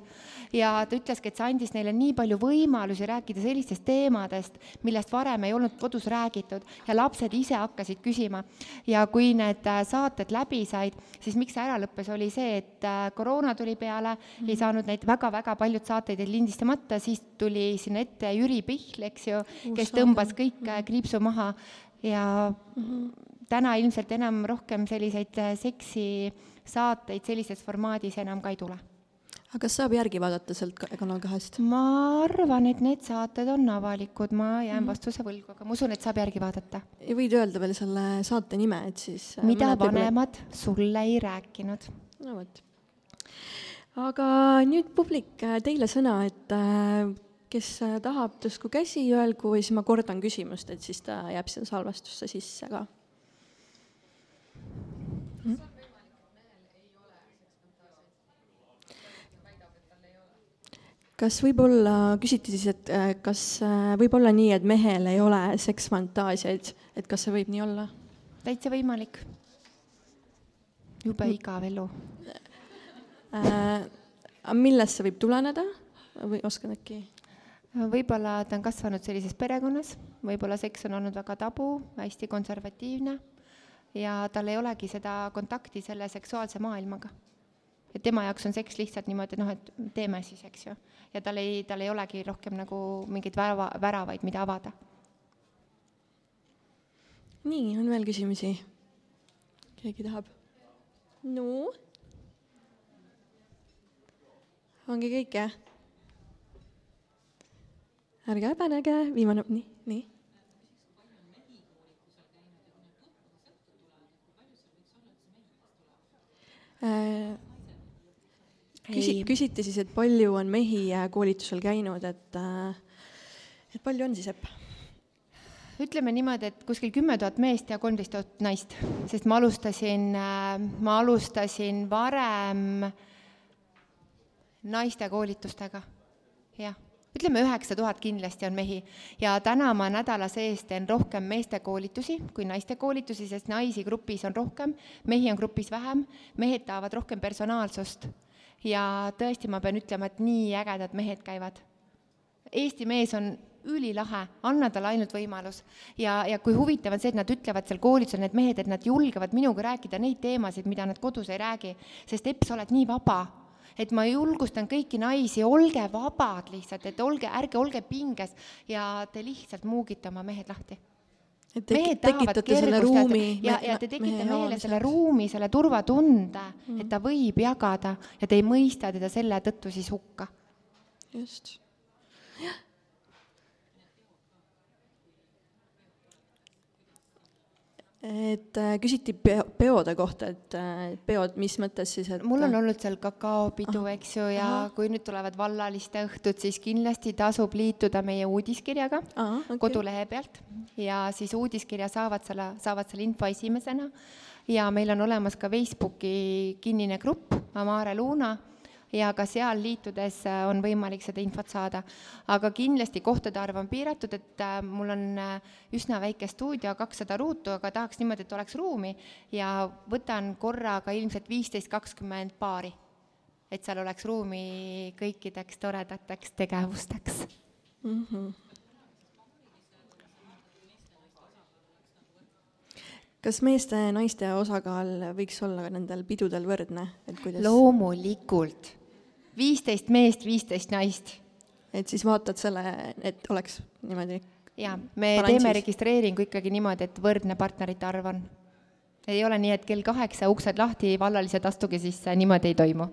Speaker 3: ja ta ütleski, et see andis neile nii palju võimalusi rääkida sellistest teemadest, millest varem ei olnud kodus räägitud ja lapsed ise hakkasid küsima. ja kui need äh, saated läbi said, siis miks see ära lõppes, oli see, et äh, koroona tuli peale mm, -hmm. ei saanud neid väga-väga paljud saateid lindistamata, siis tuli sinna ette Jüri Pihl, eks ju, kes tõmbas kõik äh, kriipsu maha ja mm -hmm. täna ilmselt enam rohkem selliseid seksi saateid sellises formaadis enam ka ei tule.
Speaker 2: Aga kas saab järgi vaadata sealt Kanal kahest?
Speaker 3: ma arvan, et need saated on avalikud, ma jään mm. vastuse võlgu, aga ma usun, et saab järgi vaadata.
Speaker 2: ja võid öelda veel selle saate nime, et siis
Speaker 3: äh, mida vanemad pole... sulle ei rääkinud.
Speaker 2: no vot. aga nüüd publik, äh, teile sõna, et äh, kes tahab, tõstku käsi, öelgu ja siis ma kordan küsimust, et siis ta jääb sinna salvestusse sisse ka kas võib-olla, küsiti siis, et äh, kas äh, võib olla nii, et mehel ei ole seksfantaasiaid, et kas see võib nii olla?
Speaker 3: täitsa võimalik. jube igav elu
Speaker 2: äh,. millest see võib tuleneda või oskad äkki?
Speaker 3: võib-olla ta on kasvanud sellises perekonnas, võib-olla seks on olnud väga tabu, hästi konservatiivne ja tal ei olegi seda kontakti selle seksuaalse maailmaga et tema jaoks on seks lihtsalt niimoodi, noh, et teeme siis, eks ju. ja tal ei, tal ei olegi rohkem nagu mingeid värava, väravaid, mida avada.
Speaker 2: nii, on veel küsimusi? keegi tahab? no? ongi kõik, jah? ärge häbenege, viimane, nii, nii äh,. Küsi-, küsiti siis, et palju on mehi koolitusel käinud, et, et palju on siis, Epp?
Speaker 3: ütleme niimoodi, et kuskil kümme tuhat meest ja kolmteist tuhat naist, sest ma alustasin, ma alustasin varem naiste koolitustega, jah ütleme, üheksa tuhat kindlasti on mehi ja täna ma nädala sees teen rohkem meeste koolitusi kui naiste koolitusi, sest naisi grupis on rohkem, mehi on grupis vähem, mehed tahavad rohkem personaalsust. Ja tõesti, ma pean ütlema, et nii ägedad mehed käivad. Eesti mees on ülilahe, anna talle ainult võimalus. ja, ja kui huvitav on see, et nad ütlevad seal koolitusel, need mehed, et nad julgevad minuga rääkida neid teemasid, mida nad kodus ei räägi, sest Epp, sa oled nii vaba et ma julgustan kõiki naisi, olge vabad lihtsalt, et olge, ärge olge pinges ja te lihtsalt muugite oma mehed lahti
Speaker 2: et te mehed tekitate selle ruumi.
Speaker 3: ja, ja te tekite mehele selle ruumi, selle turvatunde mm., et ta võib jagada ja te ei mõista teda selle tõttu siis hukka.
Speaker 2: just. jah et äh, küsiti peo, peode kohta, et äh, peod, mis mõttes siis, et
Speaker 3: mul on olnud seal kakaopidu, eks ju, ja aha. kui nüüd tulevad vallaliste õhtud, siis kindlasti tasub liituda meie uudiskirjaga aha, okay. kodulehe pealt ja siis uudiskirja saavad selle, saavad selle info esimesena ja meil on olemas ka Facebooki kinnine grupp Amare Luna ja ka seal liitudes äh, on võimalik seda infot saada. aga kindlasti kohtade arv on piiratud, et äh, mul on äh, üsna väike stuudio, kakssada ruutu, aga tahaks niimoodi, et oleks ruumi ja võtan korraga ilmselt viisteist, kakskümmend paari. et seal oleks ruumi kõikideks toredateks tegevusteks mm. -hmm.
Speaker 2: kas meeste-naiste osakaal võiks olla nendel pidudel võrdne, et kuidas?
Speaker 3: loomulikult viisteist meest, viisteist naist.
Speaker 2: et siis vaatad selle, et oleks niimoodi?
Speaker 3: jaa, me balansis. teeme registreeringu ikkagi niimoodi, et võrdne partnerite arv on. ei ole nii, et kell kaheksa uksed lahti, vallalised astuge sisse, niimoodi ei toimu [laughs]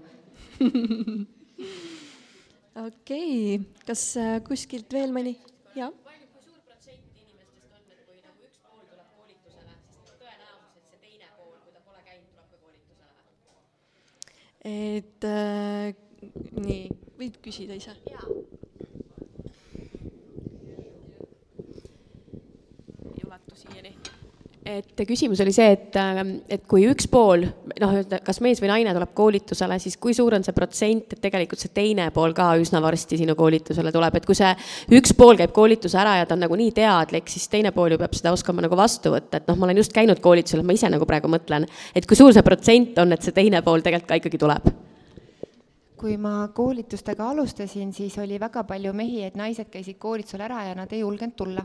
Speaker 2: okei okay., kas äh, kuskilt veel mõni? jah et äh, nii, võid küsida ise.
Speaker 4: ei ulatu siiani. Et küsimus oli see, et, et kui üks pool, noh, kas mees või naine tuleb koolitusele, siis kui suur on see protsent, et tegelikult see teine pool ka üsna varsti sinu koolitusele tuleb, et kui see üks pool käib koolituse ära ja ta on nagu nii teadlik, siis teine pool ju peab seda oskama nagu vastu võtta, et noh, ma olen just käinud koolitusel, ma ise nagu praegu mõtlen, et kui suur see protsent on, et see teine pool tegelikult ka ikkagi tuleb
Speaker 3: kui ma koolitustega alustasin, siis oli väga palju mehi, et naised käisid koolitusel ära ja nad ei julgenud tulla.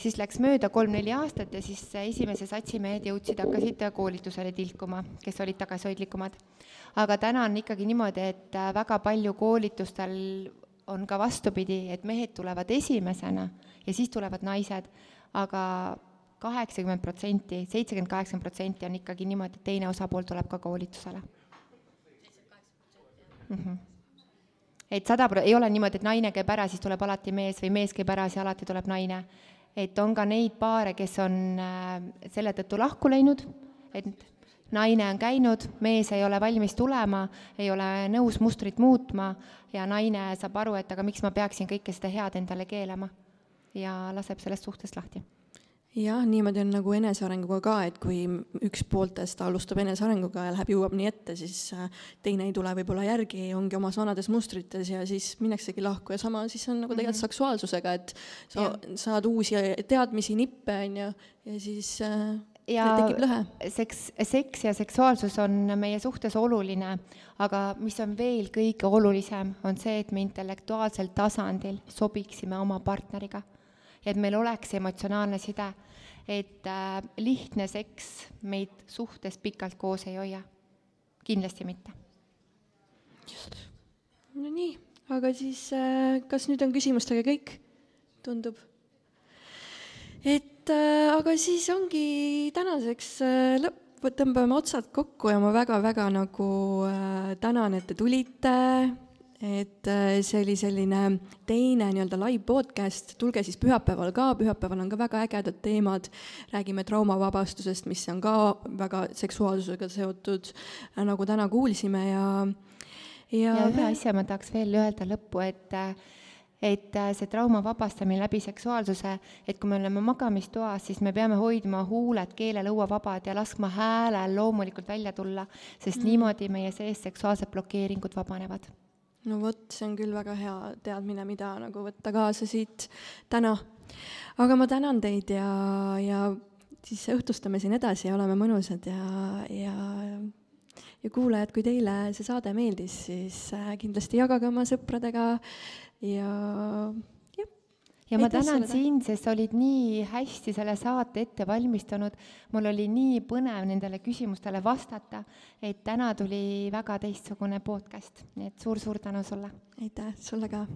Speaker 3: siis läks mööda kolm-neli aastat ja siis esimese satsi mehed jõudsid, hakkasid koolitusele tilkuma, kes olid tagasihoidlikumad. aga täna on ikkagi niimoodi, et väga palju koolitustel on ka vastupidi, et mehed tulevad esimesena ja siis tulevad naised, aga kaheksakümmend protsenti, seitsekümmend, kaheksakümmend protsenti on ikkagi niimoodi, et teine osapool tuleb ka koolitusele mm. -hmm. et sada pro-, ei ole niimoodi, et naine käib ära, siis tuleb alati mees või mees käib ära, siis alati tuleb naine. et on ka neid paare, kes on äh, selle tõttu lahku läinud, et naine on käinud, mees ei ole valmis tulema, ei ole nõus mustrit muutma ja naine saab aru, et aga miks ma peaksin kõike seda head endale keelama. ja laseb sellest suhtest lahti
Speaker 2: jah, niimoodi on nagu enesearenguga ka, et kui üks pooltest alustab enesearenguga ja läheb, jõuab nii ette, siis äh, teine ei tule võib-olla järgi, ongi omas vanades mustrites ja siis minnaksegi lahku ja sama siis on nagu tegelikult mm -hmm. seksuaalsusega, et sa ja. saad uusi teadmisi, nippe, on ju, ja siis äh, ja tekib lõhe.
Speaker 3: seks, seks ja seksuaalsus on meie suhtes oluline, aga mis on veel kõige olulisem, on see, et me intellektuaalsel tasandil sobiksime oma partneriga et meil oleks emotsionaalne side, et äh, lihtne seks meid suhtes pikalt koos ei hoia. kindlasti mitte.
Speaker 2: just. no nii, aga siis äh, kas nüüd on küsimustega kõik, tundub? et äh, aga siis ongi tänaseks äh, lõpp, tõmbame otsad kokku ja ma väga-väga nagu äh, tänan, et te tulite et äh, see oli selline teine nii-öelda live podcast, tulge siis pühapäeval ka, pühapäeval on ka väga ägedad teemad, räägime traumavabastusest, mis on ka väga seksuaalsusega seotud, äh, nagu täna kuulsime. Ja
Speaker 3: ja, ja ühe asja ma tahaks veel öelda lõppu, et et see trauma vabastamine läbi seksuaalsuse, et kui me oleme magamistoas, siis me peame hoidma huuled, keelelõua vabad ja laskma häälel loomulikult välja tulla, sest mm. niimoodi meie sees seksuaalsed blokeeringud vabanevad
Speaker 2: no vot, see on küll väga hea teadmine, mida nagu võtta kaasa siit täna. aga ma tänan teid ja, ja siis õhtustame siin edasi ja oleme mõnusad ja, ja ja kuulajad, kui teile see saade meeldis, siis kindlasti jagage oma sõpradega ja
Speaker 3: ja ma tänan sind, sest sa olid nii hästi selle saate ette valmistanud. mul oli nii põnev nendele küsimustele vastata, et täna tuli väga teistsugune podcast, nii et suur-suur tänu sulle.
Speaker 2: aitäh, sulle ka.